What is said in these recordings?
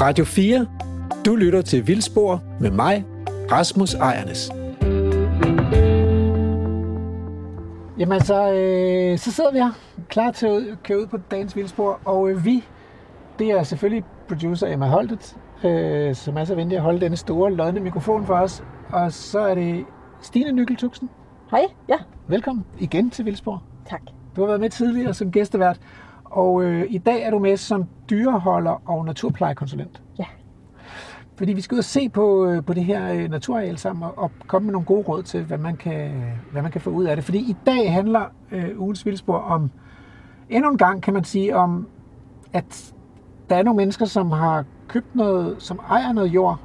Radio 4. Du lytter til Vildspor med mig, Rasmus Ejernes. Jamen så, øh, så sidder vi her, klar til at køre ud på dagens vildspor, og øh, vi, det er selvfølgelig producer Emma Holtet, øh, som er så venlig at holde denne store, lodne mikrofon for os, og så er det Stine Nykkeltuksen. Hej, ja, Velkommen igen til Vildspor. tak. Du har været med tidligere som gæstevært, og øh, i dag er du med som dyreholder og naturplejekonsulent. Ja. Fordi vi skal ud og se på, øh, på det her øh, naturareal sammen og, og komme med nogle gode råd til, hvad man kan, hvad man kan få ud af det. Fordi i dag handler øh, ugens vildspor om, endnu en gang kan man sige, om at der er nogle mennesker, som har købt noget, som ejer noget jord,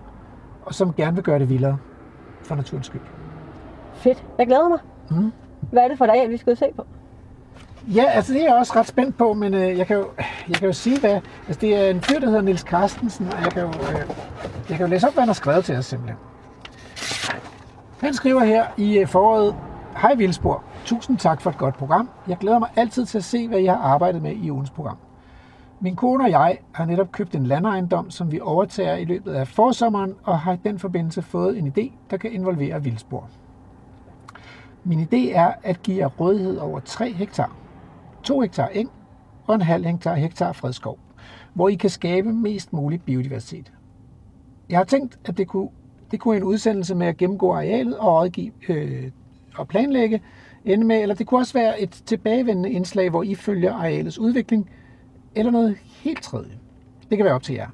og som gerne vil gøre det vildere for naturens skyld. Fedt. Jeg glæder mig. Mhm. Hvad er det for dig, vi skal ud og se på? Ja, altså det er jeg også ret spændt på, men øh, jeg, kan jo, jeg kan jo sige, hvad... Altså det er en fyr, der hedder Nils Carstensen, og jeg kan jo, øh, jeg kan jo læse op, hvad han har skrevet til os simpelthen. Han skriver her i øh, foråret, Hej Vildspor, tusind tak for et godt program. Jeg glæder mig altid til at se, hvad I har arbejdet med i ugens program. Min kone og jeg har netop købt en landejendom, som vi overtager i løbet af forsommeren, og har i den forbindelse fået en idé, der kan involvere vildspor. Min idé er at give jer rådighed over 3 hektar. 2 hektar eng og en halv hektar, hektar fredskov, hvor I kan skabe mest mulig biodiversitet. Jeg har tænkt, at det kunne, det kunne en udsendelse med at gennemgå arealet og rådgive øh, og planlægge ende med, eller det kunne også være et tilbagevendende indslag, hvor I følger arealets udvikling, eller noget helt tredje. Det kan være op til jer.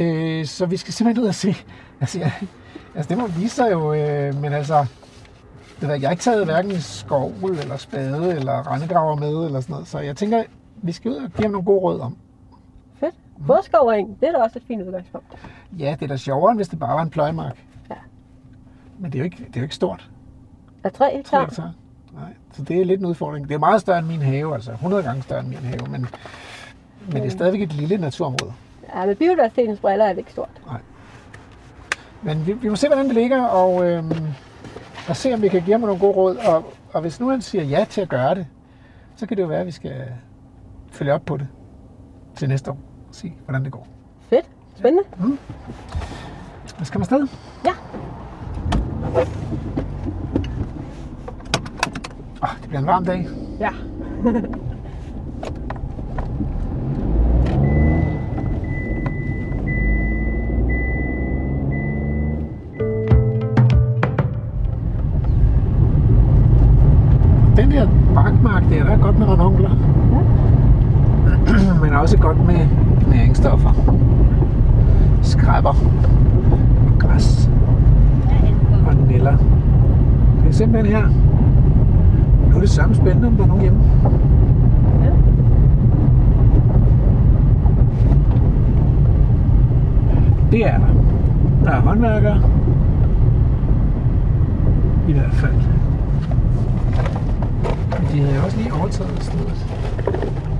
Øh, så vi skal simpelthen ud og se. Altså, jeg, altså det må vise sig jo, øh, men altså, det ved, jeg, jeg har ikke taget hverken skovl eller spade eller rendegraver med eller sådan noget, så jeg tænker, vi skal ud og give ham nogle gode råd om. Fedt. Både skov og eng. Det er da også et fint udgangspunkt. Ja, det er da sjovere, end hvis det bare var en pløjemark. Ja. Men det er jo ikke, det er jo ikke stort. Er tre Tre hektar? hektar. Nej, så det er lidt en udfordring. Det er meget større end min have, altså 100 gange større end min have, men, men det er stadigvæk et lille naturområde. Ja, med biodiversitetens briller er det ikke stort. Men vi, vi må se, hvordan det ligger, og, øhm, og se, om vi kan give ham nogle gode råd. Og, og hvis nu han siger ja til at gøre det, så kan det jo være, at vi skal følge op på det til næste år. Og se, hvordan det går. Fedt. Spændende. Så skal man afsted? Ja. Oh, det bliver en varm dag. Ja. der, der er godt med ranunkler. Men også godt med næringsstoffer. Skræpper. Og græs. Og niller. Det er simpelthen her. Nu er det samme spændende, om der er nogen hjemme. Ja. Det er der. Der er håndværkere. I hvert fald. De havde også lige overtaget stedet.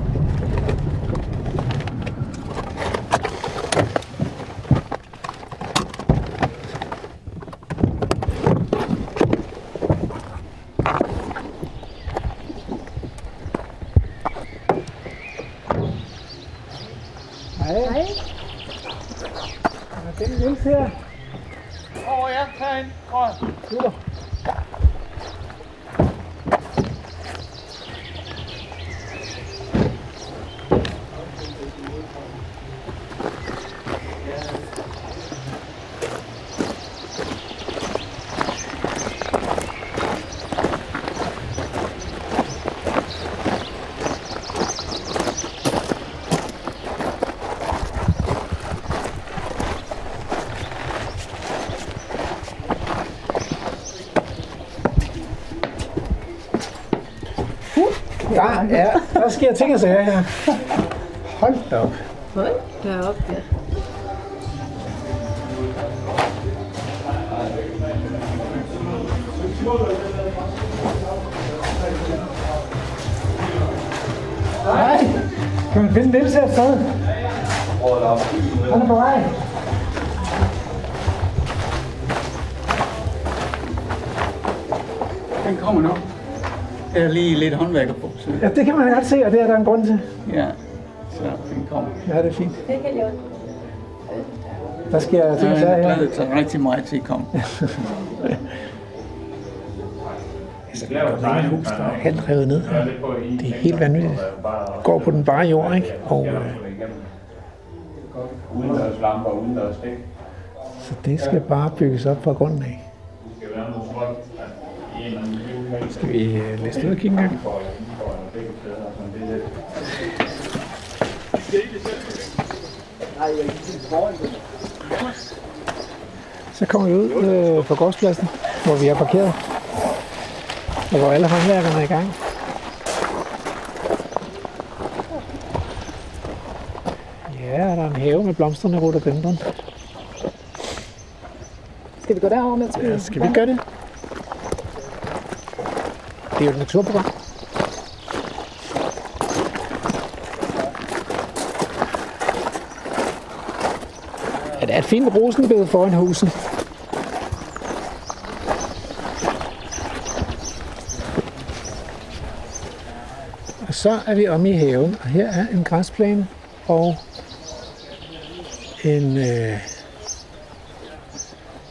Er, der sker ting og sager her. Hold da op. Hold da op, ja. Hej. Kan man finde Niels her et sted? Han er på vej. Der er lige lidt håndværker på, så Ja, det kan man godt se, og det er der en grund til. ja. Så vi kommer. Ja, det er fint. Det kan jeg Der sker ting og sager Jeg her. glæder sig rigtig meget til at komme. Der er et hus, der er halvt revet ned her. Det er helt vanvittigt. Går på den bare jord, ikke? Og øh, Udendørs lamper, udendørs dæk. så det skal bare bygges op fra grunden af. Det skal være noget småt, at i en eller anden bygning, Skal vi øh, liste ud og kigge en gang? Så kommer vi ud øh, på gårdspladsen, hvor vi er parkeret. Og hvor alle håndværkerne er i gang. Ja, der er en have med blomstrende rhododendron. Skal vi gå derover med Ja, skal vi gøre det? Det er jo et naturprogram. Ja, der er et fint rosenbed foran huset. Og så er vi omme i haven, og her er en græsplæne og en, øh,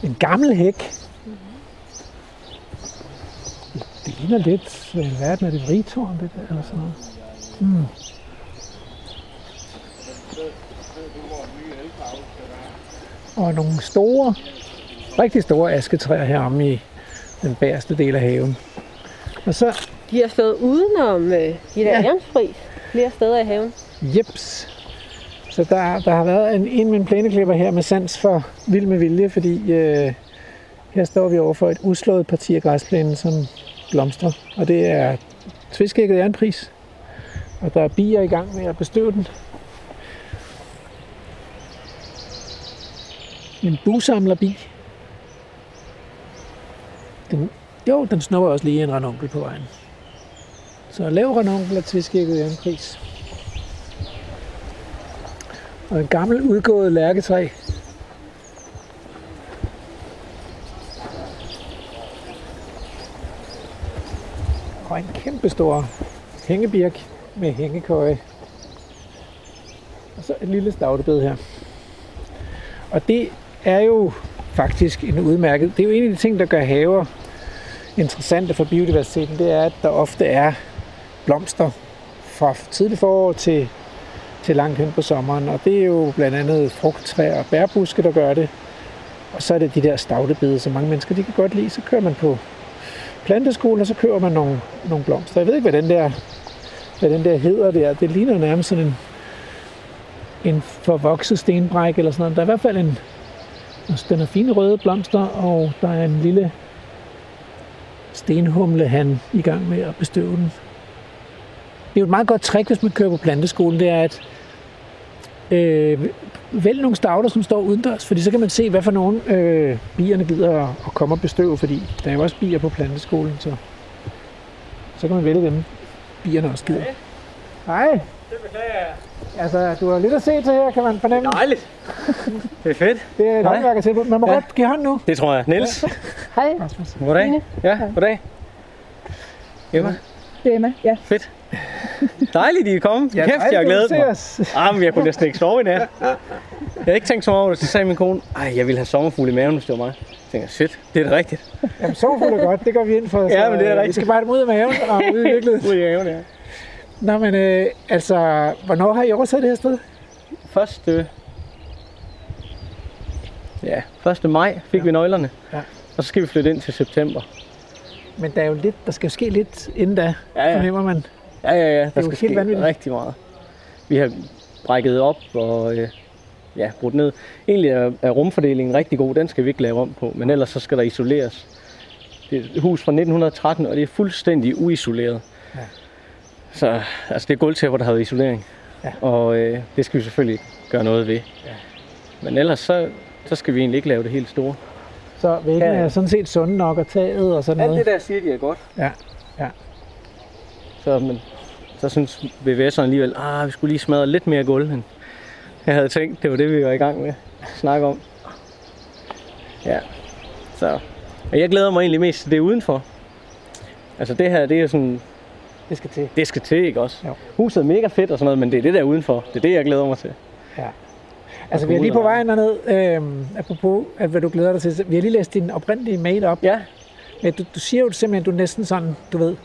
en gammel hæk. Det ligner lidt, hvad i verden er det, rigtårn, det der, eller sådan noget. Mm. Og nogle store, rigtig store asketræer heromme i den bagerste del af haven. Og så, De har stået udenom øh, de der Ja. flere steder i haven. jeps. Så der, der har været en, en med en plæneklipper her med sans for vild med vilje, fordi øh, her står vi over for et uslået parti af græsplænen, som blomstre, Og det er tviskægget jernpris. Og der er bier i gang med at bestøve den. En busamlerbi. Den, jo, den snupper også lige en ranonkel på vejen. Så lav ranonkel og tviskægget jernpris. Og en gammel udgået lærketræ. Og en kæmpe stor hængebirk med hængekøje. Og så et lille stavtebed her. Og det er jo faktisk en udmærket. Det er jo en af de ting, der gør haver interessante for biodiversiteten. Det er, at der ofte er blomster fra tidlig forår til til langt hen på sommeren. Og det er jo blandt andet frugttræer og bærbuske, der gør det. Og så er det de der stavtebede, som mange mennesker de kan godt lide. Så kører man på planteskolen, og så kører man nogle, nogle blomster. Jeg ved ikke, hvad den der, hvad den der hedder der. Det ligner nærmest sådan en, en forvokset stenbræk eller sådan noget. Der er i hvert fald en, altså, den har fine røde blomster, og der er en lille stenhumle, han i gang med at bestøve den. Det er jo et meget godt trick, hvis man kører på planteskolen, det er at øh, vælg nogle stavter, som står udendørs, fordi så kan man se, hvad for nogle øh, bierne gider at, at komme og bestøve, fordi der er jo også bier på planteskolen, så, så kan man vælge dem, bierne også gider. Hej. Det beklager jeg. Altså, du har lidt at se til her, kan man fornemme. Dejligt. Det er fedt. Det er et Hej. håndværkertilbud. Man må Ja. godt give hånd nu. Det tror jeg. Niels. Hej, Rasmus. Goddag. Ja, goddag. Emma. Det er Emma. Ja. Fedt. Dejligt, I er kommet. Ja, Kæft, jeg har glædet mig. Ah, men jeg kunne næsten ikke sove i nat. Jeg havde ikke tænkt så meget over det, så sagde min kone, ej, jeg ville have sommerfugle i maven, hvis det var mig. Jeg tænkte, shit, det er da rigtigt. Jamen, sovefuld er godt, det går vi ind for. Ja, men det er øh, Vi rigtigt. skal bare have dem ud af maven og ud i virkeligheden. Ude i haven, ja. Nå, men øh, altså, hvornår har I oversat det her sted? Første... Ja, 1. maj fik ja. vi nøglerne. Ja. Og så skal vi flytte ind til september. Men der er jo lidt, der skal jo ske lidt inden da, Ja, ja. fornemmer man. Ja, ja, ja. Der jo skal ske vanvittigt. rigtig meget. Vi har brækket op og øh, ja, brudt ned. Egentlig er, er rumfordelingen rigtig god. Den skal vi ikke lave om på. Men ellers så skal der isoleres. Det er et hus fra 1913, og det er fuldstændig uisoleret. Ja. Så altså, det er gulvtæpper, der har været isolering. Ja. Og øh, det skal vi selvfølgelig gøre noget ved. Ja. Men ellers så, så skal vi egentlig ikke lave det helt store. Så væggene Ja, er sådan set sunde nok, og taget og sådan Alt noget. det der siger de er godt. Ja, ja. Så, men, så synes VVS'eren alligevel, ah, vi skulle lige smadre lidt mere gulv, end jeg havde tænkt. Det var det, vi var i gang med at snakke om. Ja, så. Og jeg glæder mig egentlig mest til det udenfor. Altså det her, det er sådan, Det skal til. Det skal til, ikke også? Jo. Huset er mega fedt og sådan noget, men det er det der udenfor. Det er det, jeg glæder mig til. Ja. Altså, vi er lige på vejen derned, øh, apropos, at hvad du glæder dig til. Vi har lige læst din oprindelige mail op. Ja, Men du, du siger jo simpelthen, du er næsten sådan, du ved,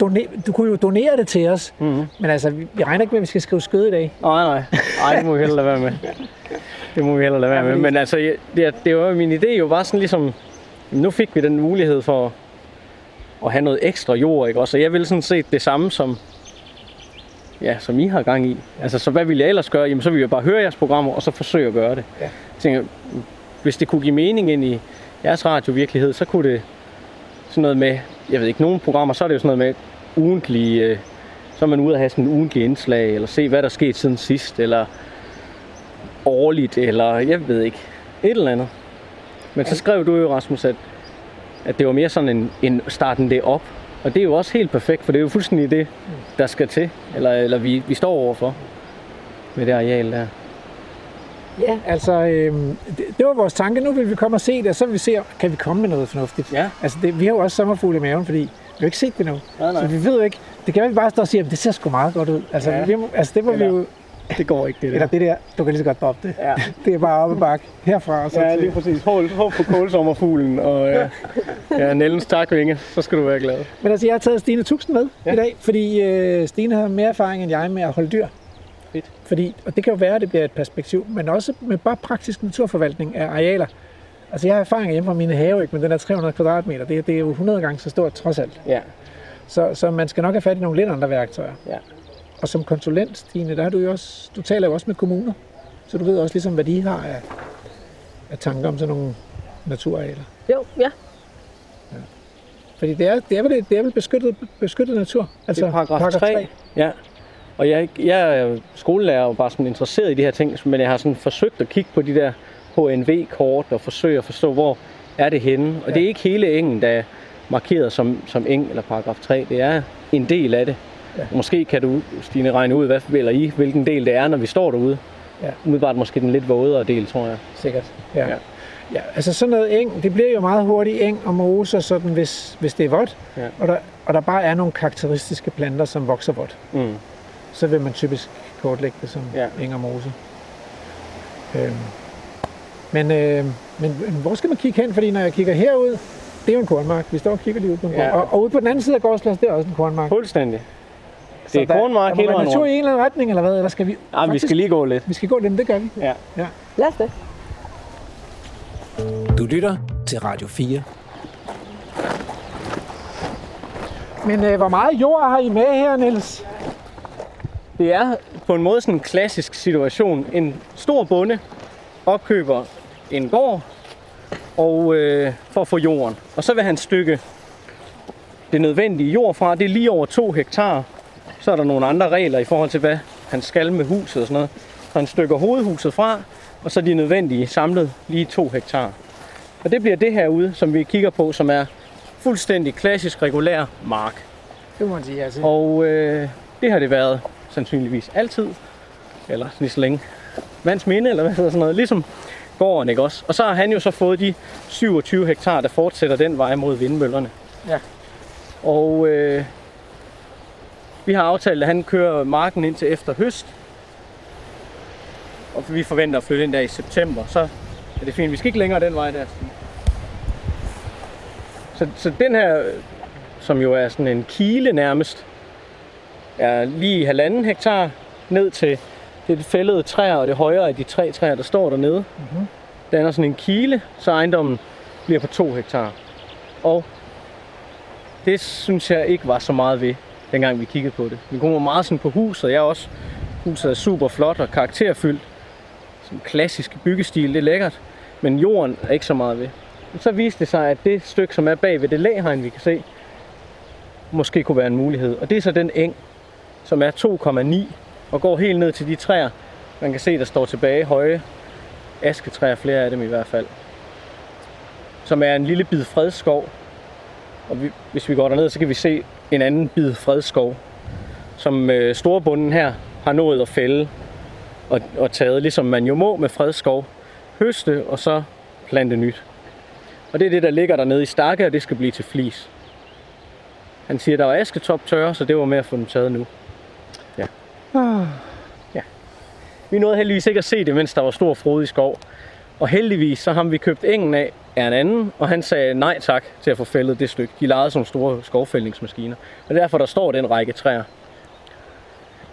doner, du kunne jo donere det til os. Mhm. Men altså, vi, vi regner ikke med, at vi skal skrive skød i dag. nej, nej. Ej, det må vi hellere lade være med. Det må vi hellere lade være med. Men altså, jeg- det, det var min idé jo bare sådan ligesom, nu fik vi den mulighed for at have noget ekstra jord, ikke også? Og jeg vil sådan set det samme som, ja, som I har gang i. Altså, så hvad ville jeg ellers gøre? Jamen, så ville jeg bare høre jeres programmer, og så forsøge at gøre det. Ja. Jeg tænker, hvis det kunne give mening ind i jeres radiovirkelighed, så kunne det sådan noget med, jeg ved ikke, nogle programmer, så er det jo sådan noget med ugentlige, øh, så er man ude at have sådan en ugentlig indslag, eller se, hvad der er sket siden sidst, eller årligt, eller jeg ved ikke, et eller andet. Men så skrev du jo, Rasmus, at, at det var mere sådan en, en starten det op. Og det er jo også helt perfekt, for det er jo fuldstændig det, der skal til, eller, eller vi, vi står overfor med det areal der. Ja. Altså, øh, det, det, var vores tanke. Nu vil vi komme og se det, og så vil vi se, kan vi komme med noget fornuftigt. Ja. Altså, det, vi har jo også sommerfugle i maven, fordi vi har ikke set det nu. Nej, nej. Så vi ved jo ikke. Det kan vi bare står og siger, at det ser sgu meget godt ud. Altså, Ja. vi, altså det må vi Eller- jo... Det går ikke, det Eller det der, du kan lige så godt droppe det. Ja. Det er bare op ad bakke herfra og så Ja, lige præcis. Hold, hold på kålsommerfuglen og ja, ja, Nellens takvinge, så skal du være glad. Men altså, jeg har taget Stine Tuxen med. Ja. i dag, fordi øh, Stine har mere erfaring end jeg med at holde dyr. Fedt. Fordi, og det kan jo være, at det bliver et perspektiv, men også med bare praktisk naturforvaltning af arealer. Altså, jeg har erfaring hjemme fra mine have, ikke? men den er 300 kvadratmeter, det, det er jo 100 gange så stort trods alt. Ja, Så, så man skal nok have fat i nogle lidt andre værktøjer. ja. Og som konsulent, Stine, der har du jo også, du taler jo også med kommuner, så du ved også ligesom, hvad de har af, af tanker om sådan nogle naturarealer. Jo, ja. Fordi det er, det er vel, det er vel beskyttet, beskyttet natur? Altså, det er paragraf, 3. Ja. Og jeg, jeg er jo skolelærer og bare sådan interesseret i de her ting, men jeg har sådan forsøgt at kigge på de der HNV-kort og forsøge at forstå, hvor er det henne. Og Ja. det er ikke hele engen, der er markeret som, som eng eller paragraf 3. Det er en del af det. Ja. Måske kan du, Stine, regne ud, hvad, eller I, hvilken del det er, når vi står derude. Ja. Umiddelbart måske den lidt vådere del, tror jeg. Sikkert, ja. ja. Ja. Altså sådan noget eng, det bliver jo meget hurtigt eng og mose, sådan hvis, hvis det er vådt, Ja. og, der, og der bare er nogle karakteristiske planter, som vokser vådt. Mm. Så vil man typisk kortlægge det som ja. Eng og mose. Øhm. Men, øh, men, men hvor skal man kigge hen? Fordi når jeg kigger herud, det er jo en kornmark. Vi står og kigger lige ud på en Ja. kornmark. Og, og ude på den anden side af gårdsplads, det er også en kornmark. Fuldstændig. Så Det er kornmark hele vejen rundt. i en eller anden retning, eller hvad? Eller skal vi, Ja, vi skal lige gå lidt. vi skal gå lidt, men det gør vi. Ja. ja. Lad os det. Du lytter til Radio 4. Men øh, hvor meget jord har I med her, Niels? Det er på en måde sådan en klassisk situation. En stor bonde opkøber en gård og øh, for at få jorden. Og så vil han stykke det nødvendige jord fra. Det er lige over 2 hektar. Så er der nogle andre regler i forhold til, hvad han skal med huset og sådan noget. Så han stykker hovedhuset fra, og så de nødvendige samlet lige 2 hektar. Og det bliver det herude, som vi kigger på, som er fuldstændig klassisk regulær mark. Det må man sige, altså. Og øh, det har det været sandsynligvis altid. Eller lige så længe. Vands minde, eller hvad hedder sådan noget. Ligesom gården, ikke også? Og så har han jo så fået de 27 hektar, der fortsætter den vej mod vindmøllerne. Ja. Og øh, vi har aftalt, at han kører marken ind til efter høst. Og vi forventer at flytte ind der i september. Så er det fint. Vi skal ikke længere den vej der. Så, så den her, som jo er sådan en kile nærmest, er lige halvanden hektar ned til det fældede træer og det højere af de tre træer, der står dernede. Mm-hmm. Danner sådan en kile, så ejendommen bliver på to hektar. Og det synes jeg ikke var så meget ved, dengang vi kiggede på det. Vi kommer meget sådan på huset. Jeg også, huset er super flot og karakterfyldt. Sådan klassisk byggestil, det er lækkert. Men jorden er ikke så meget ved. Men så viste det sig, at det stykke, som er bag ved det læhegn, vi kan se, måske kunne være en mulighed. Og det er så den eng, som er 2,9 og går helt ned til de træer, man kan se, der står tilbage høje asketræer, flere af dem i hvert fald. Som er en lille bid fredskov. Og vi, hvis vi går derned, så kan vi se en anden bid fredskov, som øh, storbunden her har nået at fælde og, og taget, ligesom man jo må med fredskov, høste og så plante nyt. Og det er det, der ligger dernede i stakke, og det skal blive til flis. Han siger, at der var asketop tørre, så det var med at få dem taget nu. Ja. Ah. ja. Vi nåede heldigvis ikke at se det, mens der var stor frodig skov. Og heldigvis, så har vi købt engen af af en anden, og han sagde nej tak til at få fældet det stykke. De lejede sådan store skovfældningsmaskiner. Og derfor der står den række træer.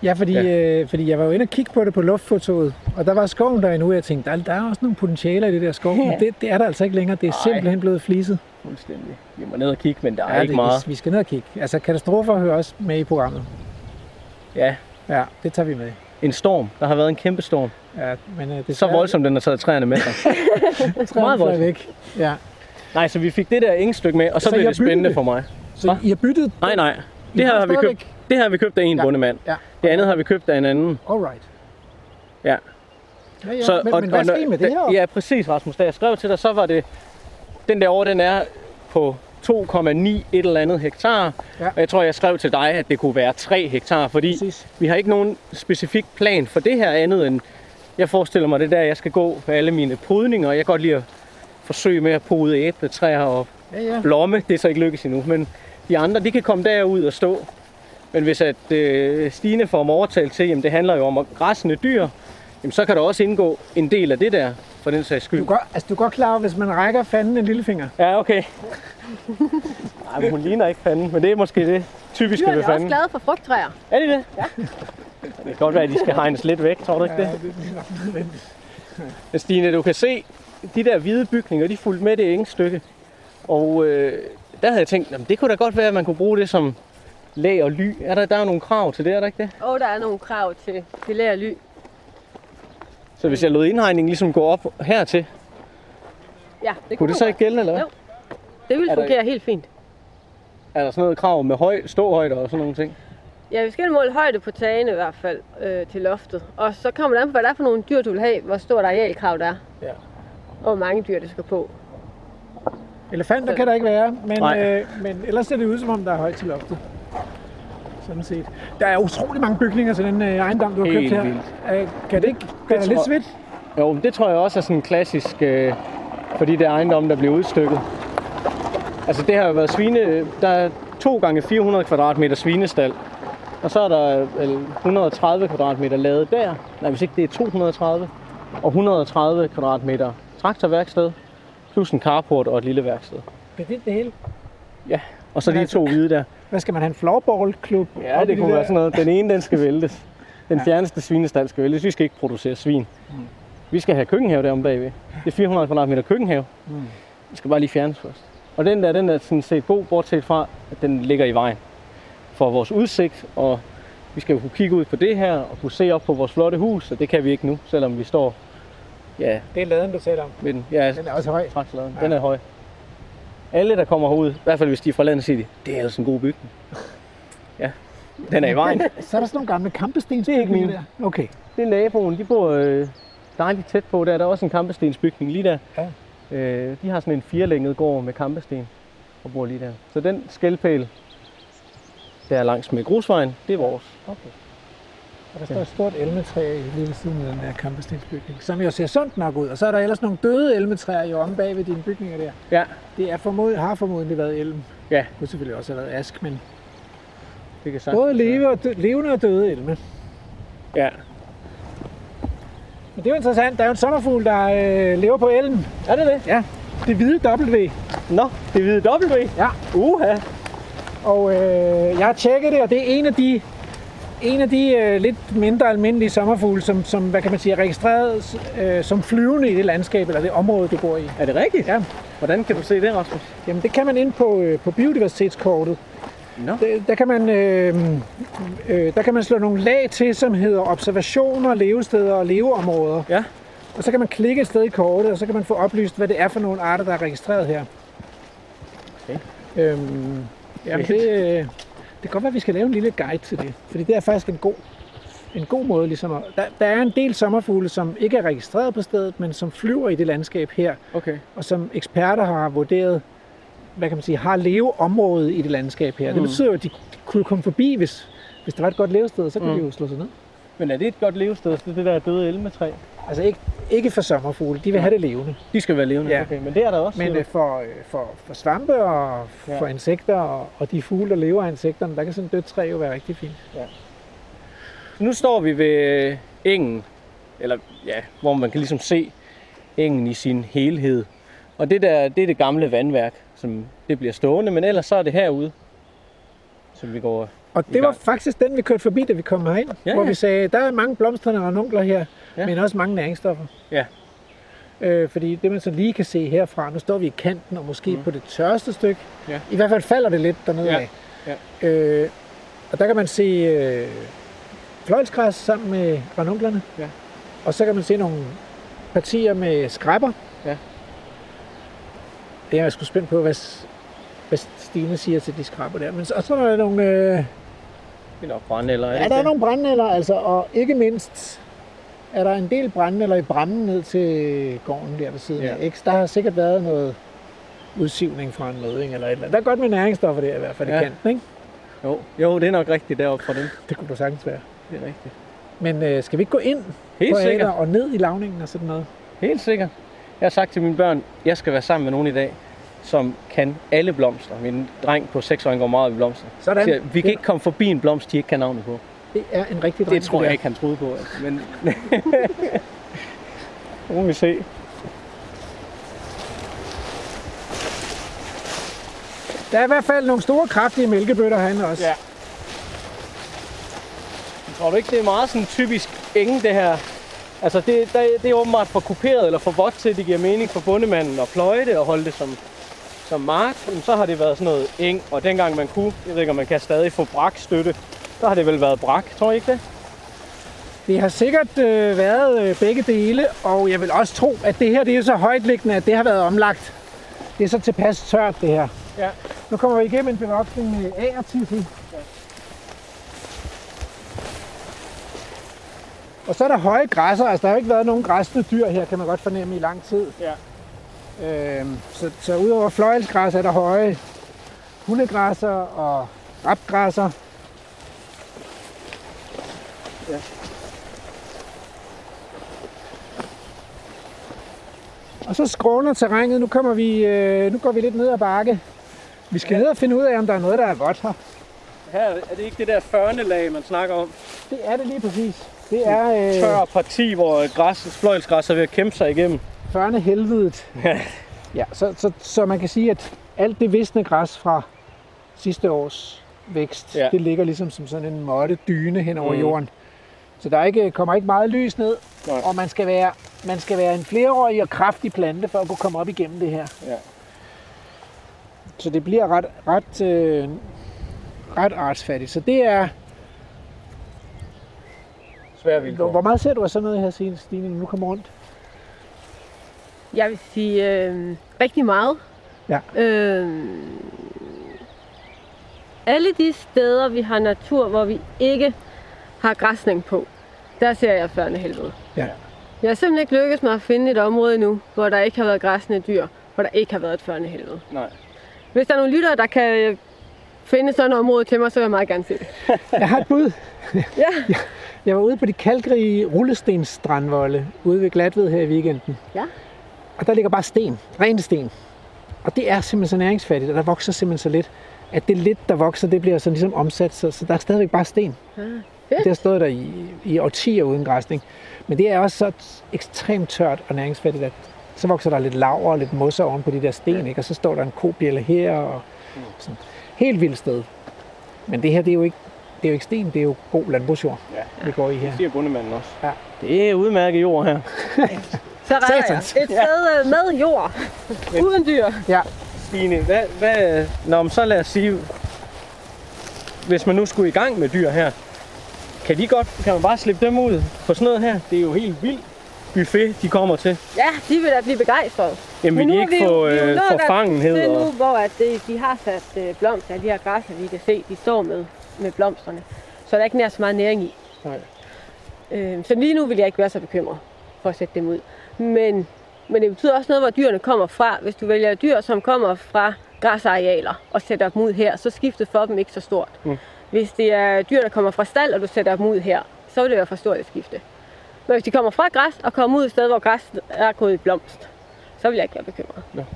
Ja, fordi, ja. Øh, fordi jeg var jo inde og kigge på det på luftfotoet, og der var skoven der endnu, og jeg tænkte, der, der er også nogle potentialer i det der skov, ja. men det, det er der altså ikke længere. Det er Ej. simpelthen blevet fliset. Fuldstændig. Vi må ned og kigge, men der er Ja, ikke det, meget. Vi, vi skal ned og kigge. Altså, katastrofer hører også med i programmet. Ja, Ja, det tager vi med. En storm. Der har været en kæmpe storm. Ja, men uh, det Så voldsomt, den har taget træerne med sig. meget voldsomt. væk. Ja. Nej, så vi fik det der engstykke med, og så, Så blev det spændende byttet for mig. Så Hva? I har byttet? Nej, nej. I Det her har vi købt, det her har vi købt af en Ja. bondemand. Ja. Det andet har vi købt af en anden. Alright. Ja. Ja, ja. Så, men, men hvad når- skal I med det her? Ja, præcis, Rasmus. Da jeg skrev til dig, så var det... Den der over, den er på 2,9 et eller andet hektar. Ja. Og jeg tror, jeg skrev til dig, at det kunne være 3 hektar, fordi Præcis. vi har ikke nogen specifik plan for det her andet end... Jeg forestiller mig, det er der, jeg skal gå med alle mine podninger. Jeg kan godt lide at forsøge med at pode æbletræer og Ja, ja. blomme. Det er så ikke lykkes endnu, men de andre, de kan komme derud og stå. Men hvis at øh, Stine får mig overtalt til, jamen det handler jo om at græssende dyr, jamen så kan der også indgå en del af det der, for den sags skyld. Du er, godt, altså, du er godt klar hvis man rækker fanden en lillefinger. Ja, okay. Ej, men hun ligner ikke fanden, men det er måske det typiske Dyrene ved er også fanden. glade for frugttræer. Er de det? Ja. Det kan godt være, at de skal hegnes lidt væk, tror du ikke det? det er nok nødvendigt. Stine, du kan se, de der hvide bygninger, de fulgte med det stykke. Og øh, der havde jeg tænkt, jamen, det kunne da godt være, at man kunne bruge det som læg og ly. Er der, der er nogle krav til det, er der ikke det? Og der er nogle krav til filet og ly. Så hvis jeg lod indhegningen ligesom gå op hertil, Ja, det kunne det så ikke gælde, eller hvad? Jo. Det vil Er der- fungere helt fint. Er der sådan noget krav med høj, ståhøjde og sådan nogle ting? Ja, vi skal måle højde på tagene i hvert fald øh, til loftet. Og så kommer det an på, hvad det er for nogle dyr, du vil have, hvor stort arealkrav der er. Ja. Og hvor mange dyr, det skal på. Elefanter kan der ikke være, men, Nej. øh, men ellers ser det ud, som om der er højt til loftet. Sådan set. Der er utrolig mange bygninger til den øh, ejendom, du har Helt købt her. vildt. Øh, kan det ikke gøre dig tror- lidt svedt? Jo, men det tror jeg også er sådan klassisk øh, for de der ejendomme, der bliver udstykket. Altså det har været svine... Der er 2 gange 400 kvadratmeter svinestal. Og så er der vel 130 kvadratmeter lavet der. Nej, hvis ikke det er 230. Og 130 kvadratmeter traktorværksted. Plus en carport og et lille værksted. Det er det, det hele. Ja, og så Men de altså- to hvide der. Hvad skal man have? En floorball-klub? Ja, det kunne der? være sådan noget. Den ene, den skal væltes. Den fjerneste svinestal skal væltes. Vi skal ikke producere svin. Vi skal have køkkenhave derom bagved. Det er 400 kvadratmeter køkkenhave. Det skal bare lige fjernes først. Og den der, den er sådan set god, bortset fra, at den ligger i vejen for vores udsigt. Og vi skal jo kunne kigge ud på det her og kunne se op på vores flotte hus, og det kan vi ikke nu, selvom vi står ja, Det er laden, du taler om. ved den. Ja, Den er også høj. traktorladen. Den er høj. Alle, der kommer herud, i hvert fald hvis de er fra landet, siger de, det er altså en god bygning. Ja, den er i vejen. Så er der sådan nogle gamle kampestens. Det er ikke mine. Der. Okay. Det er naboen, de bor øh, dejligt tæt på der. Der er også en kampestensbygning lige der. Ja. Øh, de har sådan en firelænget gård med kampesten og bor lige der. Så den skældpæl, der er langs med grusvejen, det er vores. okay. Og der står et stort elmetræ lige ved siden af den der kampestensbygning, som jo ser sundt nok ud. Og så er der ellers nogle døde elmetræer jo om bag ved dine bygninger der. Ja, Det er formod, har formodentlig været elm. ja, Det kunne selvfølgelig også have været ask, men det kan sagtens både leve og dø, levende og døde elme. Ja. Men det er jo interessant. Der er jo en sommerfugl, der øh, lever på elm. Er det det? Ja, det hvide W. Nå, det hvide W. Ja. Uha. Og øh, jeg har tjekket det, og det er en af de, en af de øh, lidt mindre almindelige sommerfugle, som, som hvad kan man sige, er registreret øh, som flyvende i det landskab, eller det område, du bor i. Er det rigtigt? Ja. Hvordan kan du se det, Rasmus? Jamen, det kan man ind på, øh, på biodiversitetskortet. Nå. Der, der, kan man, øh, øh, der kan man slå nogle lag til, som hedder observationer, levesteder og leveområder. Ja. Og så kan man klikke et sted i kortet, og så kan man få oplyst, hvad det er for nogle arter, der er registreret her. Okay. Øhm, jamen det, øh, det kan godt være, at vi skal lave en lille guide til det. Fordi det er faktisk en god, en god måde. Ligesom at, der, der er en del sommerfugle, som ikke er registreret på stedet, men som flyver i det landskab her, Okay. og som eksperter har vurderet, hvad kan man sige, har leveområdet i det landskab her. Mm. Det betyder jo, at de kunne komme forbi, hvis, hvis der var et godt levested, så kunne Mm. de jo slå sig ned. Men er det et godt levested, det, det der døde elmetræ? Altså ikke, ikke for sommerfugle, de vil have det levende. De skal være levende, Ja. okay. Men det er der også. Men øh, for, øh, for, for svampe og Ja. for insekter og, og de fugle, der lever af insekterne, der kan sådan et dødt træ jo være rigtig fint. du. Nu står vi ved øh, engen, eller ja, hvor man kan ligesom se engen i sin helhed. Og det der, det er det gamle vandværk, som det bliver stående, men ellers så er det herude, som vi går Og det var faktisk den, vi kørte forbi, da vi kom herind. Ja, hvor ja. vi sagde, der er mange blomstrende ranunkler her, Ja. ja. men også mange næringsstoffer. Ja. Øh, fordi det man så lige kan se herfra, nu står vi i kanten, og måske Mm. på det tørste stykke. Ja. I hvert fald falder det lidt dernede Ja. af. Øh, og der kan man se øh, fløjlsgræs sammen med ranunklerne. Ja. Og så kan man se nogle partier med skræpper. Det er jeg sgu spændt på, hvad, hvad Stine siger til de skræpper der. Men, så- og så er der nogle... Øh, Det er nok brændenælder, er Ja, der er nogle brændenælder, altså, og ikke mindst er der en del brændenælder i brammen ned til gården der ved siden Ja. af. Ikke? Der har sikkert været noget udsivning fra en møding eller et eller andet. Der er godt med næringsstoffer der i hvert fald Ja. i kanten, ikke? Jo, jo, det er nok rigtigt deroppe fra dem. Det kunne du sagtens være. Det er rigtigt. Men øh, skal vi ikke gå ind Helt på sikkert. Og ned i lavningen og sådan noget? Helt sikkert. Jeg har sagt til mine børn, jeg skal være sammen med nogen i dag, som kan alle blomster. Min dreng på 6 år går meget op i blomster. Sådan. Siger, vi kan ikke komme forbi en blomst, de ikke kan navnet på. Det er en rigtig Det dreng, tror jeg ikke, han troede på. Altså. Men nu må vi se. Der er i hvert fald nogle store, kraftige mælkebøtter herinde også. Ja. Tror du ikke, det er meget sådan typisk enge, det her? Altså, det, der, det er åbenbart for kuperet eller for vådt til, det giver mening for bondemanden at pløje det og holde det som, som mark. Men så har det været sådan noget eng, og dengang man kunne, jeg ved ikke, om man kan stadig få brakstøtte, så har det vel været brak, tror I ikke det? Det har sikkert øh, været øh, begge dele, og jeg vil også tro, at det her det er så højtliggende, at det har været omlagt. Det er så tilpas tørt, det her. Ja. Nu kommer vi igennem en bevoksning med agertiffel. Og så er der høje græsser. Altså, der har jo ikke været nogen græsne dyr her, kan man godt fornemme i lang tid. Ja. Øhm, så, så udover fløjelsgræs er der høje hundegræsser og rapgræsser. Ja. Og så skråner terrænet. Nu, kommer vi, øh, nu går vi lidt ned ad bakke. Vi skal ned og finde ud af, om der er noget, der er vådt her. Her er det ikke det der førnelag, man snakker om. Det er det lige præcis. Det er øh, Tør parti, hvor græs, fløjlsgræs er ved at kæmpe sig igennem. førne helvedet. Ja. Så, så, så man kan sige, at alt det visne græs fra sidste års vækst, Ja. det ligger ligesom som sådan en måtte dyne hen over Mm. jorden. Så der er ikke, kommer ikke meget lys ned, Nej. og man skal, være, man skal være en flereårig og kraftig plante for at kunne komme op igennem det her. Ja. Så det bliver ret, ret, øh, ret artsfattigt. Så det er, Svære hvor, vilkår. hvor meget ser du af sådan noget her, Stine, Stine, når du kommer rundt? Jeg vil sige øh, rigtig meget. Ja. Øh, alle de steder, vi har natur, hvor vi ikke har græsning på, der ser jeg førne helvede. Ja. Jeg har simpelthen ikke lykkes med at finde et område nu, hvor der ikke har været græsne dyr, hvor der ikke har været et førne helvede. Nej. Hvis der er nogle lyttere, der kan øh, finde sådan et område til mig, så vil jeg meget gerne se det. Jeg har et bud. Ja. Jeg var ude på de kalkrige rullestensstrandvolde ude ved Glatved her i weekenden. Ja. Og der ligger bare sten, rene sten. Og det er simpelthen så næringsfattigt, og der vokser simpelthen så lidt, at det lidt, der vokser, det bliver så ligesom omsat, så, så der er stadigvæk bare sten. Ah, Det har stået der i, i årtier uden græsning. Men det er også så ekstremt tørt og næringsfattigt, at så vokser der lidt laver og lidt mosser oven på de der sten, ikke? og så står der en kobjælle her, og sådan. Helt vildt sted. Men det her, det er jo ikke, det er jo ikke sten, det er jo god landbrugsjord, Ja. vi går i her. Det siger bondemanden også. Ja. Det er udmærket jord her. Så redder jeg et sted øh, med jord, uden dyr. Ja, Stine, hvad, hvad, Nå, men så lad os sige, hvis man nu skulle i gang med dyr her, kan de godt, kan man bare slippe dem ud på sådan noget her? Det er jo helt vildt buffet, de kommer til. Ja, de vil da blive begejstrede. Jamen, vil Men de nu ikke vi få øh, nået forfangenhed? Det er nu, hvor at det, de har sat øh, blomster af de her græsser, vi kan se, de står med, med blomsterne. Så der er ikke nær så meget næring i. Nej. Øh, så lige nu vil jeg ikke være så bekymret for at sætte dem ud. Men, men det betyder også noget, hvor dyrene kommer fra. Hvis du vælger dyr, som kommer fra græsarealer og sætter dem ud her, så er skiftet for dem ikke så stort. Mm. Hvis det er dyr, der kommer fra stald, og du sætter dem ud her, så vil det være for stort et skifte. Men hvis de kommer fra græs og kommer ud et sted, hvor græs er gået i blomst, så vil jeg ikke være bekymret.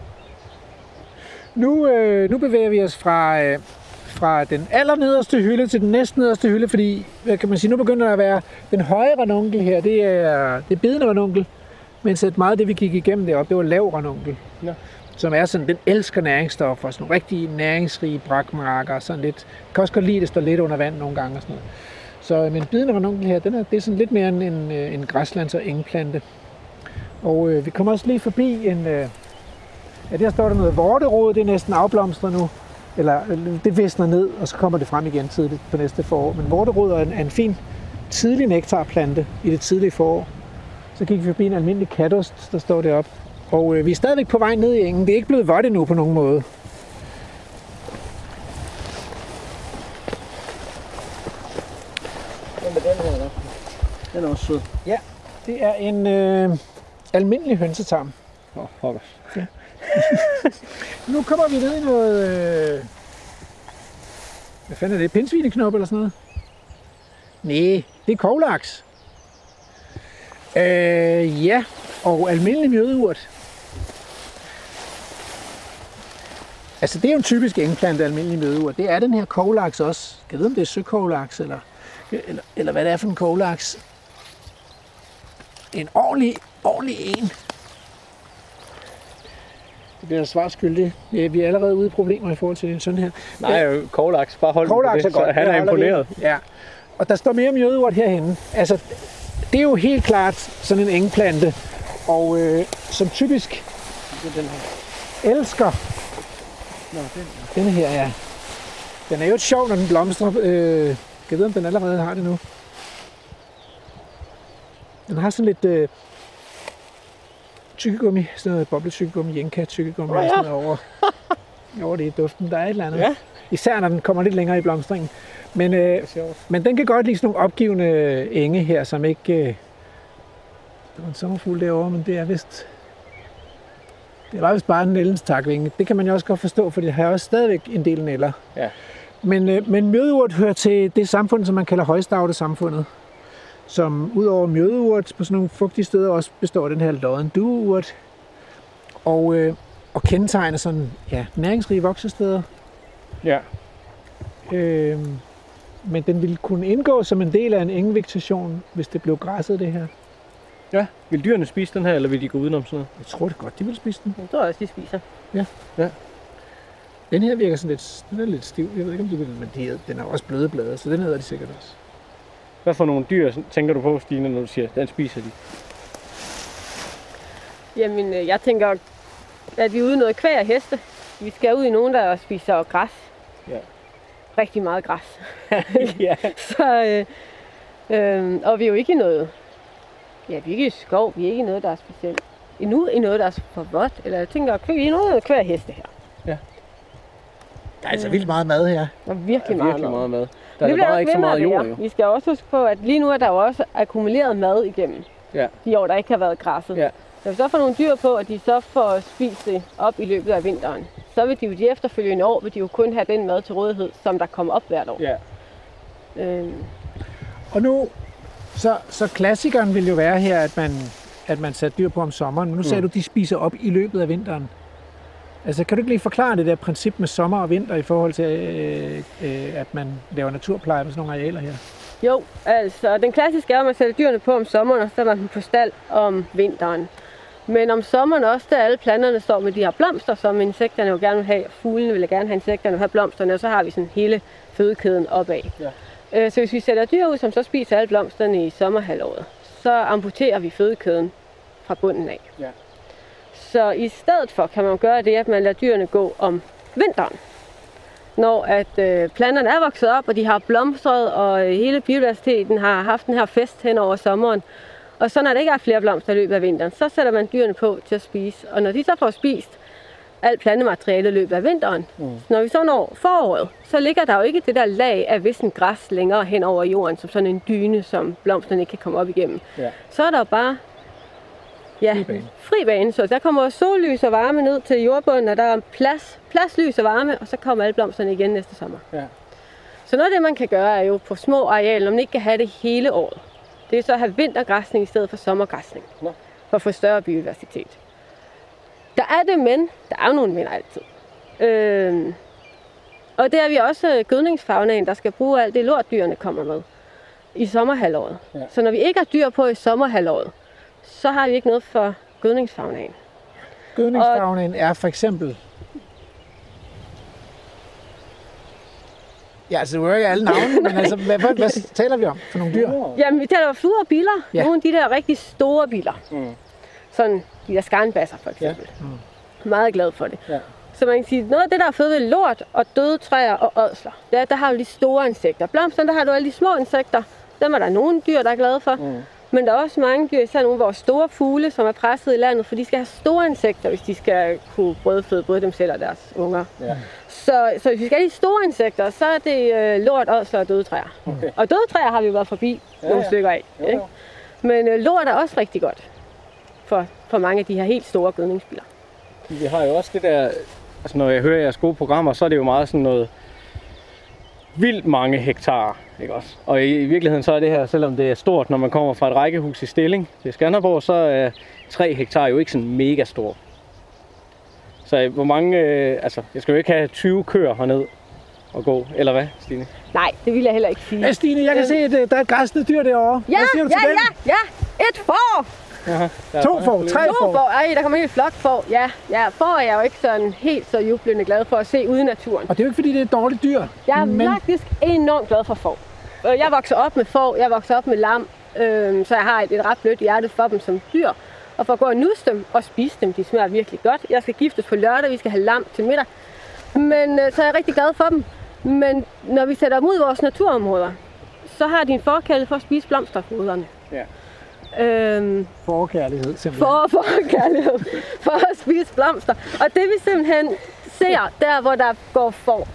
Nu, øh, nu bevæger vi os fra, øh, fra den allernederste hylde til den næstnederste hylde, fordi hvad kan man sige, nu begynder der at være den høje ranunkel her, det er, det er bidende ranunkel, mens at meget af det, vi gik igennem deroppe, det var lav ranunkel. Ja. Som er sådan, den elsker næringsstoffer, sådan nogle rigtig næringsrige brakmarker, sådan lidt, kan også godt lide, at det står lidt under vand nogle gange og sådan noget. Så øh, men bidende ranunkel her, den er, det er sådan lidt mere en, en, øh, en græslands- og engplante. Og øh, vi kommer også lige forbi en, øh, ja der står der noget vorterod, det er næsten afblomstret nu. Eller øh, det visner ned, og så kommer det frem igen tidligt på næste forår. Men vorterod er en, er en fin tidlig nektarplante i det tidlige forår. Så gik vi forbi en almindelig katost, der står deroppe. Og øh, vi er stadigvæk på vej ned i engen. Det er ikke blevet vådt endnu på nogen måde. Med den her, der? Den er også sød. Ja, det er en øh, almindelig hønsetarm. Åh, oh, pokker. Nu kommer vi ned i noget... Øh... Hvad fanden er det? Pindsvineknop eller sådan noget? Nej, det er koglaks. Øh, ja, og almindelig mjødeurt. Altså, det er jo en typisk engplante almindelig mjødeurt. Det er den her koglaks også. Jeg ved, om det er søkoglaks, eller, eller, eller hvad det er for en koglaks. En ordentlig, ordentlig en. Det bliver svar skyldig. Ja, Vi er allerede ude i problemer i forhold til sådan her. Nej, jo, Koglaks, bare hold den Koglaks er godt. han er imponeret. Ja. Og der står mere mjødeurt herhenne. Altså, det er jo helt klart sådan en engplante. Og øh, som typisk Den her. elsker Nå, den, denne her, ja. Den er jo et sjov, når den blomstrer. Øh, jeg vide, om den allerede har det nu? Den har sådan lidt øh, tykkegummi, sådan noget bobletykkegummi, jenka tykkegummi oh, ja. sådan noget over, over det i duften. Der er et eller andet. Ja. Især når den kommer lidt længere i blomstringen. Men, øh, men den kan godt lide sådan nogle opgivende enge her, som ikke... Øh, der var en sommerfugl derovre, men det er vist... Det var vist bare en nældens takvinge. Det kan man jo også godt forstå, for det har også stadigvæk en del næller. Ja. Men, øh, men mjødeurt hører til det samfund, som man kalder højstavte samfundet. Som udover mjødeurt på sådan nogle fugtige steder også består af den her lodden dueurt. Og, øh, og kendetegner sådan ja, næringsrige voksesteder. Ja. Øh, men den ville kunne indgå som en del af en engevegetation, hvis det blev græsset det her. ja. Vil dyrene spise den her, eller vil de gå udenom sådan noget? Jeg tror det godt, de vil spise den. Jeg tror også, de spiser. Den her virker sådan lidt, den er lidt stiv. Jeg ved ikke, om de vil, men de, er- den har også bløde blade, så den hedder de sikkert også. Hvad for nogle dyr tænker du på, Stine, når du siger, den spiser de? Jamen, øh, jeg tænker, at vi er ude noget kvæg og heste. Vi skal ud i nogen, der spiser græs. Ja. Rigtig meget græs. ja. Så, øh, øh, og vi er jo ikke i noget, ja, vi er ikke i skov, vi er ikke i noget, der er specielt. Endnu i noget, der er for vådt. Eller jeg tænker, vi er i noget kvæg og heste her. Der er altså vildt meget mad her. Der er Der virkelig, er virkelig meget mad. Der er det der bliver bare også ikke så meget jord, jo. Vi skal også huske på, at lige nu er der jo også akkumuleret mad igennem Ja. de år, der ikke har været græsset. Ja. Når vi så får nogle dyr på, at de så får spist det op i løbet af vinteren, så vil de jo de efterfølgende år, vil de jo kun have den mad til rådighed, som der kommer op hvert år. Ja. Øhm, Og nu, så, så klassikeren vil jo være her, at man, at man satte dyr på om sommeren. Men nu sagde Mm. du, de spiser op i løbet af vinteren. Altså, kan du ikke lige forklare det der princip med sommer og vinter i forhold til, øh, øh, at man laver naturpleje på sådan nogle arealer her? Jo, altså den klassiske er, at man sætter dyrene på om sommeren, og så man dem på stald om vinteren. Men om sommeren også, da alle planterne står med de her blomster, som insekterne jo gerne vil have, fuglene vil gerne have insekterne vil have blomsterne, og så har vi sådan hele fødekæden opad. Ja. Øh, Så hvis vi sætter dyr ud, som så spiser alle blomsterne i sommerhalvåret, så amputerer vi fødekæden fra bunden af. Ja. Så i stedet for kan man gøre det, at man lader dyrene gå om vinteren. Når at øh, planterne er vokset op, og de har blomstret, og øh, hele biodiversiteten har haft den her fest hen over sommeren. Og så når der ikke er flere blomster i løbet af vinteren, så sætter man dyrene på til at spise. Og når de så får spist alt plantemateriale i løbet af vinteren, mm. når vi så når foråret, så ligger der jo ikke det der lag af vissen græs længere hen over jorden, som sådan en dyne, som blomsterne ikke kan komme op igennem. Ja. Så er der jo bare ja, Fri bane. fri bane. Så der kommer sollys og varme ned til jordbunden, og der er plads, plads, lys og varme, og så kommer alle blomsterne igen næste sommer. Ja. Så noget af det, man kan gøre, er jo på små arealer, når man ikke kan have det hele året, Det er så at have vintergræsning i stedet for sommergræsning. Nå. For at få større biodiversitet. Der er det men, der er jo nogle men altid. Øh, og det er vi også gødningsfagnaen, der skal bruge alt det lort, dyrene kommer med i sommerhalvåret. Ja. Så når vi ikke har dyr på i sommerhalvåret, så har vi ikke noget for gødningsfagnaen. Gødningsfagnen er for eksempel... Ja, altså, det er jo ikke alle navne, men altså, hvad, hvad, hvad taler vi om for nogle dyr? Jamen, vi taler jo fluer og biller. Ja. Nogle af de der rigtig store biller. Mm. Sådan de der skarnbasser for eksempel. Ja. Mm. Meget glad for det. Ja. Så man kan sige, noget af det, der er fedt ved lort og døde træer og ådsler, det er, at der har du de store insekter. Blomsterne, der har du alle de små insekter. Dem er der nogle dyr, der er glade for. Mm. Men der er også mange dyr, især nogle af vores store fugle, som er presset i landet, for de skal have store insekter, hvis de skal kunne brødføde både dem selv og deres unger. Ja. Så, så hvis vi skal have de store insekter, så er det øh, lort, ådsler og døde træer. Okay. Og døde træer har vi været forbi Ja, nogle ja. stykker af. Jo, Ikke? jo. Men øh, lort er også rigtig godt for, for mange af de her helt store gødningsbiler. Vi har jo også det der, altså når jeg hører jeres gode programmer, så er det jo meget sådan noget vildt mange hektar, ikke også? Og i, i virkeligheden så er det her, selvom det er stort, når man kommer fra et rækkehus i Stilling til Skanderborg, så er 3 hektar jo ikke sådan mega stort. Så øh, hvor mange, øh, altså jeg skal jo ikke have 20 køer herned og gå, eller hvad, Stine? Nej, det vil jeg heller ikke sige. Ja, Stine, jeg kan se, at øh, der er et græsende dyr derovre. Ja, Hvad siger du ja, til den? ja, ja. Et får! Er To får, tre To får. får. Ej, der kommer en hel flok får. Ja, ja, får er jeg jo ikke sådan helt så jublende glad for at se ude i naturen. Og det er jo ikke, fordi det er et dårligt dyr. Jeg er men... faktisk enormt glad for får. Øh, Jeg vokser op med får, jeg vokser op med lam, øh, så jeg har et, et ret blødt hjerte for dem som dyr. Og for at gå og nusse dem og spise dem, de smager virkelig godt. Jeg skal giftes på lørdag, vi skal have lam til middag. Men øh, så er jeg rigtig glad for dem. Men når vi sætter dem ud i vores naturområder, så har de en forkærlighed for at spise blomsterhoderne. Ja. Øhm, forkærlighed simpelthen. for, for kærlighed, for at spise blomster. Og det vi simpelthen ser, der hvor der går for,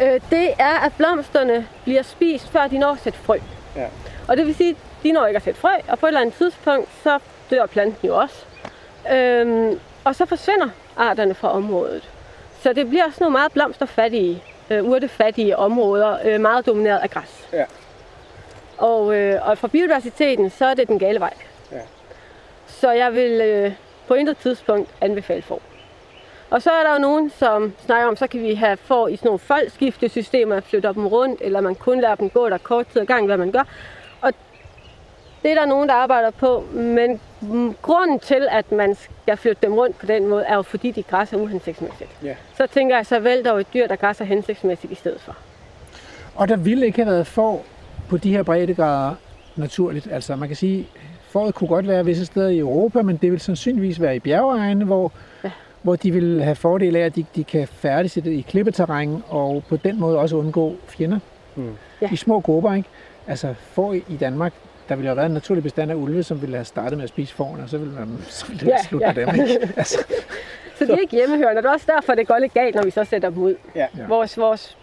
øh, det er, at blomsterne bliver spist, før de når at sætte frø. Ja. Og det vil sige, at de når ikke at sætte frø, og på et eller andet tidspunkt, så dør planten jo også. Øhm, og så forsvinder arterne fra området. Så det bliver sådan nogle meget blomsterfattige, øh, urtefattige områder, øh, meget domineret af græs. Ja. Og, øh, og for biodiversiteten, så er det den gale vej. Ja. Så jeg vil øh, på intet tidspunkt anbefale får. Og så er der jo nogen, som snakker om, så kan vi have får i sådan nogle foldskiftesystemer, flytte dem rundt, eller man kun lader dem gå der kort tid ad gang, hvad man gør. Og det er der nogen, der arbejder på, men grunden til, at man skal flytte dem rundt på den måde, er jo fordi de græsser uhensigtsmæssigt. Ja. Så tænker jeg, så vælg dog et dyr, der græsser hensigtsmæssigt i stedet for. Og der ville ikke have været får på de her breddegrader naturligt. Altså man kan sige, fåret kunne godt være visse steder i Europa, men det vil sandsynligvis være i bjergeegne, hvor. Hvor de vil have fordel af, at de, de kan færdes i, det, i klippeterræn, og på den måde også undgå fjender. Mm. Ja. I små grupper, ikke? Altså får i Danmark, der ville jo have været en naturlig bestand af ulve, som ville have startet med at spise fårene, og så ville man så ville det Ja, være slut ja. med dem. Ikke? Altså, Så de er ikke hjemmehørende, og det er også derfor, det går lidt galt, når vi så sætter dem ud. Ja. Ja. Vores, vores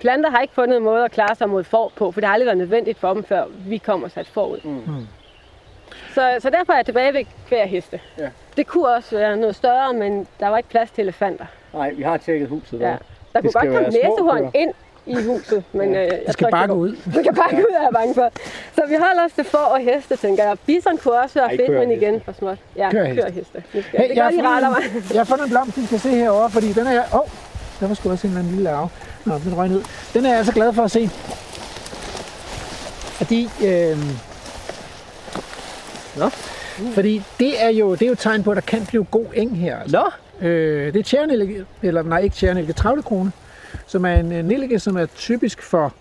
planter har ikke fundet en måde at klare sig mod får på, for det har aldrig været nødvendigt for dem, før vi kommer sat forud. Mm. Så, så derfor er jeg tilbage ved hver heste. Ja. Det kunne også være noget større, men der var ikke plads til elefanter. Nej, vi har tjekket huset. Ja. Der. Der kunne godt komme næsehorn ind i huset, men øh, jeg det skal det går. ud. Det kan bare gå ud, er jeg bange for. Så vi holder os til får og heste, tænker jeg. Bison kunne også være Ej, fedt, men igen for småt. Ja, Køer og heste. køer og heste. Nu skal- Hey, det jeg, gør, de retter mig. jeg har fundet en blomst, vi skal se herovre, fordi den er... Åh, oh, der var sgu også en eller anden lille arve. Nå, den røg ned. Den er jeg altså glad for at se. Fordi... Øh, Nå. Fordi det er, jo, det er jo et tegn på, at der kan blive god eng her. Altså. Nå, Øh, det er tjernelike, eller nej, ikke tjernelike, travlekrone, som er en nellike, som er typisk for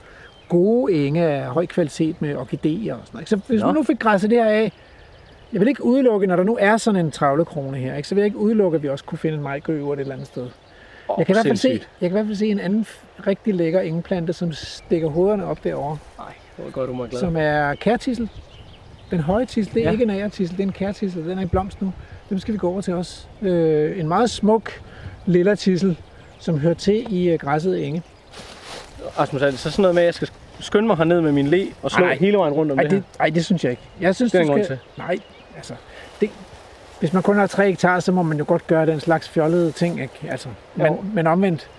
gode enge af høj kvalitet med orkideer og sådan noget. Så hvis Nå. man nu fik græsset det her af, jeg vil ikke udelukke, når der nu er sådan en travlekrone her, ikke, så vil jeg ikke udelukke, at vi også kunne finde en majgøver et eller andet sted. oh, Jeg kan, i hvert fald se, jeg kan i hvert fald se en anden rigtig lækker engeplante, som stikker hovederne op derovre, Nej, var godt, du må glad. som er kærtissel. Den høje tissel, det er Ja. ikke en agertissel, det er en kærtissel, den er i blomst nu. Dem skal vi gå over til også. Øh, en meget smuk lilla tissel, som hører til i øh, græsset enge. Rasmus, er det så sådan noget med, at jeg skal skynde mig herned med min le og slå Ej. hele vejen rundt om Ej det, det, ej, det synes jeg ikke. Jeg synes, Det er du skal... grund Nej, altså... Det, hvis man kun har 3 hektar, så må man jo godt gøre den slags fjollede ting, ikke? Altså, men, men omvendt,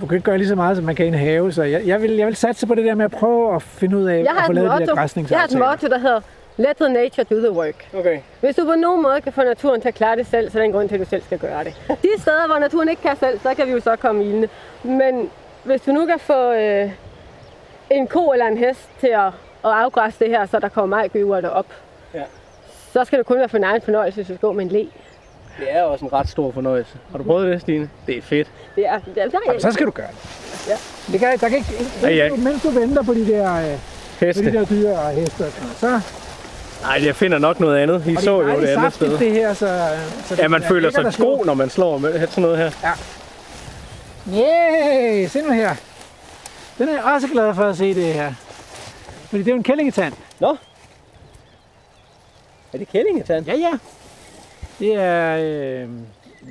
du kan ikke gøre lige så meget, som man kan i en have, så jeg, jeg, vil, jeg vil satse på det der med at prøve at finde ud af Jeg at få et lavet de der motto, jeg har et græsningsaftaler. motto, der hedder, Let the nature do the work. Okay. Hvis du på nogen måde kan få naturen til at klare det selv, så er der en grund til, at du selv skal gøre det. De steder, hvor naturen ikke kan selv, så kan vi jo så komme ilende. Men hvis du nu kan få øh, en ko eller en hest til at, at afgræsse det her, så der kommer majgøver derop, Ja. så skal det kun være for en egen fornøjelse, hvis du skal gå med en le. Det er også en ret stor fornøjelse. Har du prøvet det, Stine? Det er fedt. Det er, det er, det er, Jamen, så skal du gøre det. Ja. Det kan, der kan ikke, Ja, ja. mens, du, venter på de der, øh, på de Heste. der dyr og heste, så Nej, jeg finder nok noget andet. I og så jo det andet sted. det her, så, så Ja, man er føler sig god, når man slår med sådan noget her. Yeah, se nu her. Den er jeg også glad for at se det her. Fordi det er jo en kællingetand. Nå. Er det kællingetand? Ja, ja. Det er, øh,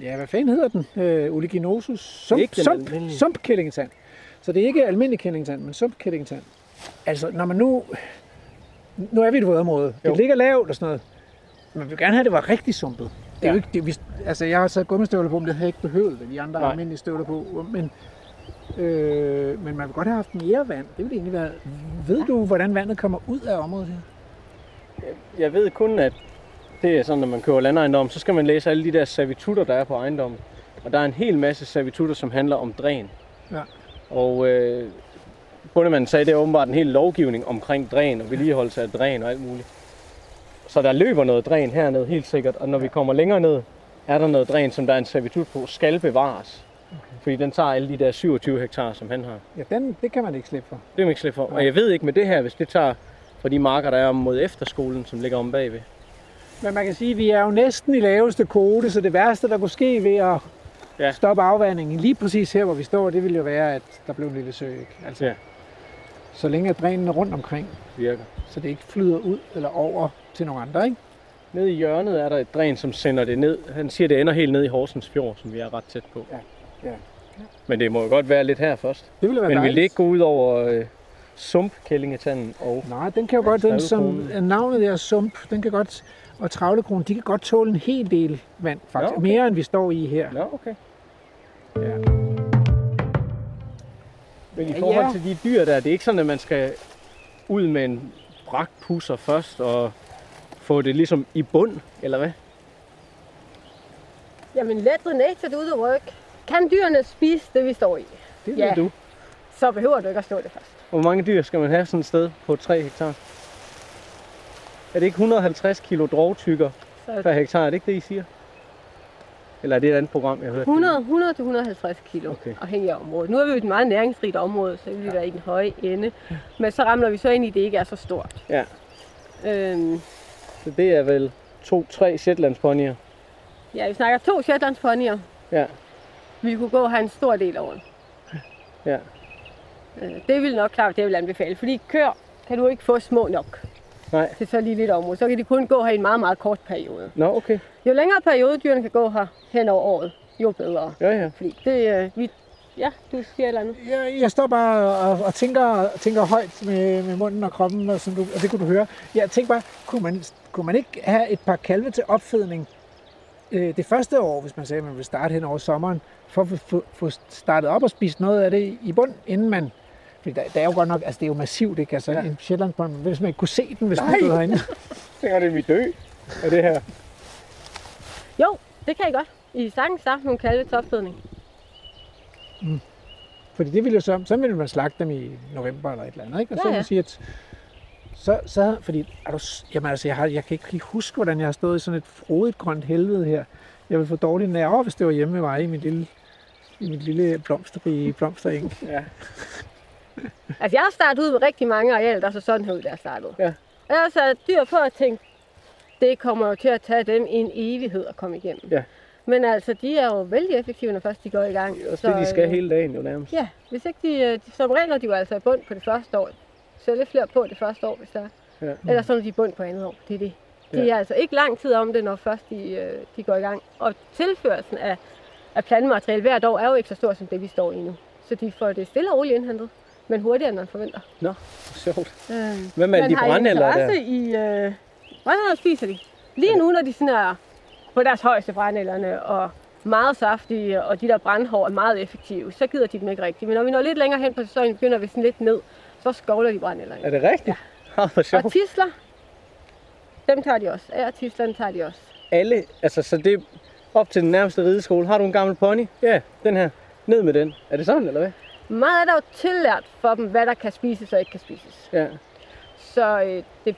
ja, hvad fanden hedder den? Øh, Oliginosus sump, Ikke sump, almindelige. sumpkællingetand. Så det er ikke almindelig kællingetand, men sumpkællingetand. Altså, når man nu... Nu er vi i et vådområde. Det ligger lavt og sådan noget. Vi vil gerne have, at det var rigtig sumpet. Det er Ja. jo ikke, det, vi, altså, jeg har sat gummistøvler på, men det havde jeg ikke behøvet, de andre Nej. almindelige støvler på. Men, øh, men man vil godt have haft mere vand. Det ville egentlig være... Ved du, hvordan vandet kommer ud af området her? Jeg ved kun, at det er sådan, når man køber landejendom, så skal man læse alle de der servitutter, der er på ejendommen. Og der er en hel masse servitutter, som handler om dræn. Ja. Og øh, bundemanden sagde, det er åbenbart en hel lovgivning omkring dræn og vedligeholdelse af dræn og alt muligt. Så der løber noget dræn hernede, helt sikkert. Og når vi kommer længere ned, er der noget dræn, som der er en servitut på, skal bevares. Fordi den tager alle de der 27 hektar, som han har. Ja, den, det kan man ikke slippe for. Det er man ikke slippe for. Og jeg ved ikke med det her, hvis det tager fra de marker, der er om mod efterskolen, som ligger om bagved. Men man kan sige, at vi er jo næsten i laveste kvote, så det værste, der kunne ske ved at Ja. stoppe afvandingen lige præcis her, hvor vi står, det ville jo være, at der blev en lille sø. Ikke? Altså, Ja. Så længe at drænen er rundt omkring, Virker. så det ikke flyder ud eller over til nogle andre. Ikke? Nede i hjørnet er der et dræn, som sender det ned. Han siger, det ender helt ned i Horsens Fjord, som vi er ret tæt på. Ja, ja. Men det må jo godt være lidt her først. Det ville være Men vil dejligt. det ikke gå ud over øh, sumpkællingetanden og... Nej, den kan jo godt, den som navnet der sump, den kan godt, og travlekronen, de kan godt tåle en hel del vand, faktisk. Ja, okay. Mere end vi står i her. Nå, okay. Ja. Men i Ja, forhold ja. til de dyr der, det er ikke sådan, at man skal ud med en brakpusser først og få det ligesom i bund, eller hvad? Jamen, let the nature do the work. Kan dyrene spise det, vi står i, Det Ja. ved du. så behøver du ikke at slå det først. Hvor mange dyr skal man have sådan et sted på 3 hektar? Er det ikke 150 kilo drovtykker Så per hektar? Er det ikke det, I siger? Eller er det et andet program, jeg har hørt? 100, 100 til 150 kilo, Okay. afhængig af området. Nu er vi jo et meget næringsrigt område, så vi vil være i den høje ende. Men så ramler vi så ind i, at det ikke er så stort. Ja. Øhm, Så det er vel to-tre Shetlandsponyer. ja, vi snakker to Shetlandsponyer. Ja. Vi kunne gå og have en stor del over. Ja. Øh, det vil nok klart, det jeg vil anbefale. Fordi kør kan du ikke få små nok Nej. til så lille et område. Så kan de kun gå her i en meget, meget kort periode. Nå, okay. Jo længere periode dyrene kan gå her hen over året, jo bedre. Ja, ja. Fordi det, øh, vi, ja, du siger eller andet. Jeg, jeg står bare og, og tænker, tænker højt med, med munden og kroppen, og, som du, og det kunne du høre. Jeg tænker bare, kunne man, kunne man ikke have et par kalve til opfedning øh, det første år, hvis man sagde, at man ville starte hen over sommeren, for at få- få, få startet op og spist noget af det i bund, inden man... Fordi der, der er jo godt nok, altså det er jo massivt, ikke? Altså ja. en Shetlandsbånd, hvis man ikke kunne se den, hvis man Nej. stod herinde. Tænker det vi dø af det her? Jo, det kan I godt. I sagtens haft nogle kalve til opfedning. Fordi det ville jo så, så ville man slagte dem i november eller et eller andet, ikke? Og så Ja, vil ja. man sige, at så, så fordi, er du, jamen altså, jeg, har, jeg kan ikke lige huske, hvordan jeg har stået i sådan et frodigt grønt helvede her. Jeg ville få dårlige nerver, hvis det var hjemme med mig i min lille, i mit lille blomsterrige blomstereng. Ja. Altså, jeg har startet ud med rigtig mange arealer, der så sådan her ud, jeg startede. Ja. Og jeg har sat dyr på at tænke, det kommer jo til at tage dem en evighed at komme igennem. Ja. Men altså, de er jo vældig effektive, når først de går i gang. Er også det, de skal øh, hele dagen jo nærmest. Ja, hvis ikke de, øh, de som regel er de jo altså i bund på det første år. Så lidt flere på det første år, hvis der er. Ja. Eller så er de i bund på andet år. Det er det. De Ja. er altså ikke lang tid om det, når først de, øh, de går i gang. Og tilførelsen af, af plantemateriale hvert år er jo ikke så stor som det, vi står i nu. Så de får det stille og roligt indhentet, men hurtigere, end man forventer. Sjovt. Øh, Hvad med alle de interesse der? i... Øh, brændenælder spiser de. Lige nu, når de sådan er på deres højeste brændenælderne og meget saftige, og de der brandhår er meget effektive, så gider de dem ikke rigtigt. Men når vi når lidt længere hen på sæsonen, begynder vi sådan lidt ned, så skovler de brændenælderne. Er det rigtigt? Ja. Sjovt. Og tisler, Dem tager de også. Ærtislerne tager de også. Alle, altså så det er op til den nærmeste rideskole. Har du en gammel pony? Ja, den her. Ned med den. Er det sådan, eller hvad? Meget er der jo tillært for dem, hvad der kan spises og ikke kan spises. Ja. Så øh, det,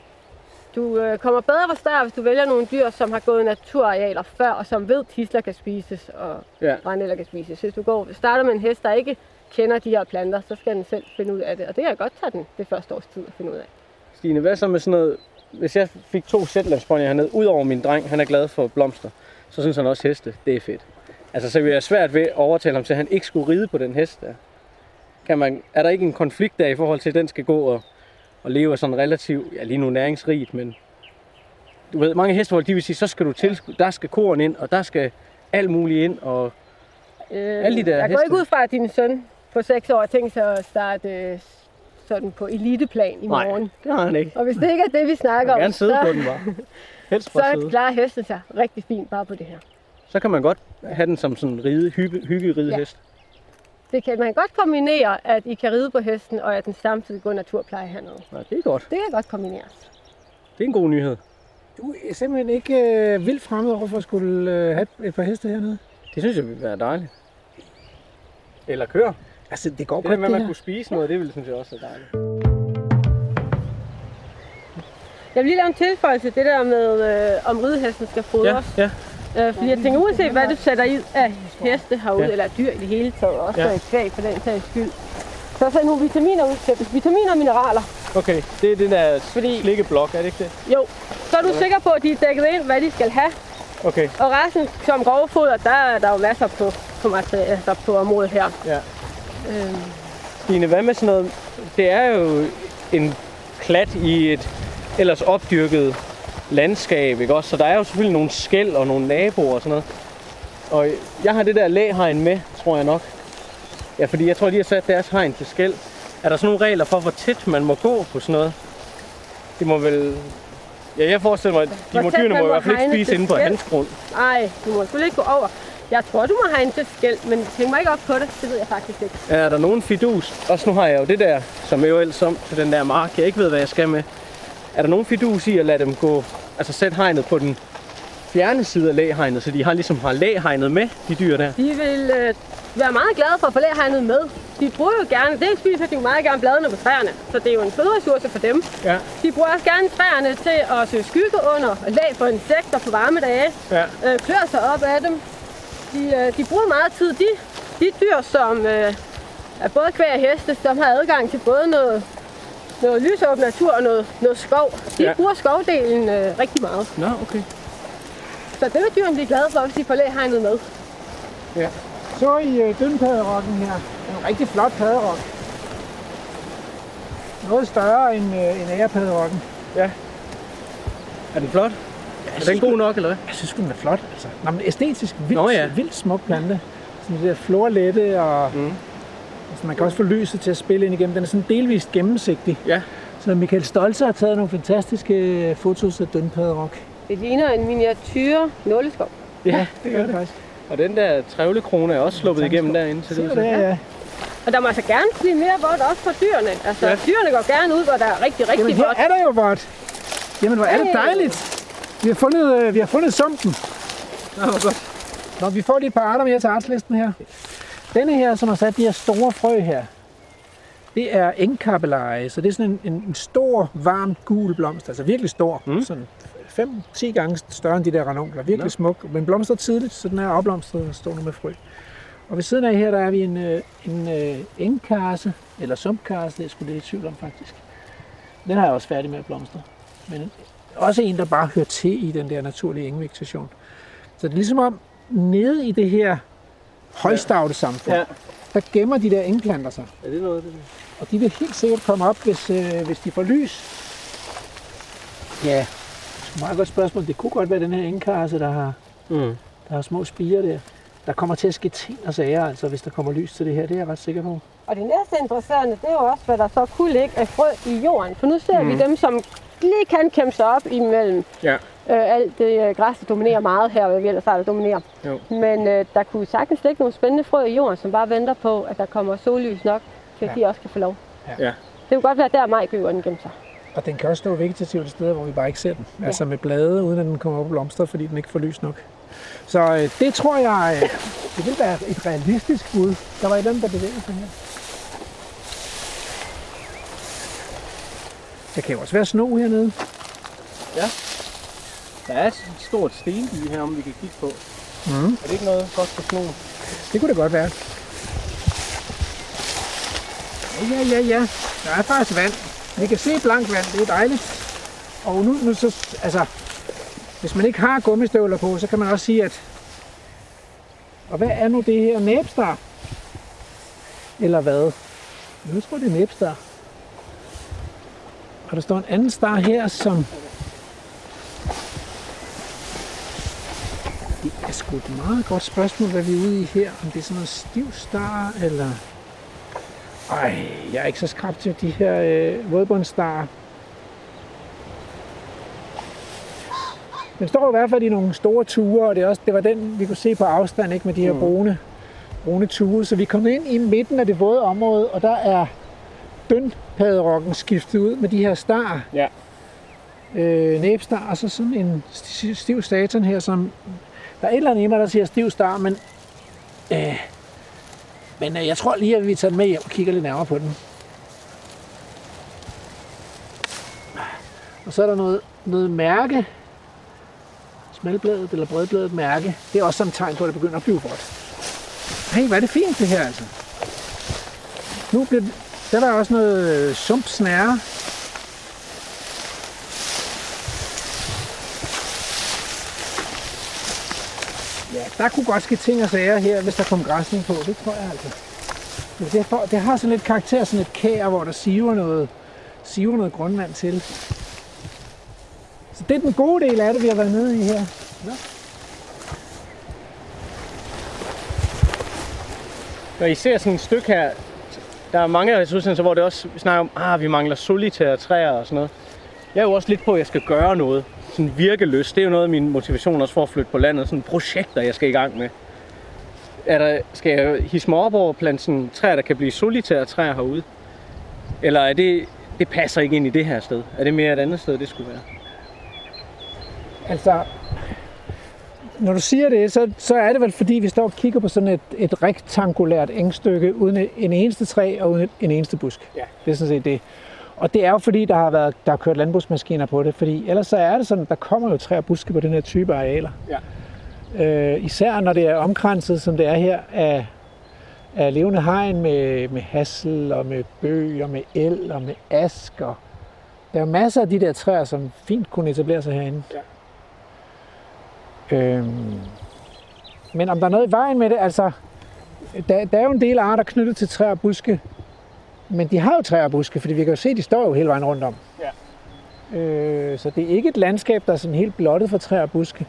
du øh, kommer bedre fra start, hvis du vælger nogle dyr, som har gået naturarealer før, og som ved, tisler kan spises og Ja. brændeller kan spises. Hvis du går, starter med en hest, der ikke kender de her planter, så skal den selv finde ud af det. Og det kan jeg godt tage den det første års tid at finde ud af. Stine, hvad så med sådan noget... Hvis jeg fik to Shetlandsponyer hernede, udover min dreng, han er glad for blomster, så synes han også heste, det er fedt. Altså, så vil jeg svært ved at overtale ham til, at han ikke skulle ride på den hest der. Kan man, er der ikke en konflikt der i forhold til, at den skal gå og, og leve sådan relativt, ja lige nu næringsrigt, men du ved, mange hestehold, de vil sige, så skal du til, der skal koren ind, og der skal alt muligt ind, og Øh, Alle de der jeg går heste. ikke ud fra, at din søn på 6 år tænkt sig at starte øh, sådan på eliteplan i nej, morgen. det har han ikke. Og hvis det ikke er det, vi snakker vil gerne om, sidde på så, den bare. Helst så sidde. klarer hesten sig rigtig fint bare på det her. Så kan man godt have den som sådan en ride, hygge, hygge ridehest. Det kan man godt kombinere, at I kan ride på hesten, og at den samtidig går naturpleje hernede. Ja. det er godt. Det kan godt kombineres. Det er en god nyhed. Du er simpelthen ikke øh, vildt fremmed over for at skulle øh, have et par heste hernede. Det synes jeg ville være dejligt. Eller køre. Altså, det går Det der godt, med, at det man her. kunne spise noget, det ville synes jeg også er dejligt. Jeg vil lige lave en tilføjelse til det der med, øh, om ridehesten skal fodres. ja. Øh, fordi jeg tænker, uanset hvad du sætter i af heste herude, Ja. eller dyr i det hele taget, også Ja. kvæg for den sags skyld, så sæt nogle vitaminer ud til dem. Vitaminer og mineraler. Okay, det er det der Fordi- slikkeblok, er det ikke det? Jo, så er du sikker på, at de er dækket ind, hvad de skal have. Okay, Og resten, som grovfoder, der er der jo masser på, på, materiale, altså på området her. ja. Øhm, Stine, hvad med sådan noget? Det er jo en klat i et ellers opdyrket landskab, ikke også? Så der er jo selvfølgelig nogle skæld og nogle naboer og sådan noget. Og jeg har det der læhegn med, tror jeg nok. Ja, fordi jeg tror, de har sat deres hegn til skæld. Er der sådan nogle regler for, hvor tæt man må gå på sådan noget? Det må vel... Ja, jeg forestiller mig, at de må dyrene man må i må hvert fald ikke spise inde på hans grund. ej, du må selvfølgelig ikke gå over. Jeg tror, du må have en til skæld, men tænk mig ikke op på det. Det ved jeg faktisk ikke. Er der nogen fidus? Også nu har jeg jo det der, som er jo ellers om til den der mark, jeg ikke ved, hvad jeg skal med. Er der nogen fidus i at lade dem gå, altså sætte hegnet på den fjerne side af læhegnet, så de har ligesom har læhegnet med, de dyr der? De vil øh, være meget glade for at få lærhegnet med. De bruger jo gerne, det spiser de jo meget gerne bladene på træerne, så det er jo en føderessource for dem. Ja. De bruger også gerne træerne til at søge skygge under, og lag for insekter på varme dage, Ja. øh, klør sig op af dem. De, øh, de bruger meget tid. De, de dyr, som øh, er både kvæg og heste, som har adgang til både noget, noget lysåben natur og noget, noget skov, de Ja. ja. bruger skovdelen øh, rigtig meget. Nå, okay. Så det vil dyrene blive glade for, hvis de får læhegnet med. Så i øh, dønpaderokken her. En rigtig flot paderok. Noget større end, øh, end ærepaderokken. Er den flot? Er den god nok, eller hvad? Jeg synes, den er flot. Altså. Nå, men æstetisk vildt, Nå ja. vildt smuk plante. Sådan det der florlette, og Mm. Altså, man kan også få lyset til at spille ind igennem. Den er sådan delvist gennemsigtig. Ja. Så Michael Stolze har taget nogle fantastiske øh, fotos af dønpaderok. Det ligner en miniatyr nåleskov. Ja, det gør det faktisk. Og den der trævlekrone er også sluppet igennem derinde. Så det det, ja. Og der må altså gerne blive mere vådt også for dyrene. Altså, Ja. ja. dyrene går gerne ud, hvor der er rigtig, rigtig Jamen, vådt. er der jo vådt. Jamen, hvor er det dejligt. Vi har fundet, øh, vi har fundet sumpen. Nå, hvor godt. Nå, vi får lige et par arter mere til artslisten her. Denne her, som har sat de her store frø her, det er engkappeleje, så det er sådan en, en, en stor, varm, gul blomst, altså virkelig stor, Mm. sådan 5-10 gange større end de der ranunkler, virkelig. Nå. smuk, men blomstrer tidligt, så den er opblomstret og står nu med frø. Og ved siden af her, der er vi en, øh, en øh, engkarse, eller sumpkarse, det er sgu lidt i tvivl om faktisk. Den har jeg også færdig med at blomstre. Men også en, der bare hører til i den der naturlige engvegetation. Så det er ligesom om, nede i det her højstavte samfund, Ja. ja. der gemmer de der engplanter sig. Er det noget af det? Og de vil helt sikkert komme op, hvis, øh, hvis de får lys. Ja, det er et meget godt spørgsmål. Det kunne godt være den her engkarse, der har, Mm. der har små spiger der. Der kommer til at ske ting og sager, altså, hvis der kommer lys til det her. Det er jeg ret sikker på. Og det næste interessante, det er jo også, hvad der så kunne ligge af frø i jorden. For nu ser mm. vi dem, som lige kan kæmpe sig op imellem Ja. Øh, alt det øh, græs, der dominerer meget her, hvad vi ellers har, der dominerer. Jo. Men øh, der kunne sagtens ligge nogle spændende frø i jorden, som bare venter på, at der kommer sollys nok, til at Ja. de også kan få lov. Ja. Det kunne godt være der, majgøveren gemmer sig. Og den kan også stå vegetativt steder, hvor vi bare ikke ser den. Ja. Altså med blade, uden at den kommer op og blomster, fordi den ikke får lys nok. Så øh, det tror jeg, øh, det vil være et realistisk bud. Der var et eller andet, der bevægede sig her. Der kan jo også være sno hernede. Der er et stort stenby her, om vi kan kigge på. Mm. Er det ikke noget godt for snoen? Det kunne det godt være. Ja, ja, ja. Der er faktisk vand. Vi kan se blank vand, det er dejligt. Og nu, nu så, altså, hvis man ikke har gummistøvler på, så kan man også sige, at... Og hvad er nu det her? Næbstar? Eller hvad? Jeg tror, det er næbstar. Og der står en anden star her, som... Det er sgu et meget godt spørgsmål, hvad vi er ude i her. Om det er sådan noget stiv star, eller... Ej, jeg er ikke så skrab til de her øh, vådbundsstarer. Den står i hvert fald i nogle store ture, og det, er også, det var den, vi kunne se på afstand, ikke med de her brune, brune ture. Så vi kom ind i midten af det våde område, og der er dønpaderokken skiftet ud med de her star. Ja. Øh, næbstar, og så sådan en sti- stiv satan her, som... Der er et eller andet i mig, der siger stiv star, men... Øh, men øh, jeg tror lige, at vi tager den med hjem og kigger lidt nærmere på den. Og så er der noget, noget mærke. Smalbladet eller bredbladet mærke. Det er også sådan et tegn på, at det begynder at blive godt. Hey, hvad er det fint det her altså. Nu bliver, der er der også noget øh, sumpsnære. Ja, der kunne godt ske ting og sager her, hvis der kom græsning på. Det tror jeg altså. Men det, får, det har sådan lidt karakter, sådan et kær, hvor der siver noget, siver noget grundvand til. Så det er den gode del af det, vi har været nede i her. Ja. Når I ser sådan et stykke her, der er mange af ressourcerne, hvor det også snakker om, at ah, vi mangler solitære træer og sådan noget. Jeg er jo også lidt på, at jeg skal gøre noget. Sådan virkeløst. Det er jo noget af min motivation også for at flytte på landet. Sådan projekter, jeg skal i gang med. Er der, skal jeg hisse mig op over plante sådan træer, der kan blive solitære træer herude? Eller er det, det passer ikke ind i det her sted? Er det mere et andet sted, det skulle være? Altså, når du siger det, så, så er det vel fordi, vi står og kigger på sådan et, et rektangulært engstykke uden en eneste træ og uden en eneste busk. Ja. Det er sådan set det. Og det er jo fordi, der har, været, der har kørt landbrugsmaskiner på det, fordi ellers så er det sådan, der kommer jo træer og buske på den her type arealer. Ja. Øh, især når det er omkranset, som det er her, af, af levende hegn med, med hassel og med bøg og med el og med ask. Og der er masser af de der træer, som fint kunne etablere sig herinde. Øhm, men om der er noget i vejen med det, altså, der, der er jo en del arter knyttet til træer og buske, men de har jo træer og buske, fordi vi kan jo se, at de står jo hele vejen rundt om. Ja. Øh, så det er ikke et landskab, der er sådan helt blottet for træer og buske.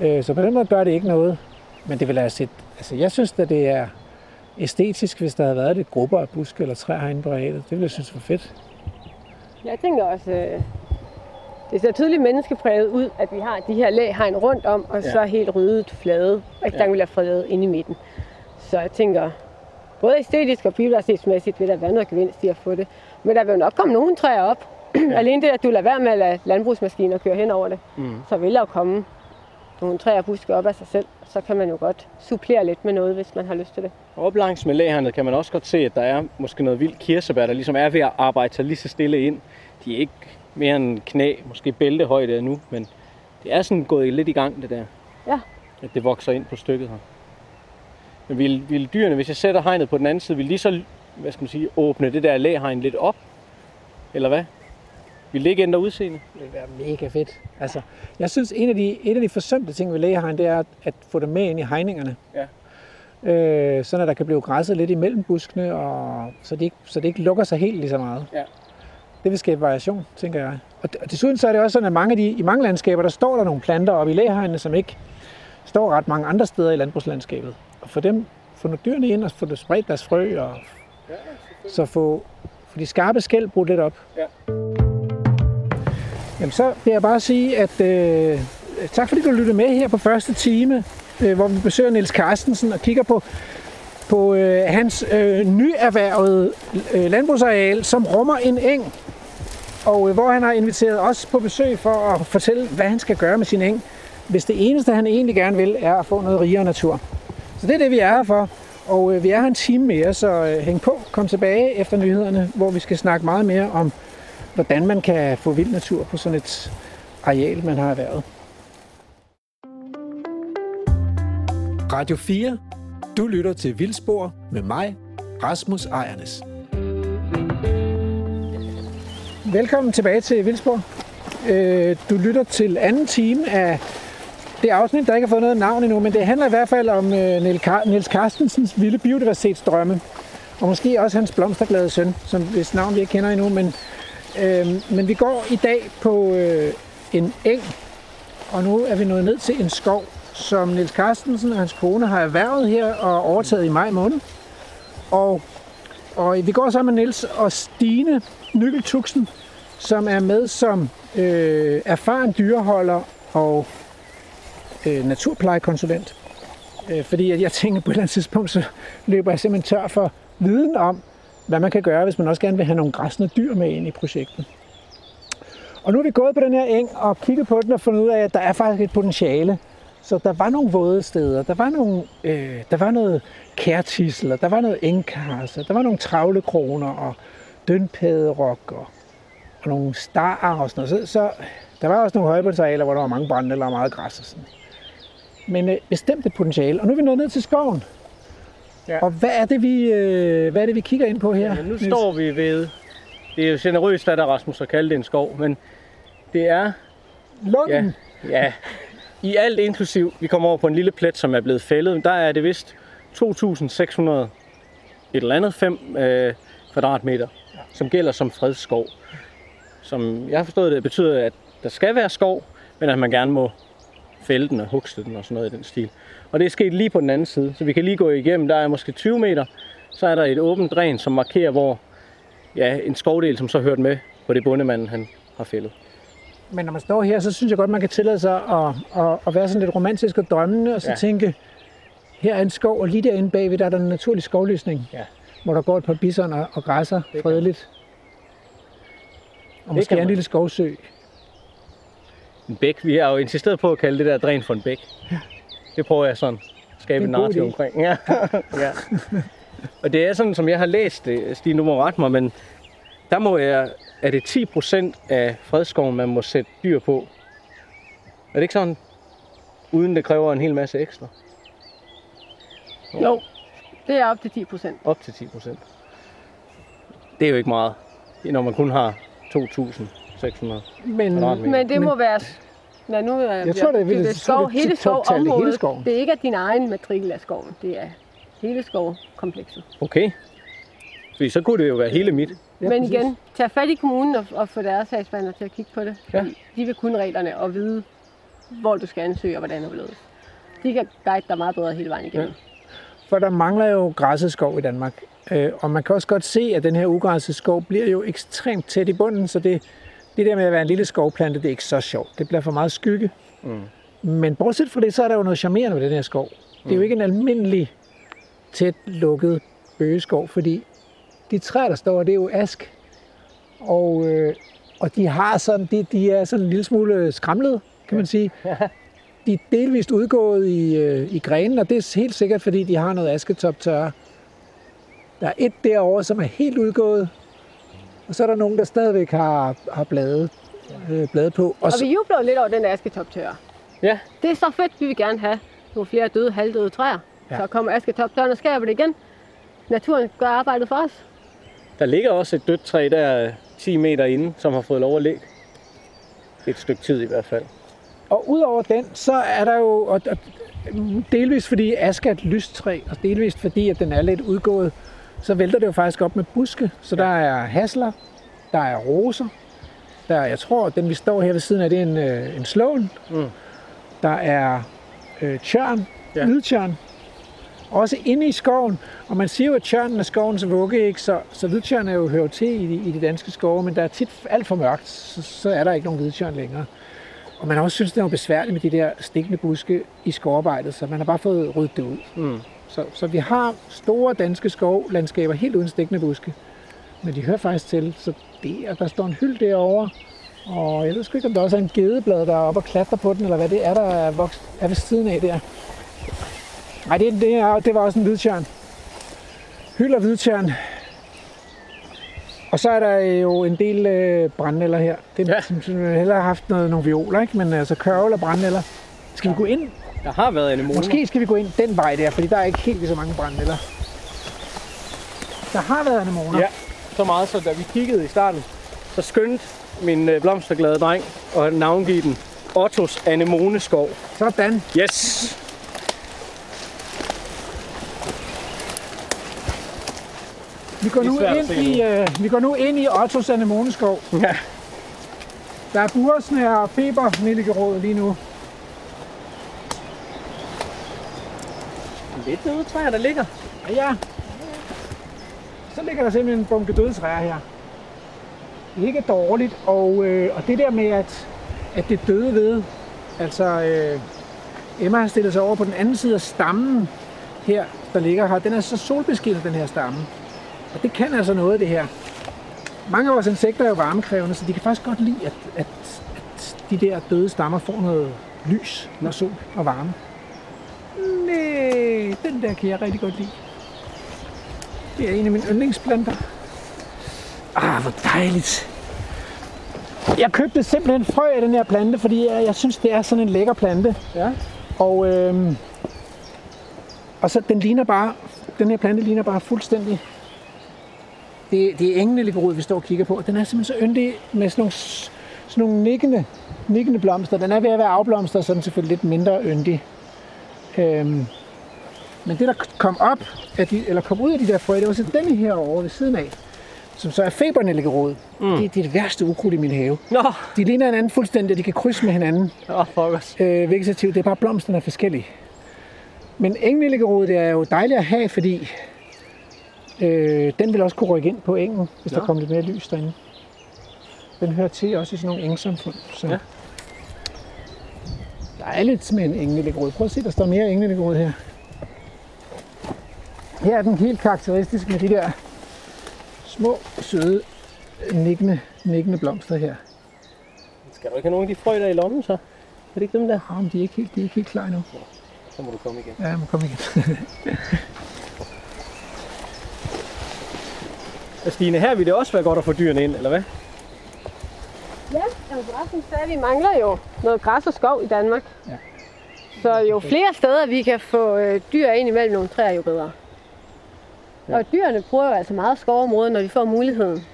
Nej. Øh, så på den måde gør det ikke noget. Men det vil set, altså jeg synes, at det er æstetisk, hvis der havde været lidt grupper af buske eller træer herinde på arealet. Det ville jeg synes var fedt. Jeg tænker også, øh, det ser tydeligt menneskepræget ud, at vi har de her læhegn rundt om, og Ja. så helt ryddet flade, og ikke Ja. fredet inde i midten. Så jeg tænker, både æstetisk og biodiversitetsmæssigt vil der være noget gevinst i at få det. Men der vil jo nok komme nogle træer op. Ja. Alene det, at du lader være med at lade landbrugsmaskiner køre hen over det, Mm. så vil der jo komme nogle træer og buske op af sig selv. Så kan man jo godt supplere lidt med noget, hvis man har lyst til det. Op langs med læhegnet kan man også godt se, at der er måske noget vildt kirsebær, der ligesom er ved at arbejde sig lige så stille ind. De er ikke mere end knæ, måske bæltehøjde nu, men det er sådan gået lidt i gang, det der. Ja. At det vokser ind på stykket her. Men vil, vil dyrene, hvis jeg sætter hegnet på den anden side, vil de så, hvad skal man sige, åbne det der læhegn lidt op? Eller hvad? Vil det ikke ændre udseende? Det vil være mega fedt. Altså, jeg synes, en af de, en af de forsømte ting ved lægehegn, det er at, få dem med ind i hegningerne. Ja. Øh, sådan at der kan blive græsset lidt imellem buskene, og så det, ikke, så det ikke lukker sig helt lige så meget. Ja. Det vil skabe variation, tænker jeg. Og, desuden så er det også sådan, at mange af de, i mange landskaber, der står der nogle planter oppe i lægehegnene, som ikke står ret mange andre steder i landbrugslandskabet. Få dem, få nogle dyrene ind og få det spredt deres frø, og så få, få de skarpe skæld brudt lidt op. Ja. Jamen så vil jeg bare sige, at øh, tak fordi du lyttede med her på første time, øh, hvor vi besøger Niels Carstensen og kigger på, på øh, hans øh, nyerhvervede øh, landbrugsareal, som rummer en eng og øh, hvor han har inviteret os på besøg for at fortælle, hvad han skal gøre med sin eng, hvis det eneste, han egentlig gerne vil, er at få noget rigere natur. Så det er det, vi er her for. Og øh, vi er her en time mere, så øh, hæng på, kom tilbage efter nyhederne, hvor vi skal snakke meget mere om, hvordan man kan få vild natur på sådan et areal, man har erhvervet. Radio 4. Du lytter til Vildspor med mig, Rasmus Ejernes. Velkommen tilbage til Vildspor. Øh, Du lytter til anden time af det afsnit, der ikke har fået noget navn endnu, men det handler i hvert fald om øh, Niels Niels Carstensens vilde biodiversitetsdrømme. Og måske også hans blomsterglade søn, som hvis navn vi ikke kender endnu. Men, øh, men vi går i dag på øh, en eng, og nu er vi nået ned til en skov, som Niels Carstensen og hans kone har erhvervet her og overtaget i maj måned. Og, og vi går sammen med Niels og Stine Nykkeltuksen, som er med som øh, erfaren dyreholder og øh, naturplejekonsulent. Øh, fordi at jeg tænker, på et eller andet tidspunkt, så løber jeg simpelthen tør for viden om, hvad man kan gøre, hvis man også gerne vil have nogle græsne dyr med ind i projektet. Og nu er vi gået på den her eng og kigget på den og fundet ud af, at der er faktisk et potentiale. Så der var nogle våde steder, der var, nogle, øh, der var noget kærtisler, der var noget engkarse, der var nogle travlekroner og dønpæderok og, og nogle starer og sådan noget. Så, så der var også nogle højbundsarealer, hvor der var mange brænde eller meget græs og sådan. Men øh, bestemt et potentiale. Og nu er vi nået ned til skoven. Ja. Og hvad er, det, vi, øh, hvad er det, vi kigger ind på her? Ja, nu står vi ved, det er jo generøst af dig, Rasmus, at kalde det en skov, men det er, ja, Lunden. ja, i alt inklusiv, vi kommer over på en lille plet, som er blevet fældet, der er det vist 2.600 et eller andet 5 øh, kvadratmeter, som gælder som fredskov. Som jeg har forstået det, betyder, at der skal være skov, men at man gerne må fælde den og hugste den og sådan noget i den stil. Og det er sket lige på den anden side, så vi kan lige gå igennem. Der er måske 20 meter, så er der et åbent dræn, som markerer, hvor ja, en skovdel, som så hørt med på det bondemanden, han har fældet. Men når man står her, så synes jeg godt, man kan tillade sig at, at, at være sådan lidt romantisk og drømmende, og så ja. Tænke, her er en skov, og lige derinde bagved, der er der en naturlig skovløsning, Ja. hvor der går et par bison og, og græsser fredeligt. Og Det måske en lille skovsø. En bæk. Vi har jo insisteret på at kalde det der dræn for en bæk. Det prøver jeg sådan at skabe en narrativ omkring. Ja. ja. Og det er sådan, som jeg har læst det, Stine, du må rette mig, men der må jeg, er det 10 procent af fredskoven, man må sætte dyr på. Er det ikke sådan, uden det kræver en hel masse ekstra? Jo, det er op til 10 procent. Op til 10 procent. Det er jo ikke meget, når man kun har 2.600. Men. Men det må være... Ja, nu er Jeg tror, det er- det, jeg er tror, skov, det er hele skovområdet. Det er ikke af din egen matrikel af skoven. Det er hele skovkomplekset. Okay. Fordi så kunne det jo være hele mit. Ja, Men præcis. igen, tag fat i kommunen og, og få deres sagsbehandler til at kigge på det. Ja. De vil kunne reglerne og vide, hvor du skal ansøge og hvordan og hvorledes. De kan guide dig meget bedre hele vejen igennem. Ja. For der mangler jo græsset skov i Danmark. Øh, Og man kan også godt se, at den her ugræsset skov bliver jo ekstremt tæt i bunden, så det, det der med at være en lille skovplante, det er ikke så sjovt. Det bliver for meget skygge. Mm. Men bortset fra det, så er der jo noget charmerende ved den her skov. Det er jo ikke en almindelig tæt lukket bøgeskov, fordi de træer, der står, det er jo ask. Og, øh, og de har sådan, de, de er sådan en lille smule skramlet, kan man sige. De er delvist udgået i, øh, i grenen, og det er helt sikkert, fordi de har noget asketoptørre. Der er et derovre, som er helt udgået, og så er der nogen, der stadigvæk har, har blade, øh, blade på. Og Og så, vi jubler lidt over den asketoptør. Ja, Det er så fedt, vi vil gerne have nogle flere døde, halvdøde træer. Ja. Så kommer asketoptøren og skaber det igen. Naturen gør arbejdet for os. Der ligger også et dødt træ der øh, 10 meter inde, som har fået lov at ligge. Et stykke tid i hvert fald. Og udover den, så er der jo, og, og delvist fordi aske er et lystræ, og delvist fordi, at den er lidt udgået, så vælter det jo faktisk op med buske. Så der er hasler, der er roser, der er, jeg tror, den vi står her ved siden af, det er en, øh, en slåen. Mm. Der er øh, tjørn, Ja. ja. hvidtjørn, også inde i skoven. Og man siger jo, at tjørnen er skovens vugge, ikke? Så, så hvidtjørn er jo hører til i de, i de danske skove, men der er tit alt for mørkt, så, så er der ikke nogen hvidtjørn længere. Og man har også synes, det er besværligt med de der stikkende buske i skovarbejdet, så man har bare fået ryddet det ud. Mm. Så, så vi har store danske skovlandskaber helt uden stikkende buske. men de hører faktisk til. Så det, og der står en hyld derovre, og jeg ved sgu ikke, om der også er en gedeblad, der er oppe og klatrer på den, eller hvad det er, der er, vokst, er ved siden af der. Nej, det, det, er, det var også en hvidtjørn. Hyld og hvidtjørn. Og så er der jo en del øh, brændenælder her. Det er, Ja. som, som hellere har haft noget, nogle violer, ikke? men altså kørvel og brændenælder. Skal vi gå ind? Der har været anemoner. Måske skal vi gå ind den vej der, fordi der er ikke helt lige så mange brændenælder. Der har været anemoner. Ja, så meget, så da vi kiggede i starten, så skyndte min øh, blomsterglade dreng at navngive den Ottos anemoneskov. Sådan. Yes! Vi går, nu ind i, øh, vi går nu ind i Ottos anemoneskov. Ja. Der er bursnær og feber lige nu. Lidt døde træer, der ligger. Ja, ja. Så ligger der simpelthen en bunke døde træer her. Ikke dårligt, og, øh, og det der med, at, at det døde ved, altså øh, Emma har stillet sig over på den anden side af stammen her, der ligger her. Den er så solbeskinnet, den her stamme. Og det kan altså noget, det her. Mange af vores insekter er jo varmekrævende, så de kan faktisk godt lide, at, at, at de der døde stammer får noget lys når sol og varme. Den der kan jeg rigtig godt lide. Det er en af mine yndlingsplanter. Ah, hvor dejligt. Jeg købte simpelthen frø af den her plante, fordi jeg, jeg synes, det er sådan en lækker plante. Ja. Og, øhm, og så den ligner bare, den her plante ligner bare fuldstændig. Det, det er engeleligerod, vi står og kigger på. Den er simpelthen så yndig med sådan nogle, sådan nogle nikkende, nikkende blomster. Den er ved at være afblomstret, så er den selvfølgelig lidt mindre yndig. Øhm, men det, der kom op, af de, eller kom ud af de der frø, det var så denne her over ved siden af, som så er febernælligerod. Mm. Det, det er det værste ukrudt i min have. Nå, De ligner hinanden fuldstændig, og de kan krydse med hinanden åh, oh, fuckers. øh, vegetativt. Det er bare blomsterne er forskellige. Men engelillerod, det er jo dejligt at have, fordi øh, den vil også kunne rykke ind på engen, hvis ja. der kommer lidt mere lys derinde. Den hører til også i sådan nogle engsamfund. Så. Ja. Der er lidt med en engelillerod. Prøv at se, der står mere engelillerod her. Her er den helt karakteristisk med de der små, søde, nikkende, nikkende blomster her. Skal du ikke have nogle af de frø der i lommen, så? Er det ikke dem der? Ah, men de er ikke helt, de er ikke helt klar endnu. Så må du komme igen. Ja, jeg må komme igen. Stine, her vil det også være godt at få dyrene ind, eller hvad? Ja, altså Rasmus sagde, at vi mangler jo noget græs og skov i Danmark. Ja. Så jo flere steder vi kan få øh, dyr ind imellem nogle træer, jo bedre. Ja. Og dyrene bruger jo altså meget skovområder, når de får muligheden.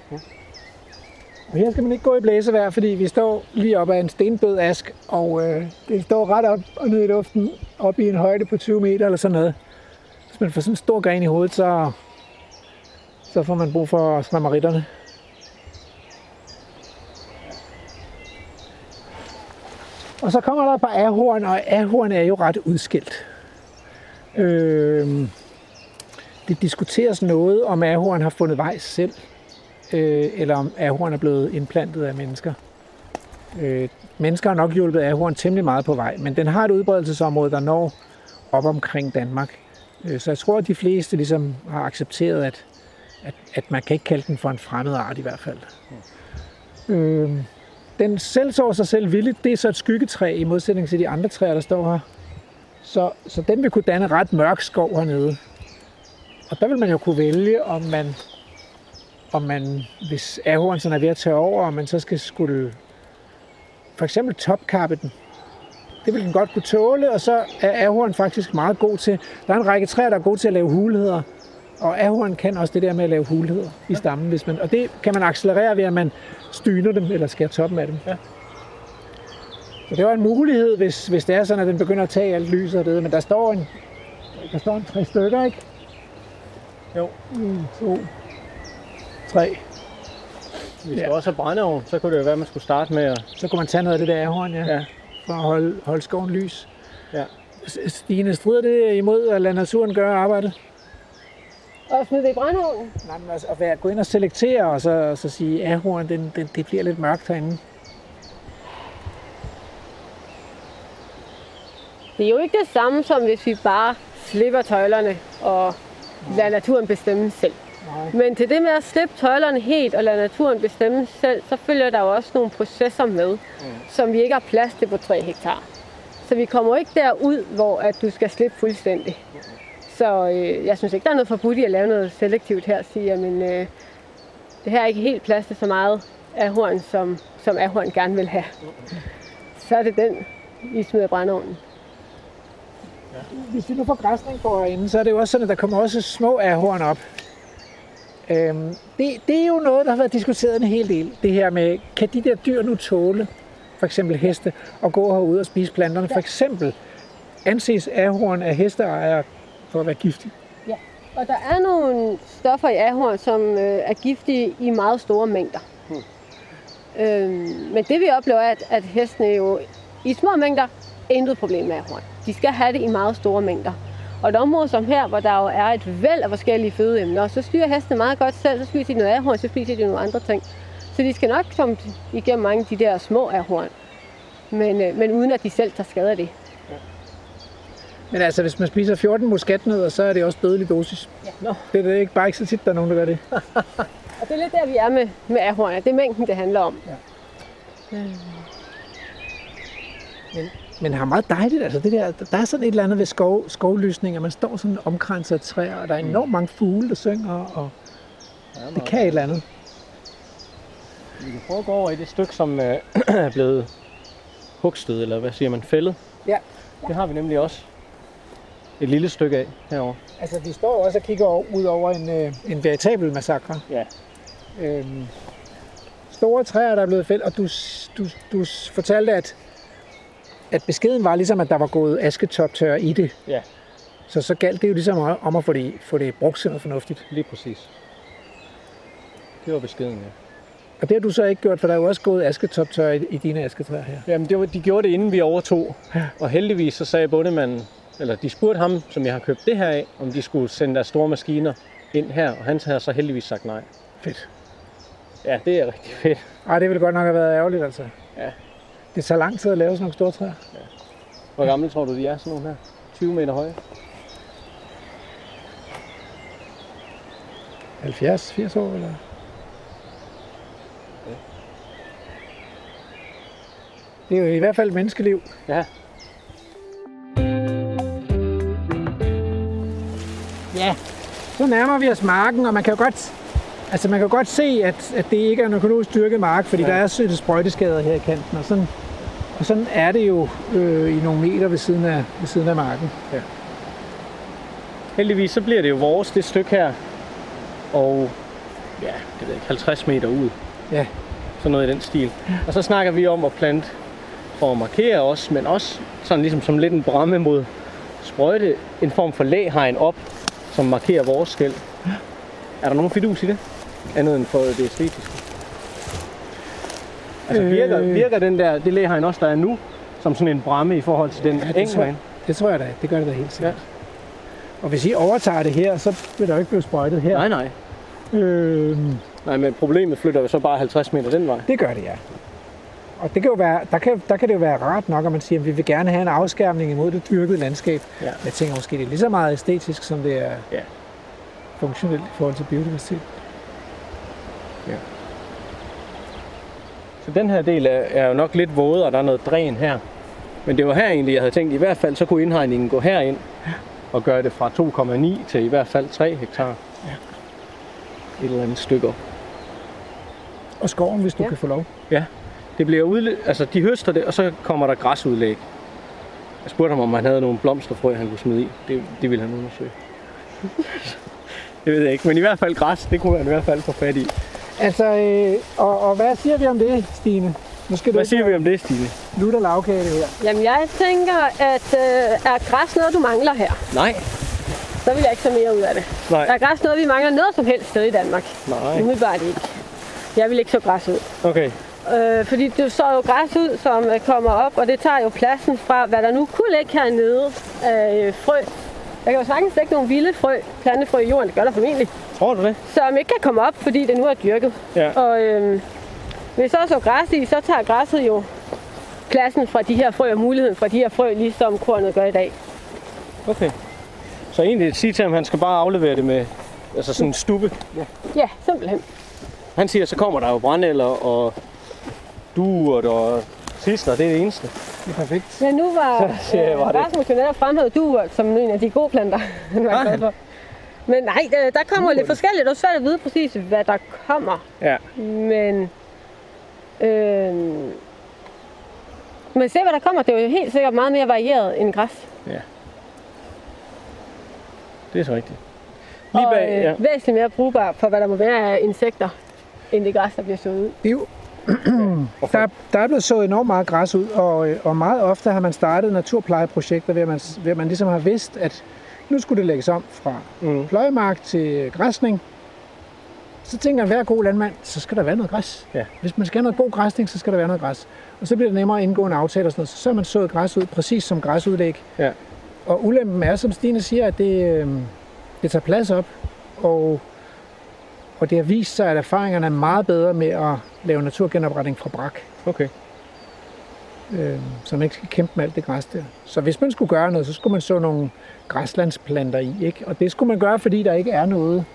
Og her skal man ikke gå i blæsevejr, fordi vi står lige oppe af en stenbød ask, og øh, det står ret op og ned i luften, op i en højde på 20 meter eller sådan noget. Hvis man får sådan en stor gren i hovedet, så, så får man brug for smameritterne. Og så kommer der et par ahorn, og ahorn er jo ret udskilt. Øh, det diskuteres noget, om ahorn har fundet vej selv, øh, eller om ahorn er blevet indplantet af mennesker. Øh, mennesker har nok hjulpet ahorn temmelig meget på vej, men den har et udbredelsesområde, der når op omkring Danmark. Øh, så jeg tror, at de fleste ligesom har accepteret, at, at, at man kan ikke kalde den for en fremmed art i hvert fald. Øh, den selv sår sig selv villigt, det er så et skyggetræ i modsætning til de andre træer, der står her. Så, så den vil kunne danne ret mørk skov hernede. Og der vil man jo kunne vælge, om man, om man hvis ahorn sådan er ved at tage over, om man så skal skulle for eksempel topkappe den. Det vil den godt kunne tåle, og så er ahorn faktisk meget god til. Der er en række træer, der er gode til at lave hulheder, og ahorn kan også det der med at lave hulheder i stammen, hvis man, og det kan man accelerere ved, at man styner dem eller skærer toppen af dem. Ja. Så det var en mulighed, hvis, hvis det er sådan, at den begynder at tage alt lyset og det, men der står en, der står en tre stykker, ikke? Jo. 1, 2, 3. Vi skal Ja. også have brændeovn, så kunne det jo være, at man skulle starte med at... Så kunne man tage noget af det der ahorn, ja, Ja. for at holde, holde skoven lys. Ja. Stine, strider det imod at lade naturen gøre arbejdet? Og smide det i brændeovnen. Nej, men altså at være, gå ind og selektere, og så, og så sige, at ahorn, den, den, det bliver lidt mørkt herinde. Det er jo ikke det samme, som hvis vi bare slipper tøjlerne og lader naturen bestemme selv. Men til det med at slippe tøjlerne helt og lade naturen bestemme selv, så følger der jo også nogle processer med, mm. som vi ikke har plads til på 3 hektar. Så vi kommer ikke derud, hvor at du skal slippe fuldstændig. Så øh, jeg synes ikke, der er noget forbudt i at lave noget selektivt her og sige, at øh, det her er ikke helt plads til så meget ahorn, som, som ahorn gerne vil have. Så er det den, vi smider i brændeovnen. Hvis vi nu får græsning på herinde, så er det jo også sådan, at der kommer også små ahorn op. Øhm, det, det er jo noget, der har været diskuteret en hel del. Det her med, kan de der dyr nu tåle, for eksempel heste, at gå herude og spise planterne? For eksempel anses ahorn af hesteejere for at være giftig. Ja, og der er nogle stoffer i ahorn, som øh, er giftige i meget store mængder. Hmm. Øhm, men det vi oplever er, at, at hestene jo i små mængder intet problem med ahorn. De skal have det i meget store mængder. Og et område som her, hvor der jo er et væld af forskellige fødeemner, så styrer hestene meget godt selv, så spiser de noget ahorn, så spiser de nogle andre ting. Så de skal nok komme igennem mange af de der små ahorn, men, øh, men uden at de selv tager skade af det. Men altså, hvis man spiser 14 muskatnødder, så er det også dødelig dosis. Ja. Nå. Det er det ikke bare ikke så tit, der er nogen, der gør det. Og det er lidt der, vi er med, med ahorn. Det er mængden, det handler om. Ja. Men, men har meget dejligt, altså det der, der er sådan et eller andet ved skov, skovlysninger. Man står sådan omkranset af træer, og der er enormt mange fugle, der synger, og det kan et eller andet. Vi kan prøve at gå over i det stykke, som øh, er blevet hugstet, eller hvad siger man, fældet. Ja. Det har vi nemlig også et lille stykke af herovre. Altså, vi står også og kigger over, ud over en, øh, en veritabel massakre. Ja. Øhm, store træer, der er blevet fældet, og du, du, du fortalte, at, at beskeden var ligesom, at der var gået asketoptør i det. Ja. Så så galt det jo ligesom om at få det, få det brugt til noget fornuftigt. Lige præcis. Det var beskeden, ja. Og det har du så ikke gjort, for der er jo også gået asketoptør i, i dine asketræer her. Jamen, det var, de gjorde det, inden vi overtog. Ja. Og heldigvis så sagde bondemanden, eller de spurgte ham, som jeg har købt det her af, om de skulle sende deres store maskiner ind her, og han havde så heldigvis sagt nej. Fedt. Ja, det er rigtig fedt. Ej, det ville godt nok have været ærgerligt, altså. Ja. Det tager lang tid at lave sådan nogle store træer. Hvor gamle tror du, de er, sådan nogle her? 20 meter høje? 70, 80 år, eller? Det er jo i hvert fald menneskeliv. Ja. Ja, så nærmer vi os marken, og man kan jo godt, altså man kan godt se, at, at det ikke er en økologisk dyrket mark, fordi ja. der er sprøjteskader her i kanten, og sådan, og sådan er det jo øh, i nogle meter ved siden af, ved siden af marken. Ja. Heldigvis så bliver det jo vores, det stykke her. Og ja, det ved jeg ikke, 50 meter ud. Ja. Sådan noget i den stil. Og så snakker vi om at plante for at markere os, men også sådan ligesom som lidt en bramme mod sprøjte, en form for læhegn op, som markerer vores skæld. Er der nogen fidus i det? Andet end for det æstetiske. Altså virker, Øh. virker den der, det læhegn også, der er nu, som sådan en bramme i forhold til den Ja, det, tror, man- det tror jeg da. Det gør det da helt sikkert. Ja. Og hvis I overtager det her, så vil der jo ikke blive sprøjtet her. Nej, nej. Øh, Nej, men problemet flytter jo så bare 50 meter den vej. det gør det, ja. Og det kan jo være, der, kan, der kan det jo være rart nok, at man siger, at vi vil gerne have en afskærmning imod det dyrkede landskab. Ja. Jeg tænker måske, det er lige så meget æstetisk, som det er Ja. funktionelt i forhold til biodiversitet. Så den her del er, er jo nok lidt våd, og der er noget dræn her. Men det var her egentlig, jeg havde tænkt, i hvert fald så kunne indhegningen gå herind og gøre det fra 2,9 til i hvert fald 3 hektar. Ja. Et eller andet stykke. Og skoven, hvis du Ja. kan få lov. Det bliver udlæ- altså de høster det, og så kommer der græsudlæg. Jeg spurgte ham, om han havde nogle blomsterfrø, han kunne smide i. Det, det ville han undersøge. det ved jeg ikke, men i hvert fald græs, det kunne han i hvert fald få fat i. Altså, øh, og, og hvad siger vi om det, Stine? Nu skal du Hvad siger vi om det, Stine? lutter lavkage det her. Jamen, jeg tænker, at øh, er græs noget, du mangler her? Nej. Så vil jeg ikke så mere ud af det. Nej. Er græs noget, vi mangler noget som helst sted i Danmark? Nej. Umiddelbart ikke. Jeg vil ikke så græs ud. Okay. Øh, fordi det så jo græs ud, som øh, kommer op, og det tager jo pladsen fra, hvad der nu kunne ligge hernede af øh, frø. Der kan jo sagtens lægge nogle vilde frø, plantefrø i jorden, det gør der formentlig, Tror du det? som ikke kan komme op, fordi det nu er dyrket. Ja. Og øh, hvis så så græs i, så tager græsset jo pladsen fra de her frø og muligheden fra de her frø, ligesom kornet gør i dag. Okay. Så egentlig sige til ham, at han skal bare aflevere det med Altså sådan en stube. Ja, simpelthen. Han siger, så kommer der jo brændeller og duer og tisler, det er det eneste. Det er perfekt. Ja, nu var Så jeg bare det. Rasmus jo netop fremhævet duer som en af de gode planter. han var glad for. Men nej, der, der kommer lidt forskelligt. Det er svært at vide præcis, hvad der kommer. Ja. Men... Øh, men se, hvad der kommer. Det er jo helt sikkert meget mere varieret end græs. Det er så rigtigt. Lige og bag, øh, ja. væsentligt mere brugbar for, hvad der må være af insekter, end det græs, der bliver sået ud. Det jo, der, er- der er blevet sået enormt meget græs ud, og, øh, og meget ofte har man startet naturplejeprojekter, ved at man, ved at man ligesom har vidst, at nu skulle det lægges om fra Mm. pløjemark til græsning. Så tænker hver god landmand, så skal der være noget græs. Ja. Hvis man skal have noget god græsning, så skal der være noget græs. Og så bliver det nemmere at indgå en aftale og sådan noget. Så har man sået græs ud, præcis som græsudlæg. Ja. Og ulempen er, som Stine siger, at det, øh, det tager plads op, og, og det har vist sig, at erfaringerne er meget bedre med at lave naturgenopretning fra brak, Okay. Øh, så man ikke skal kæmpe med alt det græs der. Så hvis man skulle gøre noget, så skulle man så nogle græslandsplanter i, ikke? Og det skulle man gøre, fordi der ikke er noget.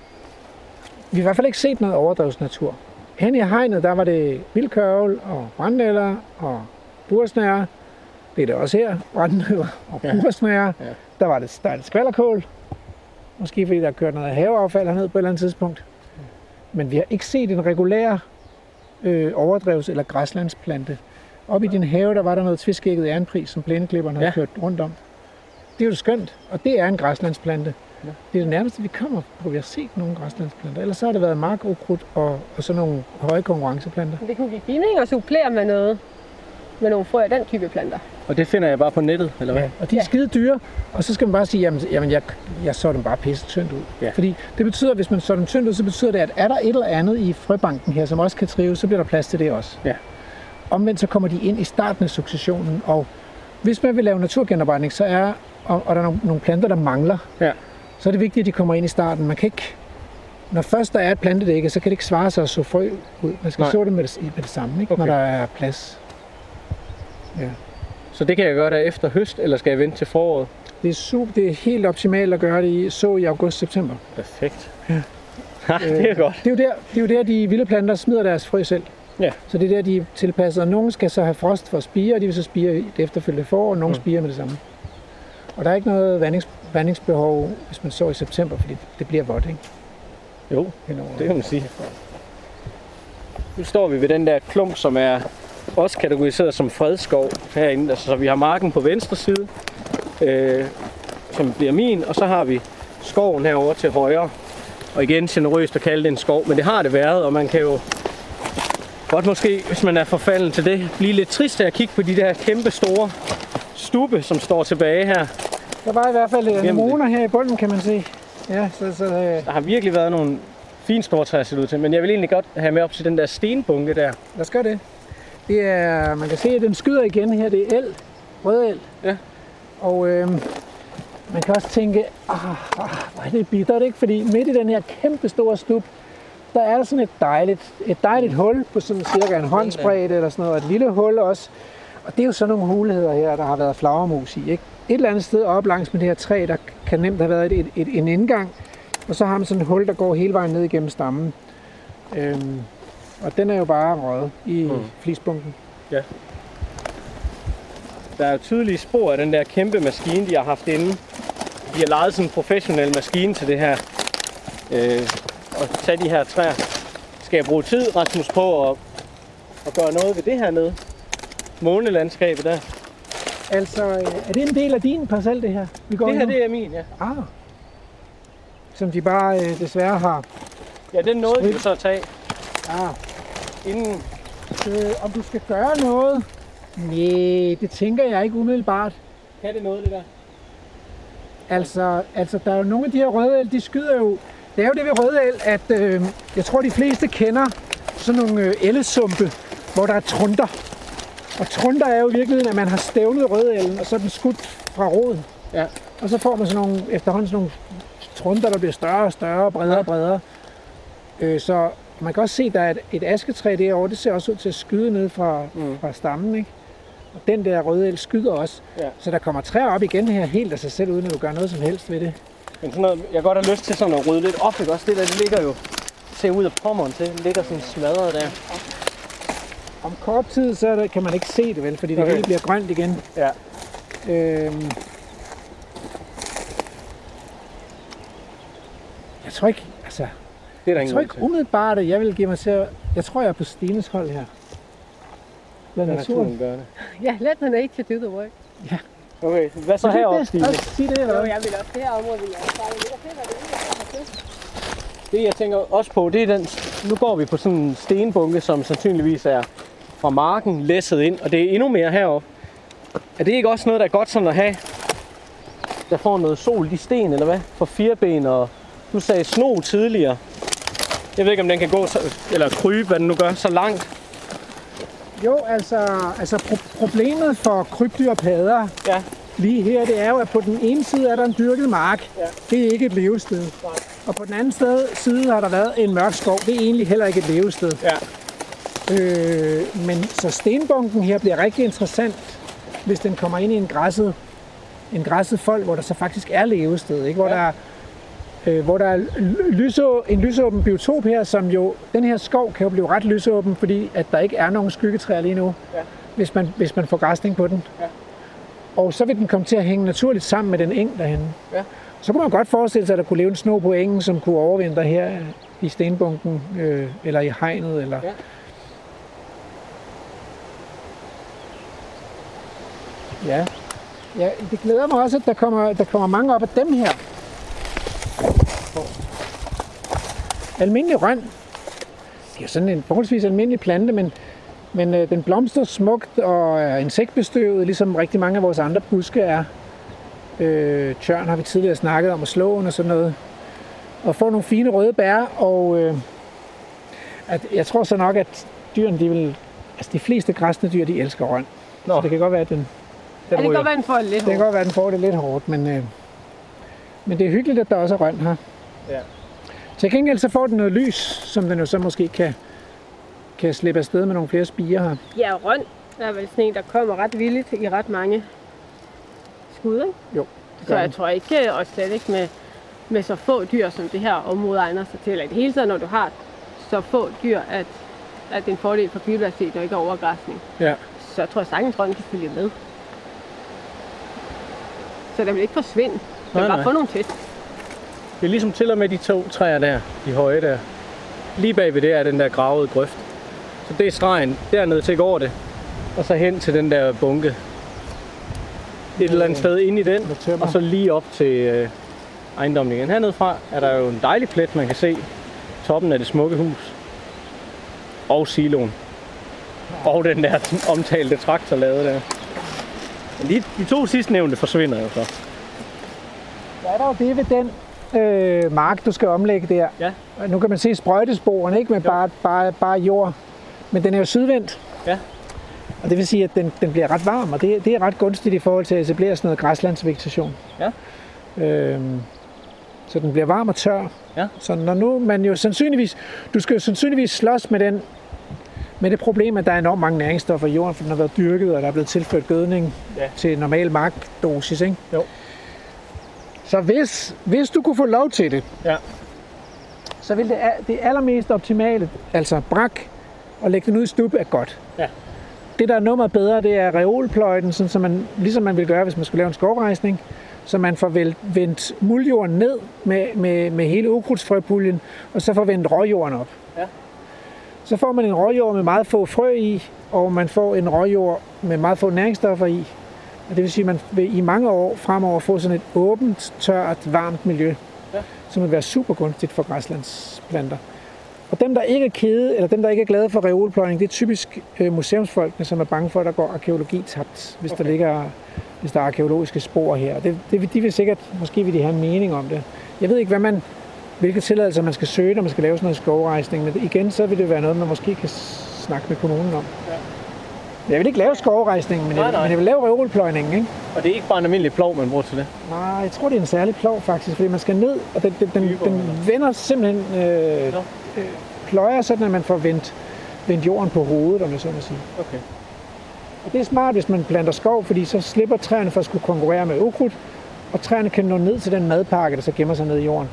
Vi har i hvert fald ikke set noget overdrevsnatur. Hen i hegnet, der var det vildkørvel og brændenælder og bursnære. Det er det også her, brændenælder og Ja. bursnære. Ja. Der var det, der er det skvallerkål. Måske fordi der er kørt noget haveaffald herned på et eller andet tidspunkt. Men vi har ikke set en regulær øh, overdrevs- eller græslandsplante. Op i din have, der var der noget tviskægget ærenpris, som plæneklipperne har Ja. kørt rundt om. Det er jo skønt, og det er en græslandsplante. Ja. Det er det nærmeste, vi kommer på, vi har set nogle græslandsplanter. Ellers så har det været markukrudt og, og sådan nogle høje konkurrenceplanter. Det kunne give mening at supplere med noget, med nogle frø af den type planter. Og det finder jeg bare på nettet, eller hvad? Ja, og de er Ja. skide dyre, og så skal man bare sige, jamen, jamen jeg, jeg så dem bare pisse tyndt ud. Ja. Fordi det betyder, at hvis man så dem tyndt ud, så betyder det, at er der et eller andet i frøbanken her, som også kan trives, så bliver der plads til det også. Ja. Omvendt så kommer de ind i starten af successionen, og hvis man vil lave naturgenopretning, så er, og, og der er nogle, planter, der mangler, Ja. så er det vigtigt, at de kommer ind i starten. Man kan ikke, når først der er et plantedække, så kan det ikke svare sig at så frø ud. Man skal Nej. så det med det, med det samme, ikke? Okay. når der er plads. Så det kan jeg gøre der efter høst, eller skal jeg vente til foråret? Det er, super, det er helt optimalt at gøre det i, så i august-september. Perfekt. Ja. det er godt. Det er, jo der, det er jo der, de vilde planter smider deres frø selv. Ja. Så det er der, de er tilpasset. Og nogle skal så have frost for at spire, og de vil så spire i det efterfølgende forår, og nogle Mm. spirer med det samme. Og der er ikke noget vandings, vandingsbehov, hvis man så i september, fordi det bliver vådt, ikke? Jo, Henover. det kan man sige. Nu står vi ved den der klump, som er også kategoriseret som fredskov herinde. Altså, så vi har marken på venstre side, øh, som bliver min, og så har vi skoven herover til højre. Og igen generøst at kalde det en skov, men det har det været, og man kan jo godt måske, hvis man er forfalden til det, blive lidt trist af at kigge på de der kæmpe store stube, som står tilbage her. Der var i hvert fald anemoner her i bunden, kan man se. Ja, så, så øh, Der har virkelig været nogle fine store træer, ser ud til, men jeg vil egentlig godt have med op til den der stenbunke der. lad os gøre det. Det er, man kan se, at den skyder igen her. Det er el, rød el. Ja. Og øh, man kan også tænke, ah, ah, hvor er det bittert, ikke? Fordi midt i den her kæmpe store stup, der er der sådan et dejligt, et dejligt hul på sådan cirka en håndsbredde eller sådan noget, og et lille hul også. Og det er jo sådan nogle muligheder her, der har været flagermus i, ikke? Et eller andet sted op langs med det her træ, der kan nemt have været et, et, et, en indgang, og så har man sådan et hul, der går hele vejen ned igennem stammen. Øhm, og den er jo bare røget i Mm. flisbunken. Der er jo tydelige spor af den der kæmpe maskine, de har haft inde. De har lejet sådan en professionel maskine til det her. Øh, og tage de her træer. Skal jeg bruge tid, Rasmus, på at, at gøre noget ved det her nede? Månelandskabet der. Altså, er det en del af din parcel, det her? Vi går Det her, nu? det er min, ja. Ah. Som de bare øh, desværre har. Ja, den nåede vi jo så at tage Ah. inden. Øh, om du skal gøre noget? Nej, det tænker jeg ikke umiddelbart. Kan det noget, det der? Altså, altså der er jo nogle af de her røde de skyder jo... Det er jo det ved røde el, at øh, jeg tror, de fleste kender sådan nogle øh, ellesumpe, hvor der er trunder. Og trunder er jo i virkeligheden, at man har stævnet røde ellen, og så er den skudt fra roden. Ja. Og så får man sådan nogle, efterhånden sådan nogle trunder, der bliver større og større, bredere og bredere. Øh, så man kan også se, at der er et, et asketræ derovre, det ser også ud til at skyde ned fra, mm. fra stammen. Ikke? Og den der røde el skyder også. Ja. Så der kommer træer op igen her helt af sig selv, uden at du gør noget som helst ved det. Men sådan noget, jeg godt have lyst til sådan at rydde lidt op, ikke også? Det der, det ligger jo, ser ud af pommeren til, det ligger sådan smadret der. Om kort tid, så er det, kan man ikke se det vel, fordi det Okay. hele bliver grønt igen. Ja. Øhm, jeg tror ikke, altså, Det er der jeg tror ikke til. umiddelbart, at jeg vil give mig til jeg tror, jeg er på Stines hold her. Lad naturen. gøre det. Ja, let the nature do the work. Okay, hvad så heroppe, Stine? sige det, eller Jo, hvad? jeg vil også det her område, vil jeg også Det jeg tænker også på, det er den, nu går vi på sådan en stenbunke, som sandsynligvis er fra marken læsset ind, og det er endnu mere heroppe. Er det ikke også noget, der er godt sådan at have, der får noget sol i sten, eller hvad? For fireben og, du sagde sno tidligere. Jeg ved ikke, om den kan gå, så, eller krybe, hvad den nu gør, så langt. Jo, altså, altså pro- problemet for krybdyr og padder Ja. lige her, det er jo, at på den ene side er der en dyrket mark. Ja. Det er ikke et levested. Og på den anden sted, side har der været en mørk skov. Det er egentlig heller ikke et levested. Ja. Øh, men så stenbunken her bliver rigtig interessant, hvis den kommer ind i en græsset, en græsset fold, hvor der så faktisk er levested. Ikke? Hvor, Ja. der er, øh, hvor der er ly- lyså, en lysåben biotop her, som jo, den her skov kan jo blive ret lysåben, fordi at der ikke er nogen skyggetræer lige nu, Ja. hvis, man, hvis man får græsning på den. Ja. Og så vil den komme til at hænge naturligt sammen med den eng derhenne. Ja. Så kunne man godt forestille sig, at der kunne leve en sno på engen, som kunne overvintre her i stenbunken, øh, eller i hegnet, eller Ja. Ja. ja, det glæder mig også, at der kommer, der kommer mange op af dem her. Almindelig røn. Det er sådan en forholdsvis almindelig plante, men, men øh, den blomstrer smukt og er insektbestøvet, ligesom rigtig mange af vores andre buske er. Øh, tørn har vi tidligere snakket om, og slåen og sådan noget. Og får nogle fine røde bær, og øh, at, jeg tror så nok, at dyrene, de vil, altså de fleste græsne dyr, de elsker røn. Nå. Så det kan godt være, at den, den Ja, det kan godt være, den får det lidt Det kan hårdt. godt være, at den får det lidt hårdt, men, øh, men det er hyggeligt, at der også er røn her. Ja. Til gengæld så får den noget lys, som den jo så måske kan, kan slippe afsted med nogle flere spiger her. Ja, røn er vel sådan en, der kommer ret villigt i ret mange skud, ikke? Jo, det Så jeg den. tror ikke, og slet ikke med, med så få dyr, som det her område egner sig til. Eller i det hele taget, når du har så få dyr, at, at det er en fordel for biodiversiteten og ikke overgræsning. Ja. Så jeg tror sagtens, røn kan følge med. Så den vil ikke forsvinde. Vil bare få nogle tæt. Det er ligesom til og med de to træer der, de høje der. Lige bagved det er den der gravede grøft. Så det er stregen dernede til over det. Og så hen til den der bunke. Et eller andet sted ind i den. Og så lige op til øh, ejendommen igen. Hernede fra er der jo en dejlig plet, man kan se. Toppen af det smukke hus. Og siloen. Og den der omtalte traktorlade der. Men de, de to sidstnævnte forsvinder jo så. Der er der jo det ved den øh, mark, du skal omlægge der. Ja. Nu kan man se sprøjtesporene, ikke med Jo. bare, bare, bare jord. Men den er jo sydvendt. Ja. Og det vil sige, at den, den bliver ret varm, og det, det er ret gunstigt i forhold til at etablere sådan noget græslandsvegetation. Ja. Øhm, så den bliver varm og tør. Ja. Så når nu man jo sandsynligvis, du skal jo sandsynligvis slås med den med det problem, at der er enormt mange næringsstoffer i jorden, for den har været dyrket, og der er blevet tilført gødning Ja. til normal markdosis, ikke? Jo. Så hvis, hvis du kunne få lov til det, Ja. så vil det, det allermest optimale, altså brak, og lægge den ud i stub, er godt. Ja. Det, der er nummeret bedre, det er reolpløjten, sådan, så man, ligesom man vil gøre, hvis man skulle lave en skovrejsning, så man får vendt muldjorden ned med, med, med hele ukrudtsfrøpuljen, og så får vendt råjorden op. Ja. Så får man en råjord med meget få frø i, og man får en råjord med meget få næringsstoffer i. Og det vil sige, at man vil i mange år fremover få sådan et åbent, tørt, varmt miljø, Ja. som vil være super gunstigt for græslandsplanter. Og dem, der ikke er kede, eller dem, der ikke er glade for reolpløjning, det er typisk øh, museumsfolkene, som er bange for, at der går arkeologi tabt, hvis, okay. der, ligger, hvis der er arkeologiske spor her. Det, det, de vil sikkert, måske vil de have en mening om det. Jeg ved ikke, hvad man, hvilke tilladelser man skal søge, når man skal lave sådan noget skovrejsning, men igen, så vil det være noget, man måske kan snakke med kommunen om. Ja. Jeg vil ikke lave skovrejsning, men, Nej, jeg, nej. men jeg vil lave reolpløjning, ikke? Og det er ikke bare en almindelig plov, man bruger til det. Nej, jeg tror, det er en særlig plov faktisk, fordi man skal ned, og den, den, den, den vender simpelthen, øh, øh, pløjer sådan, at man får vendt, vendt jorden på hovedet, om jeg så må sige. Okay. Og det er smart, hvis man planter skov, fordi så slipper træerne for at skulle konkurrere med ukrudt, og træerne kan nå ned til den madpakke, der så gemmer sig ned i jorden.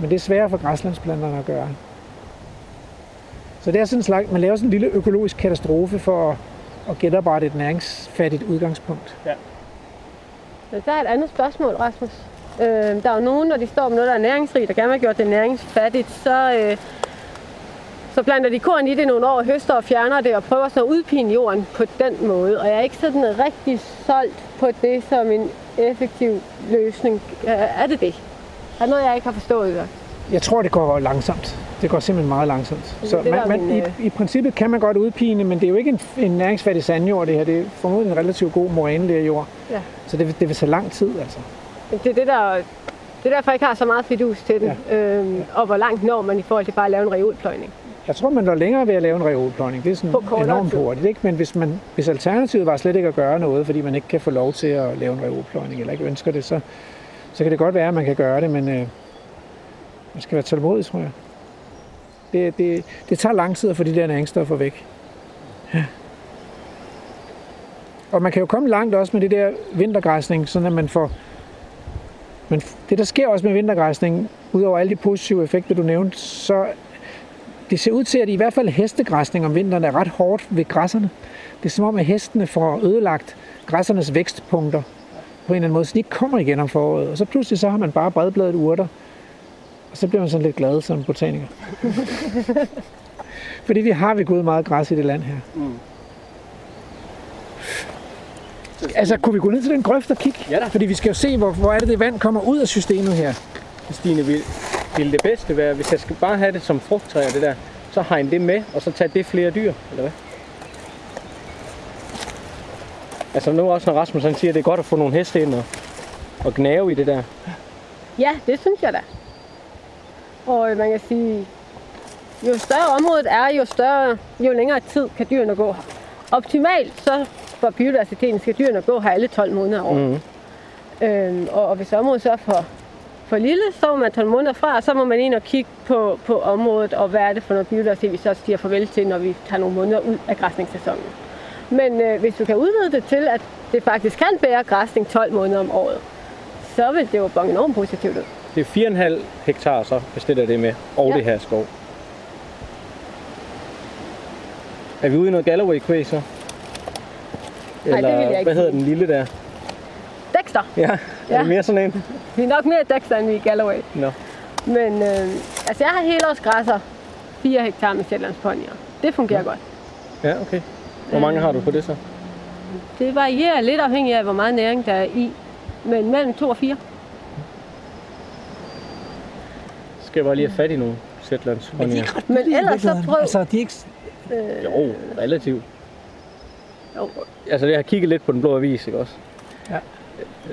Men det er sværere for græslandsplanterne at gøre. Så det er sådan en slags, man laver sådan en lille økologisk katastrofe for at, at genoprette et næringsfattigt udgangspunkt. Men der er et andet spørgsmål, Rasmus. Øh, der er jo nogen, når de står med noget, der er næringsrigt, og gerne vil have gjort det næringsfattigt, så, øh, så planter de korn i det nogle år, høster og fjerner det, og prøver sådan at udpine jorden på den måde. Og jeg er ikke sådan rigtig solgt på det som en effektiv løsning. Øh, er det det? Er det noget, jeg ikke har forstået? Jeg tror, det går langsomt. Det går simpelthen meget langsomt. Så man, man, min, i, øh, i princippet kan man godt udpine, men det er jo ikke en, en næringsfattig sandjord, det her. Det er formodentlig en relativt god morænelerjord. Ja. Så det, det vil tage lang tid, altså. Det er det, der, det er derfor, jeg ikke har så meget fidus til den. Ja. Øhm, og hvor langt når man i forhold til bare at lave en reolpløjning? Jeg tror, man når længere ved at lave en reolpløjning. Det er sådan På enormt tid. hurtigt. Ikke? Men hvis, man, hvis alternativet var slet ikke at gøre noget, fordi man ikke kan få lov til at lave en reolpløjning, eller ikke ønsker det, så, så kan det godt være, at man kan gøre det, men øh, man skal være tålmodig, tror jeg. Det, det, det tager lang tid at få de der næringsstoffer væk. Ja. Og man kan jo komme langt også med det der vintergræsning, sådan at man får... Men det, der sker også med vintergræsning, udover alle de positive effekter, du nævnte, så det ser ud til, at i hvert fald hestegræsning om vinteren er ret hårdt ved græsserne. Det er som om, at hestene får ødelagt græssernes vækstpunkter på en eller anden måde, så de ikke kommer igen om foråret. Og så pludselig så har man bare bredbladet urter, og så bliver man sådan lidt glad som botaniker. Fordi vi har ved Gud meget græs i det land her. Mm. Altså, kunne vi gå ned til den grøft og kigge? Ja da. Fordi vi skal jo se, hvor, hvor er det, det vand kommer ud af systemet her. Stine, vil, vil det bedste være, hvis jeg skal bare have det som frugttræ og det der, så hegne det med, og så tage det flere dyr, eller hvad? Altså nu også, når Rasmus han siger, at det er godt at få nogle heste ind og, og gnave i det der. Ja, det synes jeg da. Og øh, man kan sige, jo større området er, jo større, jo længere tid kan dyrene gå her. Optimalt, så for biodiversiteten skal dyrene gå her alle 12 måneder over. Mhm. Øhm, og, og hvis området så er for, for lille, så må man 12 måneder fra, og så må man ind og kigge på, på området, og hvad er det for noget biodiversitet, vi så siger farvel til, når vi tager nogle måneder ud af græsningssæsonen. Men øh, hvis du kan udvide det til, at det faktisk kan bære græsning 12 måneder om året, så vil det jo bonge enormt positivt ud. Det er 4,5 hektar så, hvis det med, og Ja. det her skov. Er vi ude i noget Galloway kvæg så? Nej, det vil jeg ikke hvad hedder den lille der? Dexter. Ja, er Ja. det mere sådan en? Vi er nok mere Dexter, end vi er Galloway. Nå. Men øh, altså, jeg har helårsgræsser 4 hektar med Shetlandsponyer. Det fungerer godt. Ja, okay. Hvor mange har du på det så? Det varierer lidt afhængig af, hvor meget næring der er i. Men mellem 2 og 4. Så skal jeg bare lige have fat i nogle Shetlands ponyer. Men ellers så prøv... Altså, de er ikke... Jo, relativt. Jo. Altså, jeg har kigget lidt på den blå avis, ikke også? Ja.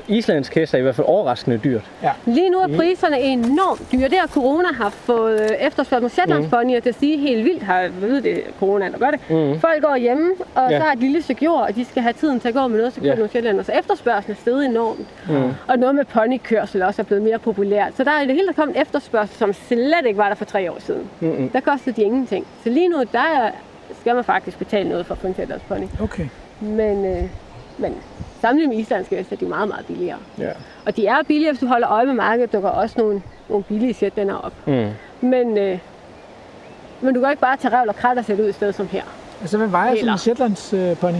Islandsk hest er i hvert fald overraskende dyrt. Lige nu er priserne enormt dyre. Det har corona har fået øh, efterspørgsel med Shetlandsponyer til at sige helt vildt, har jeg ved det, corona der gør det. Mhm. Folk går hjemme, og Ja. så har et lille stykke jord, og de skal have tiden til at gå med noget, så køber Ja. nogle Shetlander. Så efterspørgselen er steget enormt. Mm. Og noget med ponykørsel også er blevet mere populært. Så der er i det hele taget kommet efterspørgsel, som slet ikke var der for tre år siden. Mm-mm. Der kostede de ingenting. Så lige nu, der er, skal man faktisk betale noget for at få en Shetlandspony. Okay. Men, øh, men sammenlignet med islandske heste, er de meget, meget billigere. Ja. Og de er billigere, hvis du holder øje med markedet, dukker også nogle, nogle billige Shetlander op. Mm. Men, øh, men du kan ikke bare tage revl og krat og sætte ud et sted som her. Altså, hvad vejer sådan en Shetlands øh, pony?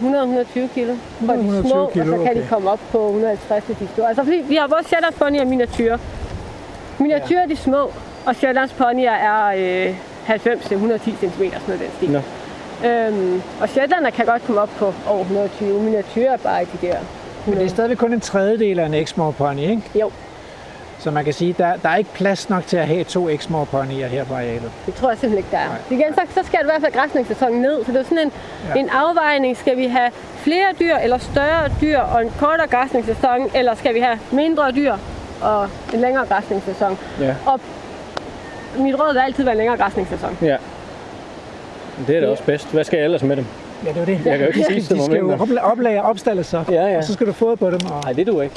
100-120 kilo for de 120 små, kilo, og så kan de okay. komme op på 150 til de store. Altså fordi vi har vores Shetlands ponyer miniatyr. Miniatyr er de små, og Shetlands ponyer er øh, 90 til 110 cm, sådan noget den stil. Nå. Øhm, og Shetlander kan godt komme op på over 120. Miniatyr er bare de der Men det er stadigvæk kun en tredjedel af en Exmoor pony, ikke? Jo, Så man kan sige, der, der er ikke plads nok til at have to Exmoor ponyer her på arealet. det tror jeg simpelthen ikke, der er. Igen, så, så skal det i hvert fald græsningssæsonen ned, så det er sådan en, ja. en afvejning. Skal vi have flere dyr eller større dyr og en kortere græsningssæson, eller skal vi have mindre dyr og en længere græsningssæson? Ja. Og mit råd vil altid være en længere græsningssæson. ja. Det er da også bedst. Hvad skal jeg ellers med dem? Ja, det er det. Jeg kan jo ikke sige De skal jo opla- oplage og opstalles så. Ja, ja. Og så skal du fodre på dem. Og... Nej, det du ikke.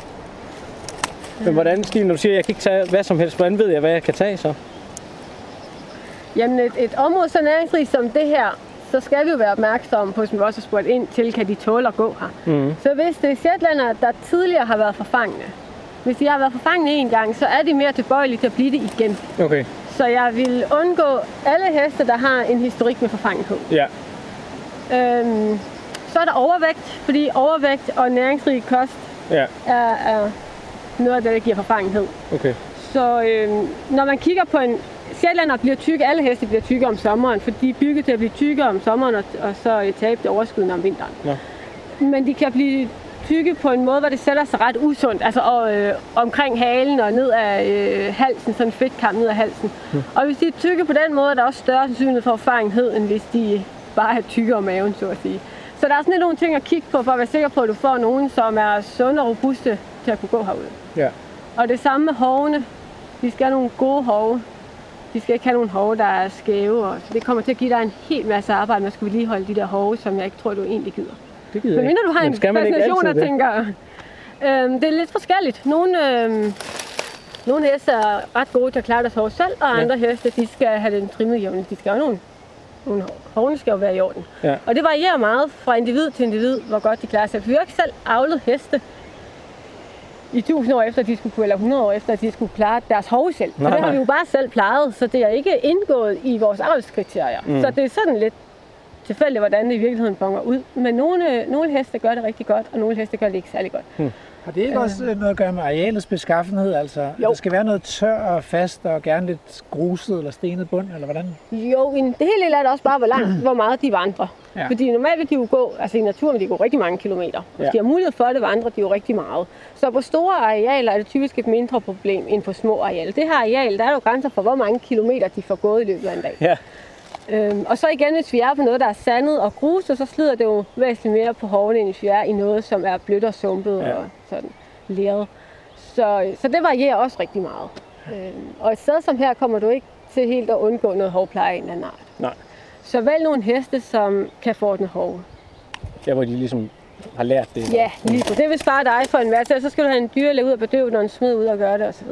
Men hvordan, Stine, når du siger, at jeg kan ikke tage hvad som helst, hvordan ved jeg, hvad jeg kan tage så? Jamen et, et område så næringsrigt som det her, så skal vi jo være opmærksomme på, som vi også har spurgt ind til, kan de tåle at gå her. Mm. Så hvis det er Shetlander, der tidligere har været forfangne, Hvis de har været forfangne en gang, så er de mere tilbøjelige til at blive det igen. Okay. Så jeg vil undgå alle heste, der har en historik med forfangenhed. Ja. Øhm, så er der overvægt, fordi overvægt og næringsrig kost Ja. er, er noget af det, der giver forfangenhed. Okay. Så øhm, når man kigger på en... Sjællander bliver tykke, alle heste bliver tykke om sommeren, for de er bygget til at blive tykke om sommeren, og, og så tabe det overskydende om vinteren. Nå. Men de kan blive tykke på en måde, hvor det sætter sig ret usundt, altså og, øh, omkring halen og ned af øh, halsen, sådan en fedtkamp ned af halsen. Mm. Og hvis de er tykke på den måde, er der også større sandsynlighed for erfaringhed, end hvis de bare er tykke om maven, så at sige. Så der er sådan lidt nogle ting at kigge på, for at være sikker på, at du får nogen, som er sunde og robuste til at kunne gå herude. Ja. Og det samme med hovene. De skal have nogle gode hove. De skal ikke have nogle hove, der er skæve. Og så det kommer til at give dig en hel masse arbejde, med at skulle vedligeholde de der hove, som jeg ikke tror, du egentlig gider. Det gider Men jeg mindre du har en ikke fascination og det? tænker... Øhm, det er lidt forskelligt. Nogle, øhm, nogle heste er ret gode til at klare deres hove selv, og andre heste, de skal have den trimmet jævnligt. De skal have nogle, nogle hovene skal jo være i orden. Ja. Og det varierer meget fra individ til individ, hvor godt de klarer sig. Vi har ikke selv avlet heste i 1000 år efter, at de skulle eller 100 år efter, at de skulle klare deres hove selv. Nej, det har vi jo bare selv plejet, så det er ikke indgået i vores avlskriterier. Mm. Så det er sådan lidt tilfældigt, hvordan det i virkeligheden bonger ud. Men nogle, nogle heste gør det rigtig godt, og nogle heste gør det ikke særlig godt. Har det ikke også øh, noget at gøre med arealets beskaffenhed? Altså, Jo. der skal være noget tør og fast og gerne lidt gruset eller stenet bund, eller hvordan? Jo, det hele del er det også bare, hvor langt, hvor meget de vandrer. Ja. Ja. Fordi normalt vil de jo gå, altså i naturen vil de gå rigtig mange kilometer. Hvis Ja. de har mulighed for det, vandrer de jo rigtig meget. Så på store arealer er det typisk et mindre problem end på små arealer. Det her areal, der er jo grænser for, hvor mange kilometer de får gået i løbet af en dag. Ja. Øhm, og så igen, hvis vi er på noget, der er sandet og gruset, så slider det jo væsentligt mere på hovene, end hvis vi er i noget, som er blødt og sumpet Ja. og sådan leret. Så, så det varierer også rigtig meget. Øhm, og et sted som her kommer du ikke til helt at undgå noget hovpleje af en eller anden art. Nej. Så vælg nogle heste, som kan forordne hove. Der hvor de ligesom har lært det. Ja, lige på. Det vil spare dig for en masse. Så skal du have en dyrlæge ud og bedøve, når en smed ud og gøre det osv.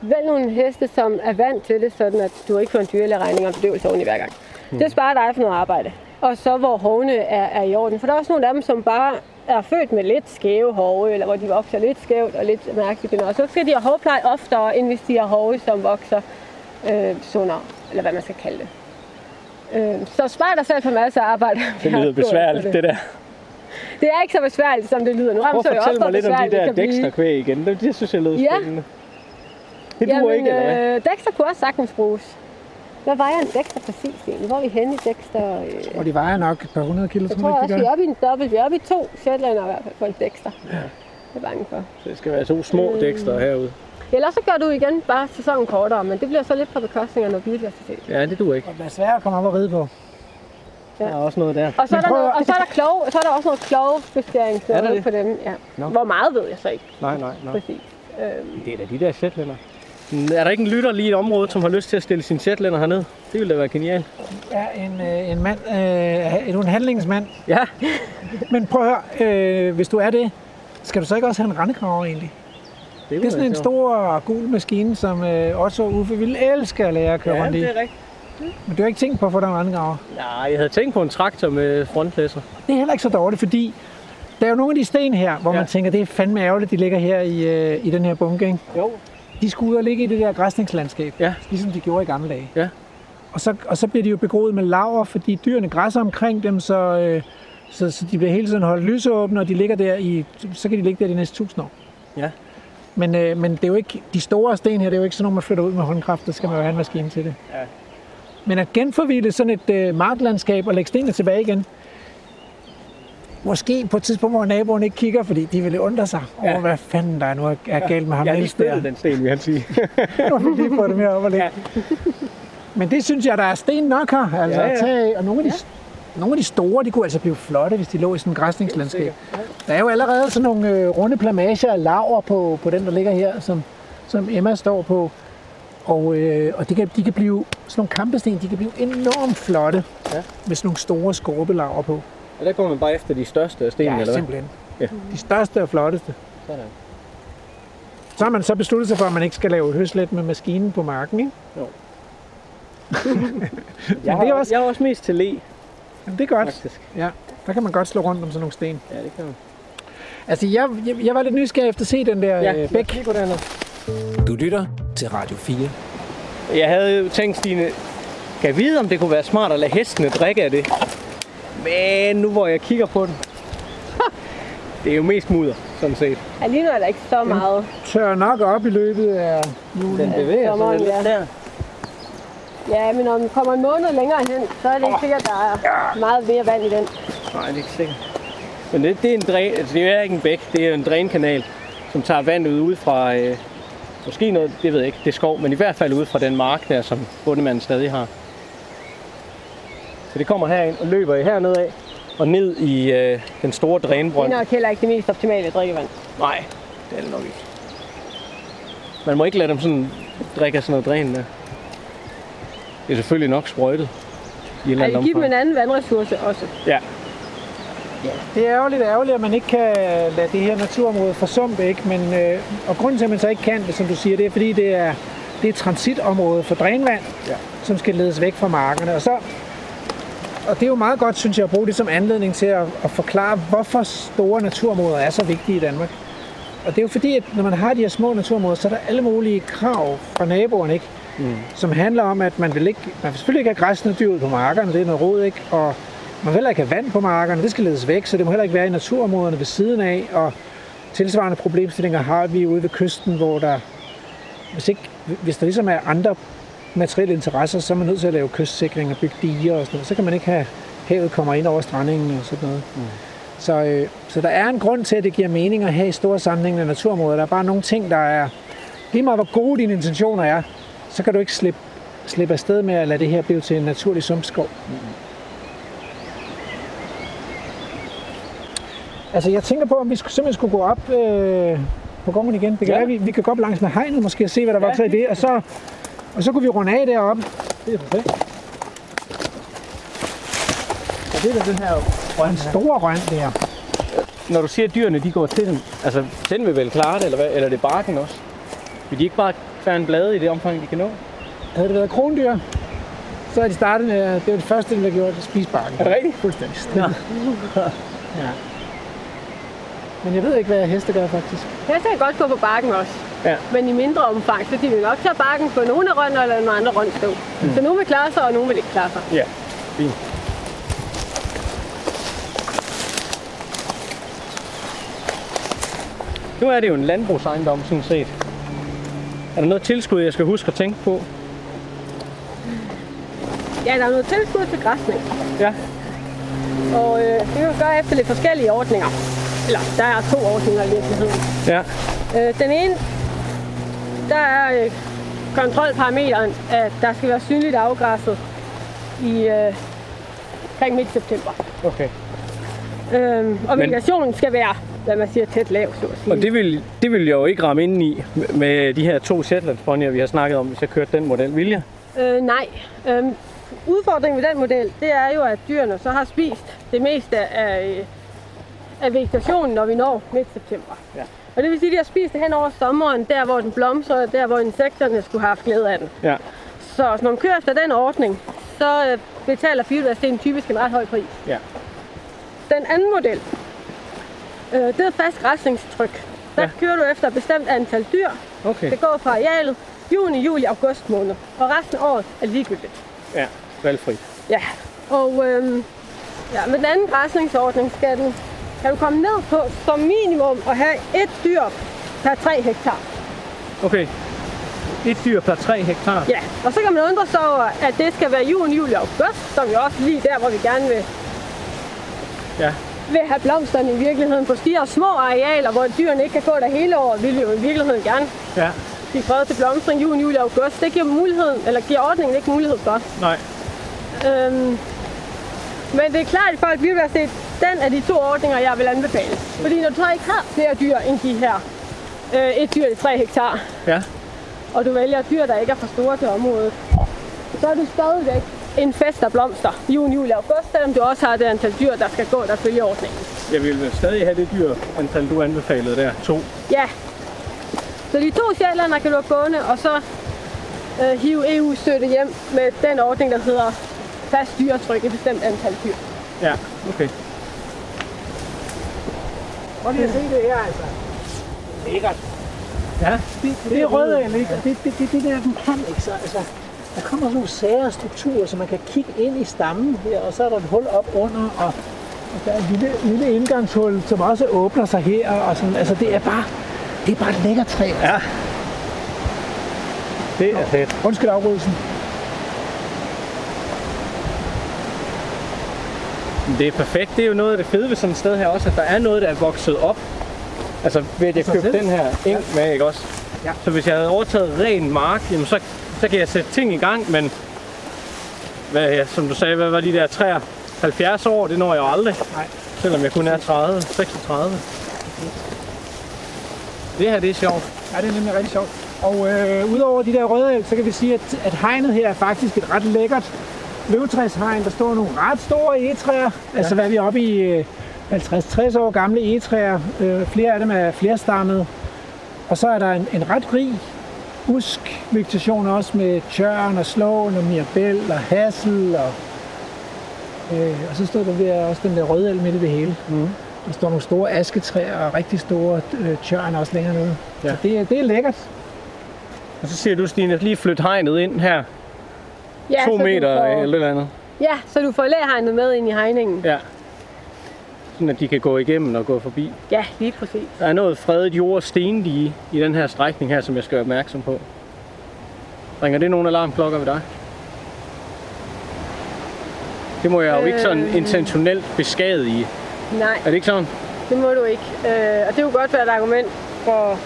Vælg nogle heste, som er vant til det, sådan at du ikke får en dyrlægeregning og bedøvelse oveni hver gang. Hmm. Det sparer dig for noget arbejde. Og så hvor hovene er, er i orden. For der er også nogle af dem, som bare er født med lidt skæve hove, eller hvor de vokser lidt skævt og lidt mærkeligt. Og så skal de have hovpleje oftere, end hvis de har hove, som vokser øh, sundere, eller hvad man skal kalde det. Øh, så spar dig selv for masser af arbejde. Det lyder besværligt, det der. Det er ikke så besværligt, som det lyder. Nu Prøv at hvor mig lidt om de det der dexterkvæg igen. Det, det synes jeg lød Ja. spændende. Det duer Jamen, ikke, eller hvad? øh, Dexter kunne også sagtens bruges. Hvad vejer en Dexter præcis egentlig? Hvor er vi henne i Dexter? Øh, Og de vejer nok et par hundrede kilo, jeg tror tror du ikke, også, de vi er gør? oppe i en dobbelt. Vi er oppe i to Shetlander i hvert fald for en Dexter. Ja. Det er bange for. Det skal være to små dexter herude. Ellers så gør du igen bare sæsonen kortere, men det bliver så lidt på bekostning af noget biodiversitet. Ja, det duer ikke. Og det er svært at komme op og ride på. Der er også noget der. Og så, er der, prøv noget, og så er der, klog, så er der også noget Er det? på dem. Ja. Nå. Hvor meget ved jeg så ikke Nej, nej, nej. præcis. Øhm, Det er da de der Shetlander. Er der ikke en lytter lige i et område, som har lyst til at stille sin Shetlander herned? Det ville da være genialt. Ja, en, øh, en mand, øh, en handlingsmand. Ja, Men prøv at høre, øh, hvis du er det, skal du så ikke også have en rendekraver egentlig? Det er sådan en stor gul maskine, som øh, også Uffe ville elske at lære at køre Ja, rundt i. det er rigtigt. Men du har ikke tænkt på at få dig en rendekraver? Nej, jeg havde tænkt på en traktor med frontlæsser. Det er heller ikke så dårligt, fordi der er jo nogle af de sten her, hvor Ja. man tænker, det er fandme ærgerligt, de ligger her i, øh, i den her bunke. Ikke? Jo. De skulle ud og ligge i det der græsningslandskab, Ja. ligesom de gjorde i gamle dage. Ja. Og så, og så bliver de jo begroet med laver, fordi dyrene græsser omkring dem, så, øh, så, så de bliver hele tiden holdt lysåbne, og de ligger der i, så kan de ligge der de næste tusind år. Ja. Men, øh, men det er jo ikke, de store sten her, det er jo ikke sådan noget, man flytter ud med håndkraft, der skal man jo have en maskine til det. Ja. Men at genforvilde sådan et øh, marklandskab og lægge stenene tilbage igen, måske på et tidspunkt, hvor naboen ikke kigger, fordi de ville undre sig over, Ja. hvad fanden der er nu er er galt med ham Jeg har lige Niels der. den sten, vil han sige. Nu har vi lige fået det mere op og ligge. Men det synes jeg, der er sten nok her. Altså, Ja, ja, ja. ja. Tage, og nogle af, de, nogle af de store, de kunne altså blive flotte, hvis de lå i sådan en græsningslandskab. Der er jo allerede sådan nogle øh, runde plamager af laver på, på den, der ligger her, som, som Emma står på. Og, øh, og de, kan, de kan blive, sådan nogle kampesten, de kan blive enormt flotte Ja. med sådan nogle store skorpelaver på. Og der går man bare efter de største af stenene, Ja, eller hvad? simpelthen. Ja. De største og flotteste. Sådan. Så har man så besluttet sig for, at man ikke skal lave høslet med maskinen på marken, ikke? Jeg, det er har, også- jeg er også mest til le, Jamen, det er godt. faktisk. Ja, der kan man godt slå rundt om sådan nogle sten. Ja, det kan man. Altså, jeg, jeg, jeg var lidt nysgerrig efter at se den der Ja, øh, bæk. derned. Du lytter til Radio 4. Jeg havde jo tænkt, Stine, kan jeg vide, om det kunne være smart at lade hestene drikke af det? Men nu hvor jeg kigger på den, det er jo mest mudder, sådan set. Ja, lige nu er der ikke så meget. Tør nok op i løbet af juli. Den bevæger sig sommeren, lidt ja. der. Ja, men når den kommer en måned længere hen, så er det ikke sikkert, at der er meget mere vand i den. Nej, det er ikke sikkert. Men det, det er en dræn, altså det er ikke en bæk, det er en drænkanal, som tager vandet ud fra, øh, måske noget, det ved jeg ikke, det er skov, men i hvert fald ud fra den mark der, som bondemanden stadig har. Så det kommer herind og løber herned af og ned i øh, den store Det drænbrønd. er nok heller ikke det mest optimale drikkevand. Nej, det er det nok ikke. Man må ikke lade dem sådan drikke af sådan noget dræn der. Det er selvfølgelig nok sprøjtet. I eller Altså, give dem en anden vandressource også. Ja, Det er jo lidt ærgerligt, at man ikke kan lade det her naturområde forsumpe, ikke? Men, øh, og grunden til, at man så ikke kan det, som du siger, det er, fordi det er, det er et transitområde for drænvand, Ja. som skal ledes væk fra markerne. Og, så, og det er jo meget godt, synes jeg, at bruge det som anledning til at, at forklare, hvorfor store naturområder er så vigtige i Danmark. Og det er jo fordi, at når man har de her små naturområder, så er der alle mulige krav fra naboerne, ikke? Mm. som handler om, at man vil, ikke, man vil selvfølgelig ikke have græsne dyr på markerne, det er noget rod, ikke? Og man vil heller ikke have vand på markerne, det skal ledes væk, så det må heller ikke være i naturområderne ved siden af, og tilsvarende problemstillinger har vi ude ved kysten, hvor der, hvis, ikke, hvis der ligesom er andre materielle interesser, så er man nødt til at lave kystsikring og bygge diger og sådan noget. Så kan man ikke have, havet kommer ind over strandingen og sådan noget. Mm. Så, øh, så der er en grund til, at det giver mening at have i store sammenhængende naturområder. Der er bare nogle ting, der er, lige meget hvor gode dine intentioner er, så kan du ikke slippe, slippe afsted med at lade det her blive til en naturlig sumpskov. Altså, jeg tænker på, om vi skulle, simpelthen skulle gå op øh, på gården igen. Det kan ja. være, vi, vi kan gå op langs med hegnet måske og se, hvad der Ja, vokser i det. Og så, og så kunne vi runde af deroppe. det er perfekt. Og det er den her En stor røn der. Når du siger, at dyrene de går til den, altså den vil vel klare det, eller, hvad? eller er det barken også? Vil de ikke bare fjerne blade i det omfang, de kan nå? Havde det været krondyr, så havde de startet med, det var det første, de havde gjort, at spise barken. Er det rigtigt? Fuldstændig. Ja. ja. Men jeg ved ikke, hvad heste gør faktisk. Heste kan godt gå på bakken også. Ja. Men i mindre omfang, så de vil nok tage bakken på nogle af rønner eller nogle andre rønstøv. Mm. Så nogle vil klare sig, og nogle vil ikke klare sig. Ja, fint. Nu er det jo en landbrugsejendom, sådan set. Er der noget tilskud, jeg skal huske at tænke på? Ja, der er noget tilskud til græsning. Ja. Og øh, det kan vi gøre efter lidt forskellige ordninger. Eller, der er to ordninger i virkeligheden. Ja. Øh, den ene, der er øh, kontrolparameteren, at der skal være synligt afgræsset i øh, omkring midt september. Okay. Øh, og vegetationen skal være, hvad man siger, tæt lav, så at sige. Og det vil, det vil jeg jo ikke ramme ind i med de her to Shetlandsponyer, vi har snakket om, hvis jeg kørte den model. Vil jeg? Øh, nej. Øh, udfordringen ved den model, det er jo, at dyrene så har spist det meste af, øh, af vegetationen, når vi når midt september. Ja. Og det vil sige, at de har spist det hen over sommeren, der hvor den blomstrer, der hvor insekterne skulle have haft glæde af den. Ja. Så når man kører efter den ordning, så øh, betaler biodiversiteten typisk en ret høj pris. Ja. Den anden model, øh, det er fast græsningstryk. Der Ja. kører du efter et bestemt antal dyr. Okay. Det går fra arealet juni, juli, august måned. Og resten af året er ligegyldigt. Ja, valgfrit. Ja, og øhm, ja, med den anden græsningsordning skal du, kan du komme ned på som minimum at have et dyr per 3 hektar. Okay. Et dyr per 3 hektar. Ja, og så kan man undre sig over, at det skal være juni, juli og august, som jo også lige der, hvor vi gerne vil, Ja. vil have blomsterne i virkeligheden. På de her små arealer, hvor dyrene ikke kan gå der hele året, vil vi jo i virkeligheden gerne Ja. give fred til blomstring juni, juli og august. Det giver muligheden, eller giver ordningen ikke mulighed for. Nej. Øhm, men det er klart, at folk vil være set, den af de to ordninger, jeg vil anbefale. Fordi når du så ikke har flere dyr end de her, øh, et dyr i 3 hektar, Ja. og du vælger dyr, der ikke er for store til området, så er du stadigvæk en fest af blomster juni, juli og august, selvom du også har det antal dyr, der skal gå, der følger ordningen. Jeg vil stadig have det dyr antal, du anbefalede der. To. Ja. Så de to sjælderne kan du have gående, og så øh, hive EU-støtte hjem med den ordning, der hedder fast dyretryk i et bestemt antal dyr. Ja, okay. Prøv lige at se det her, altså. Lækkert. Ja. Det, det er rødal, ikke? Og det, det, det, det der, den kan ikke så. Altså, der kommer sådan nogle sære strukturer, så man kan kigge ind i stammen her, og så er der et hul op under, og, og der er et lille, lille indgangshul, som også åbner sig her, og sådan, altså det er bare, det er bare et lækkert træ. Ja. Det er fedt. Undskyld afbrydelsen. Det er perfekt. Det er jo noget af det fede ved sådan et sted her også, at der er noget, der er vokset op. Altså ved at jeg købte den her eng med, ikke også? Ja. Så hvis jeg havde overtaget ren mark, jamen så, så kan jeg sætte ting i gang, men hvad, ja, som du sagde, hvad var de der 73 år, det når jeg jo aldrig. Nej. Selvom jeg kun er 30, 36. Det her, det er sjovt. Ja, det er nemlig rigtig sjovt. Og øh, udover de der røde så kan vi sige, at, at hegnet her er faktisk et ret lækkert løvtræshegn. Der står nogle ret store egetræer. Ja. Altså hvad er vi oppe i øh, 50-60 år gamle egetræer. Øh, flere af dem er flerstammede. Og så er der en, en ret rig busk vegetation også med tjørn og slåen og mirabel og hassel. Og, øh, og så står der der også den der røde midt i det hele. Mhm. Der står nogle store asketræer og rigtig store øh, tjørn også længere nede. Ja. Så det, er- det er lækkert. Og så siger du, Stine, lige flyt hegnet ind her. Ja, to meter får, eller et eller andet. Ja, så du får læhegnet med ind i hegningen. Ja. Sådan at de kan gå igennem og gå forbi. Ja, lige præcis. Der er noget fredet jord og stendige i den her strækning her, som jeg skal være opmærksom på. Ringer det nogle alarmklokker ved dig? Det må jeg jo ikke sådan Øh. intentionelt beskadige. Nej, Er det ikke sådan? det må du ikke. Øh, og det kunne godt være et argument for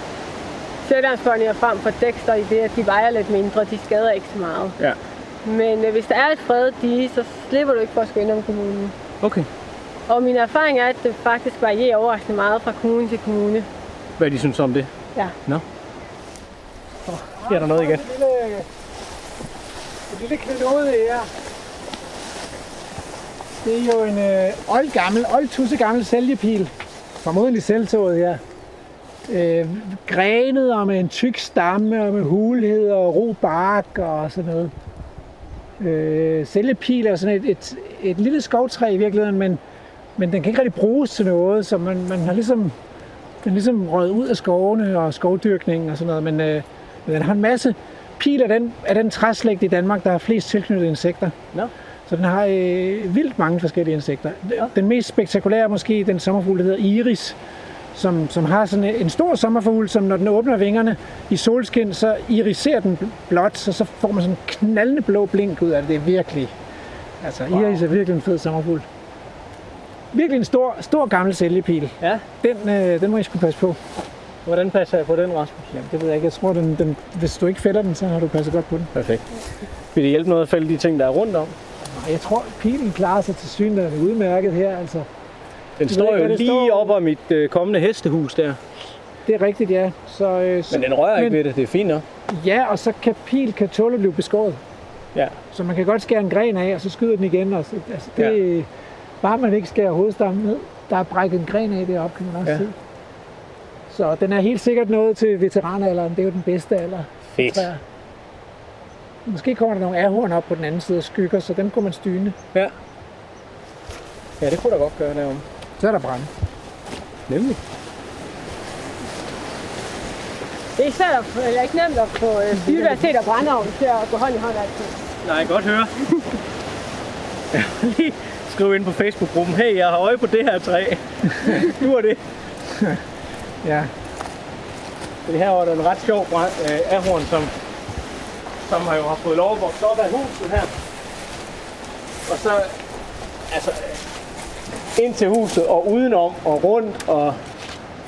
Sjællandsbåndier frem for Dexter i det, at de vejer lidt mindre. De skader ikke så meget. Ja. Men øh, hvis der er et fredet dige, så slipper du ikke for at skulle ind om kommunen. Okay. Og min erfaring er, at det faktisk varierer overraskende meget fra kommune til kommune. Hvad de synes om det? Ja. Nå. Oh, her er der noget igen. Et lille, et lille klenode her. Det er jo en øh, old gammel, old tusse gammel sælgepil. Formodentlig selvtået her. Øh, grenet og med en tyk stamme og med hulhed og ro bark og sådan noget. Øh, sælgepil er sådan et, et, et lille skovtræ i virkeligheden, men, men den kan ikke rigtig bruges til noget, så man, man har ligesom, den er ligesom røget ud af skovene og skovdyrkning og sådan noget, men, øh, men den har en masse pil af den, af den træslægt i Danmark, der har flest tilknyttede insekter. Nå. Så den har øh, vildt mange forskellige insekter. Den mest spektakulære er måske den sommerfugl, der hedder iris, som, som har sådan en stor sommerfugl, som når den åbner vingerne i solskin, så iriserer den blåt, så så får man sådan en knaldende blå blink ud af det. Det er virkelig, altså wow. iris er virkelig en fed sommerfugl. Virkelig en stor, stor gammel sælgepil. Ja. Den, øh, den må I skulle passe på. Hvordan passer jeg på den, Rasmus? Jamen, det ved jeg ikke. Jeg tror, den, den, hvis du ikke fælder den, så har du passet godt på den. Perfekt. Vil det hjælpe noget at fælde de ting, der er rundt om? Jeg tror, pilen klarer sig til synligheden udmærket her. Altså, Den står ikke, jo lige står. op om mit øh, kommende hestehus der. det er rigtigt, ja. Så, øh, så, Men den rører ikke men- ved det. Det er fint nok. Ja, og så kan pil kan tåle blive beskåret. Ja. Så man kan godt skære en gren af, og så skyder den igen. Og så, altså, det, ja. Bare man ikke skærer hovedstammen ned. Der er brækket en gren af deroppe, kan man også Ja. se. Så den er helt sikkert noget til veteranalderen. Det er jo den bedste alder. Fedt. træer. Måske kommer der nogle ahorn op på den anden side og skygger, så dem kunne man styne. Ja. Ja, det kunne da godt gøre derom. Så er der brænde. Nemlig. Det er svært at, eller ikke nemt at få øh, biodiversitet og brændeovn til at gå hånd i hånd altid. Nej, godt høre. Jeg vil lige skrive ind på Facebook-gruppen, hey, jeg har øje på det her træ. nu er det. Ja. Det her var der en ret sjov brand, øh, ahorn, som, som har jo har fået lov at vokse op af huset her. Og så, altså, ind til huset og udenom og rundt, og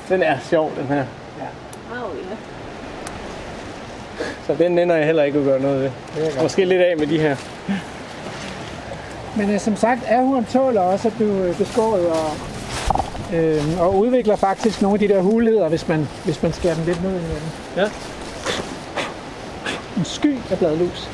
den er sjov, den her. Wow, ja. Så den ender jeg heller ikke at gøre noget ved. Måske lidt af med de her. Men øh, som sagt, ahorn tåler også at blive øh, beskåret og, øh, og udvikler faktisk nogle af de der hulheder, hvis man, hvis man skærer dem lidt ned i den. Ja. En sky af bladlus.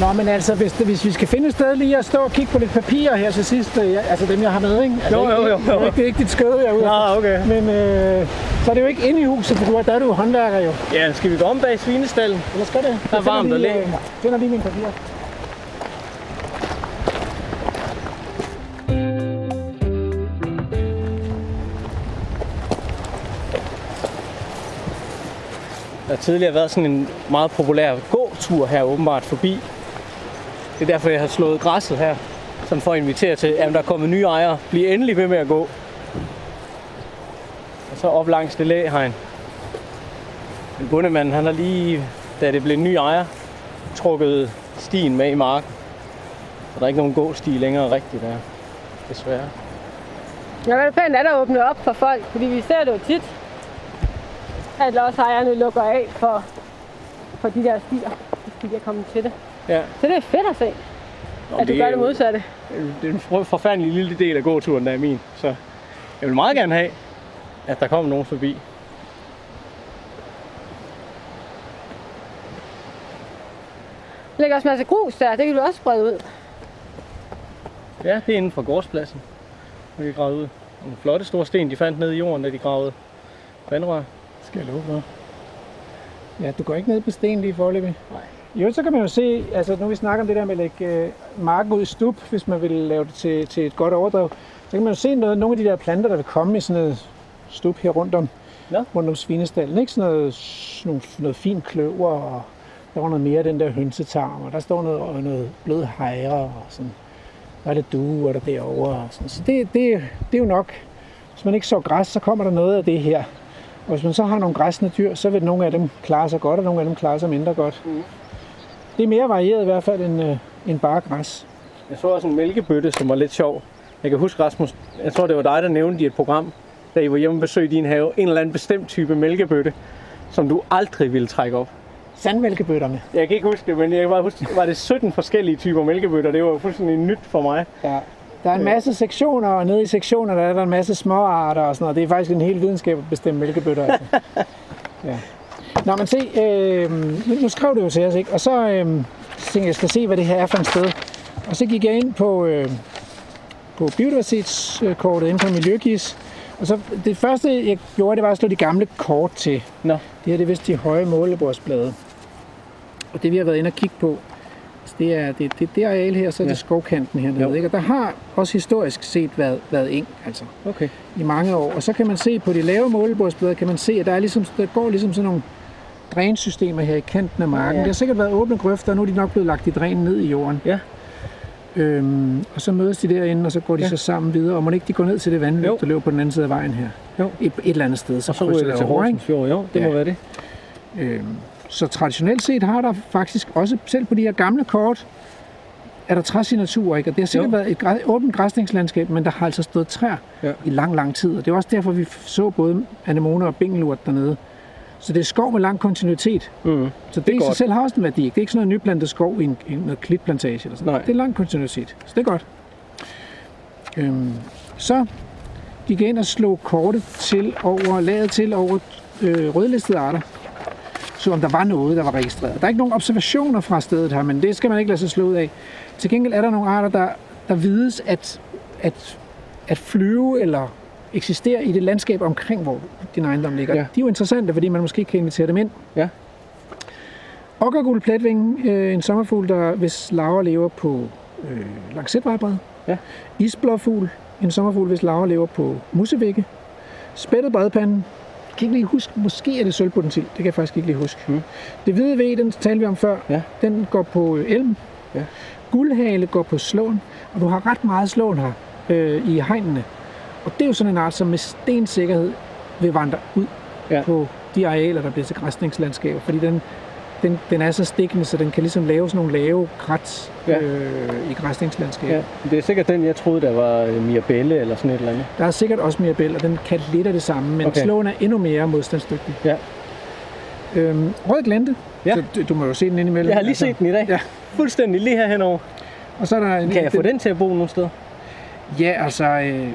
Nå, men altså, hvis, hvis vi skal finde et sted lige at stå og kigge på lidt papirer her til sidst, øh, ja, altså dem, jeg har med, ikke? Altså, Jo, jo, jo, jo. Det er ikke, det er ikke dit skøde, jeg er ude efter. okay. Men øh, så er det jo ikke inde i huset, for du er, der er du håndværker jo. Ja, skal vi gå om bag svinestallen? Eller skal det? Jeg Der er varmt finder og lige, læ. øh, finder lige mine papirer. Der har tidligere været sådan en meget populær gåtur her åbenbart forbi. Det er derfor, jeg har slået græsset her. som får inviteret til, at der er kommet nye ejere. Bliv endelig ved med at gå. Og så op langs det læhegn. Men bundemanden, han har lige, da det blev en ny ejer, trukket stien med i marken. Så der er ikke nogen gåsti længere rigtigt der. Desværre. Jeg vil pænt at der åbne op for folk, fordi vi ser det jo tit, at lodsejerne lukker af for, for de der stier, hvis de er komme til det. Ja. Så det er fedt at se, Nå, at du gør det modsatte. Det er en for- forfærdelig lille del af gåturen, der er min. Så jeg vil meget gerne have, at der kommer nogen forbi. Der ligger også masser grus der, det kan du også sprede ud. Ja, det er inden for gårdspladsen, hvor de gravet ud. Nogle flotte store sten, de fandt nede i jorden, da de gravede vandrør. Skal jeg love for. Ja, du går ikke ned på sten lige forløbig. Nej. Jo, så kan man jo se, altså nu vi snakker om det der med at lægge øh, marken ud i stup, hvis man vil lave det til, til et godt overdrev, så kan man jo se noget, nogle af de der planter, der vil komme i sådan noget stup her rundt om, Nå. rundt om svinestallen. Ikke sådan noget, sådan noget, fint kløver, og der var noget mere af den der hønsetarm, og der står noget, noget blød hejre, og sådan. Der er lidt og der derovre. Og sådan. Så det, det, det er jo nok, hvis man ikke så græs, så kommer der noget af det her. Og hvis man så har nogle græsne dyr, så vil nogle af dem klare sig godt, og nogle af dem klare sig mindre godt. Mm. Det er mere varieret i hvert fald end, øh, end bare græs. Jeg så også en mælkebøtte, som var lidt sjov. Jeg kan huske, Rasmus, jeg tror det var dig, der nævnte i et program, da I var hjemme og besøgte din have, en eller anden bestemt type mælkebøtte, som du aldrig ville trække op. Sandmælkebøtterne. Jeg kan ikke huske det, men jeg kan bare huske, var det 17 forskellige typer mælkebøtter. Det var fuldstændig nyt for mig. Ja. Der er en masse sektioner, og nede i sektionerne er der en masse småarter og sådan noget. Det er faktisk en hel videnskab at bestemme mælkebøtter. Altså. ja. Nå, men se, øh, nu- nu skrev du jo til os, ikke? Og så øh, så tænkte jeg, jeg skal se, hvad det her er for et sted. Og så gik jeg ind på, øh, på biodiversitetskortet inde på Miljøgis. Og så det første, jeg gjorde, det var at slå de gamle kort til. Nå. Det her det er vist de høje målebordsblade. Og det vi har været inde og kigge på, altså, det er det, det, det areal her, så er det Ja. skovkanten hernede. Jo. Ikke? Og der har også historisk set været, været eng, altså Okay. i mange år. Og så kan man se på de lave målebordsblade, kan man se, at der, er ligesom, der går ligesom sådan nogle drænsystemer her i kanten af marken. Ja, ja. Det har sikkert været åbne grøfter, og nu er de nok blevet lagt i dræn ned i jorden. Ja. Øhm, og så mødes de derinde, og så går de Ja. så sammen videre. Og må ikke de går ned til det vandløb, Jo. der løber på den anden side af vejen her? Jo. Et, et eller andet sted, så, Og så ryger det til? Horsens Fjord. Jo, det Ja. må være det. Øhm, så traditionelt set har der faktisk også, selv på de her gamle kort, er der træsignaturer, ikke? Og det har sikkert Jo. været et græ- åbent græsningslandskab, men der har altså stået træer Ja. i lang, lang tid. Og det er også derfor, vi så både anemone og bængelurt dernede. Så det er skov med lang kontinuitet. Mm. Så det, det i sig selv har også en værdi. Det er ikke sådan noget nyplantet skov i en, i noget klitplantage eller sådan Nej. noget. Det er lang kontinuitet, så det er godt. Øhm, så gik jeg ind og slog kortet til over, laget til over øh, rødlistede arter. Så om der var noget, der var registreret. Der er ikke nogen observationer fra stedet her, men det skal man ikke lade sig slå ud af. Til gengæld er der nogle arter, der, der vides at, at, at flyve eller eksistere i det landskab omkring, hvor din ejendom ligger. Ja. De er jo interessante, fordi man måske kan invitere dem ind. Ja. Okkergul pletvinge, øh, en sommerfugl, der hvis larver lever på øh, lancetbrædbred. Ja. Isblåfugl, en sommerfugl, hvis larver lever på musevægge. Spættet bredpande, jeg kan ikke lige huske, måske er det sølvpotentil, det kan jeg faktisk ikke lige huske. Mm. Det hvide ved, den talte vi om før, Ja. den går på øh, elm. Ja. Guldhale går på slåen, og du har ret meget slåen her øh, i hegnene. Og det er jo sådan en art, som med stensikkerhed vil vandre ud Ja. på de arealer, der bliver til græsningslandskaber, fordi den, den, den er så stikkende, så den kan ligesom lave sådan nogle lave krat Ja. øh, i græsningslandskabet. Ja, det er sikkert den, jeg troede, der var øh, Mirabelle eller sådan et eller andet. Der er sikkert også Mirabel, og den kan lidt af det samme, men okay. Slåen er endnu mere modstandsdygtig. Ja. Øhm, rød glente, Ja. så du, du må jo se den indimellem. Jeg har lige set den i dag. Ja. Fuldstændig lige her henover. Og så er der en, Kan jeg få den til at bo nogle steder? Ja, altså, øh,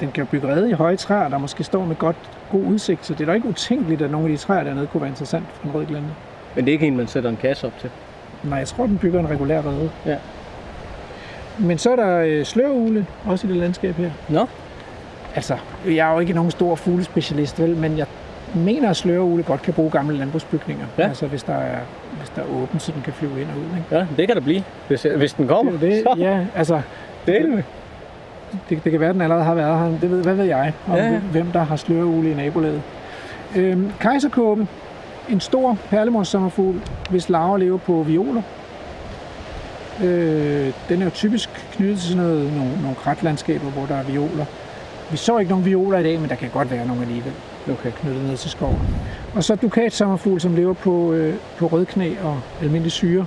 den kan bygge rede i høje træer, der måske står med godt, god udsigt, så det er da ikke utænkeligt, at nogle af de træer dernede kunne være interessant for en rød glente. Men det er ikke en, man sætter en kasse op til. Nej, jeg tror, den bygger en regulær rede. Ja. Men så er der øh, slørugle, også i det landskab her. Nå, Altså, jeg er jo ikke nogen stor fuglespecialist, vel, men jeg mener, at slørugle godt kan bruge gamle landbrugsbygninger. Ja. Altså, hvis der, er, hvis der er åbent, så den kan flyve ind og ud. Ikke? ja, det kan der blive, hvis, hvis den kommer. Det, jo Så, det, ja, altså, det det. det, kan være, at den allerede har været her. Det ved, hvad ved jeg, om Ja. hvem der har slørugle i nabolaget. Øhm, kejserkåbe, en stor perlemorssommerfugl, hvis larver lever på violer. Øh, den er jo typisk knyttet til sådan noget, nogle, nogle kratlandskaber, hvor der er violer. Vi så ikke nogen violer i dag, men der kan godt være nogle alligevel. Okay. knyttet ned til skoven. Og så dukatsommerfugl, som lever på, øh, på rødknæ og almindelig syre.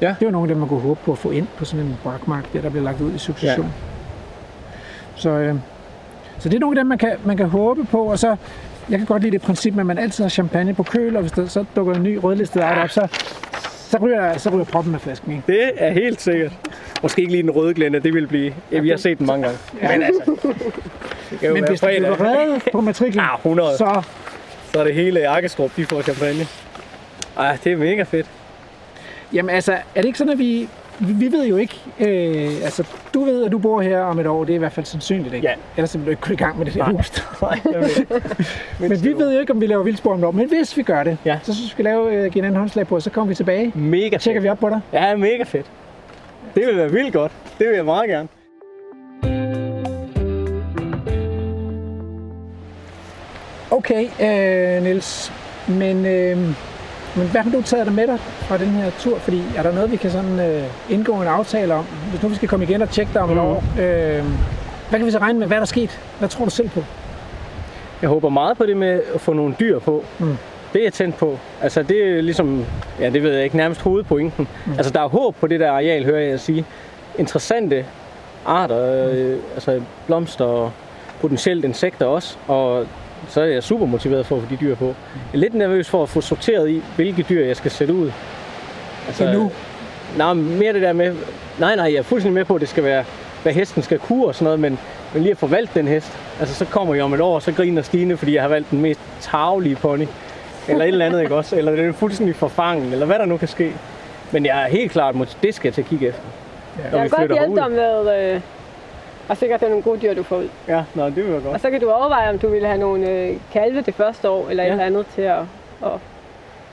Ja. Det var nogle af dem, man kunne håbe på at få ind på sådan en brakmark, der, der bliver lagt ud i succession. Ja. Så, øh, så det er nogle af dem, man kan, man kan håbe på. Og så, jeg kan godt lide det princip med, at man altid har champagne på køl, og hvis der så dukker en ny rødlistet art op, så, så, ryger, så ryger proppen af flasken. Ikke? Det er helt sikkert. Måske ikke lige den røde glænde, det vil blive. Ja, vi har set den mange gange. Men altså, det kan jo Men være hvis du bliver reddet på matriklen, Ja, 100. så Så er det hele Arkestrup, de får champagne. Ej, det er mega fedt. Jamen altså, er det ikke sådan, at vi... Vi ved jo ikke, øh, altså du ved, at du bor her om et år, det er i hvert fald sandsynligt, ikke? Ja. Ellers ville du ikke kunne i gang med det der Nej. hus. Nej. Men vi ved jo ikke, om vi laver vildspor om et år, men hvis vi gør det, Ja. så synes vi skal lave, øh, give hinanden håndslag på, og så kommer vi tilbage, Mega tjekker fedt. vi op på dig. Ja, mega fedt. Det vil være vildt godt. Det vil jeg meget gerne. Okay, øh, Niels, men, øh, men hvad har du taget dig med dig fra den her tur? Fordi er der noget, vi kan sådan øh, indgå en aftale om? Hvis nu vi skal komme igen og tjekke dig om et Mhm. år, øh, hvad kan vi så regne med? Hvad er der sket? Hvad tror du selv på? Jeg håber meget på det med at få nogle dyr på. Mm. Det er jeg tændt på. Altså det er ligesom, ja det ved jeg ikke, nærmest hovedpointen. Mm. Altså der er håb på det der areal, hører jeg sige. Interessante arter, øh, altså blomster og potentielt insekter også. Og så er jeg super motiveret for at få de dyr på. Jeg er lidt nervøs for at få sorteret i, hvilke dyr jeg skal sætte ud. Altså, Endnu? Nej, mere det der med... Nej, nej, jeg er fuldstændig med på, at det skal være, hvad hesten skal kunne og sådan noget, men, men lige at få valgt den hest. Altså, så kommer jeg om et år, og så griner Stine, fordi jeg har valgt den mest tavlige pony. Eller et eller andet, ikke også? Eller den er fuldstændig forfangen, eller hvad der nu kan ske. Men jeg er helt klart, det skal jeg til at kigge efter. Ja. Jeg vi vil godt hjælpe dig med, øh, og sikkert det er nogle gode dyr, du får ud. Ja, nå, det vil jeg Og godt. så kan du overveje, om du vil have nogle øh, kalve det første år, eller Ja. et eller andet til at, at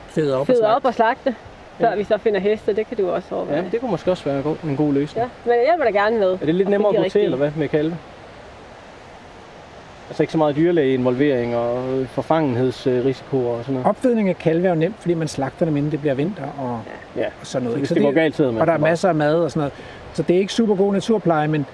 Fede op. fede op og slagte, før Ja. vi så finder heste. Det kan du også overveje. Ja, det kunne måske også være en god, en god løsning. Ja, men jeg hjælper dig gerne med. Er det lidt nemmere at gå til, eller hvad, med kalve? Altså ikke så meget dyrlægeinvolvering og øh, forfangenhedsrisiko og sådan noget. Opfedning af kalve er jo nemt, fordi man slagter dem, inden det bliver vinter og, Ja, og sådan noget. hvis ikke? det går galt, man og der er masser af mad og sådan noget. Så det er ikke super god naturpleje, men,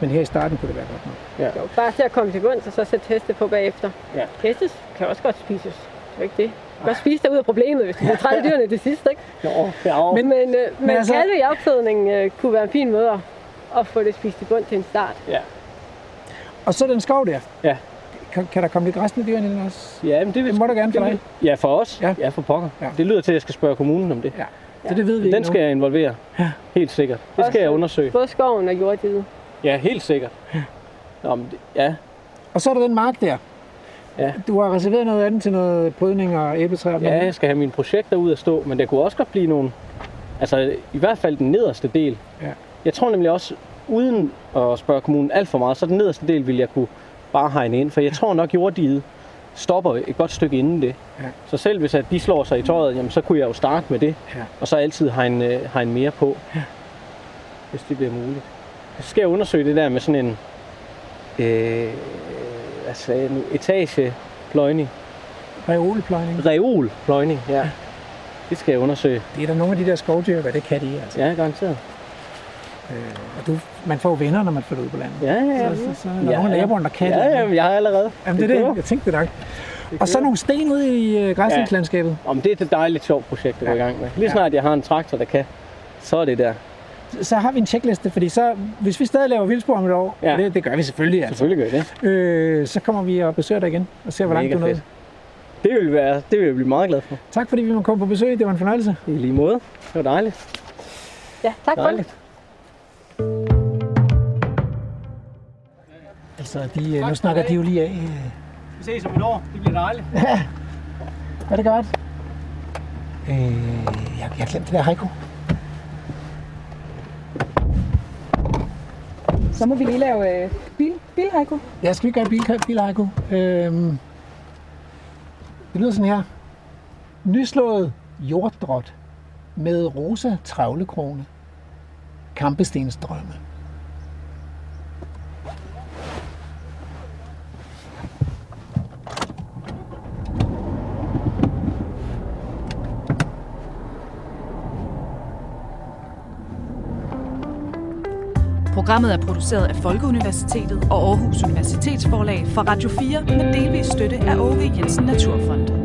men her i starten kunne det være godt nok. Jo, bare til at komme til bunds, og så sætte heste på bagefter. Ja. Heste kan også godt spises. Det er jo ikke det. Du kan godt spise dig ud af problemet, hvis du bliver træt af dyrene det sidste, ikke? Jo, ja, Men- Men, men, øh, men altså- altså... kalve i opfedning øh, kunne være en fin måde at, at få det spist i bund til en start. ja. Og så den skov der. Ja. Kan, kan der komme lidt græsne dyr ind i den også? Ja, men det, vil, Det må du gerne for det dig. Ja, for os. Ja. Ja, ja for pokker. Ja. Ja. Det lyder til, at jeg skal spørge kommunen om det. Ja. Så det ved vi ikke Den skal jeg involvere. Ja. Helt sikkert. Det skal Også- jeg undersøge. Både skoven og jorddiget. Ja, helt sikkert. Nå, men det, ja. Og så er der den mark der. Ja. Du har reserveret noget af den til noget prydning og æbletræer. ja, jeg skal have mine projekter ud at stå, men det kunne også godt blive nogle... Altså, i hvert fald den nederste del. Ja. Jeg tror nemlig også, uden at spørge kommunen alt for meget, så den nederste del vil jeg kunne bare hegne ind, for jeg tror nok, jorddiget stopper et godt stykke inden det. Ja. Så selv hvis at de slår sig i tøjet, jamen, så kunne jeg jo starte med det, Ja. og så altid hegne, øh, hegne mere på, hvis det bliver muligt. Så skal jeg undersøge det der med sådan en øh, jeg nu, etagepløjning. Reolpløjning. Reolpløjning, ja. Det skal jeg undersøge. Det er der nogle af de der skovdyr, hvad det kan de altså. Ja, garanteret. Øh, og du, man får venner, når man flytter ud på landet. Ja, ja, ja. Så, så, så er der nogle af naboerne, der kan ja, det. ja, jeg har allerede. Jamen, det er kører. det. Jeg tænkte det nok. Og så nogle sten ude i uh, græsningslandskabet. Om det er et dejligt sjovt projekt at gå i Ja. gang med. Lige Ja. snart jeg har en traktor, der kan, så er det der. Så har vi en checkliste, fordi så, hvis vi stadig laver vildspor om et år, Ja. det, det gør vi selvfølgelig, altså, Selvfølgelig gør jeg det. øh, så kommer vi og besøger dig igen og ser, hvor langt du nåede. Det vil, være, det vil jeg blive meget glad for. Tak fordi vi må komme på besøg. Det var en fornøjelse. I lige måde. Det var dejligt. Ja, tak for det. Dejligt. Altså, de, øh, nu snakker de jo lige af. Vi ses om et år. Det bliver dejligt. Er det godt? Øh, jeg, jeg glemte det der haiku. Så må vi lige lave øh, bil, bilhaiku. Ja, skal vi gøre bil, bilhaiku? Øhm, det lyder sådan her. Nyslået jorddrot med rosa travlekrone. Kampestensdrømme. Programmet er produceret af Folkeuniversitetet og Aarhus Universitetsforlag for Radio 4 med delvis støtte af Åge Jensen Naturfond.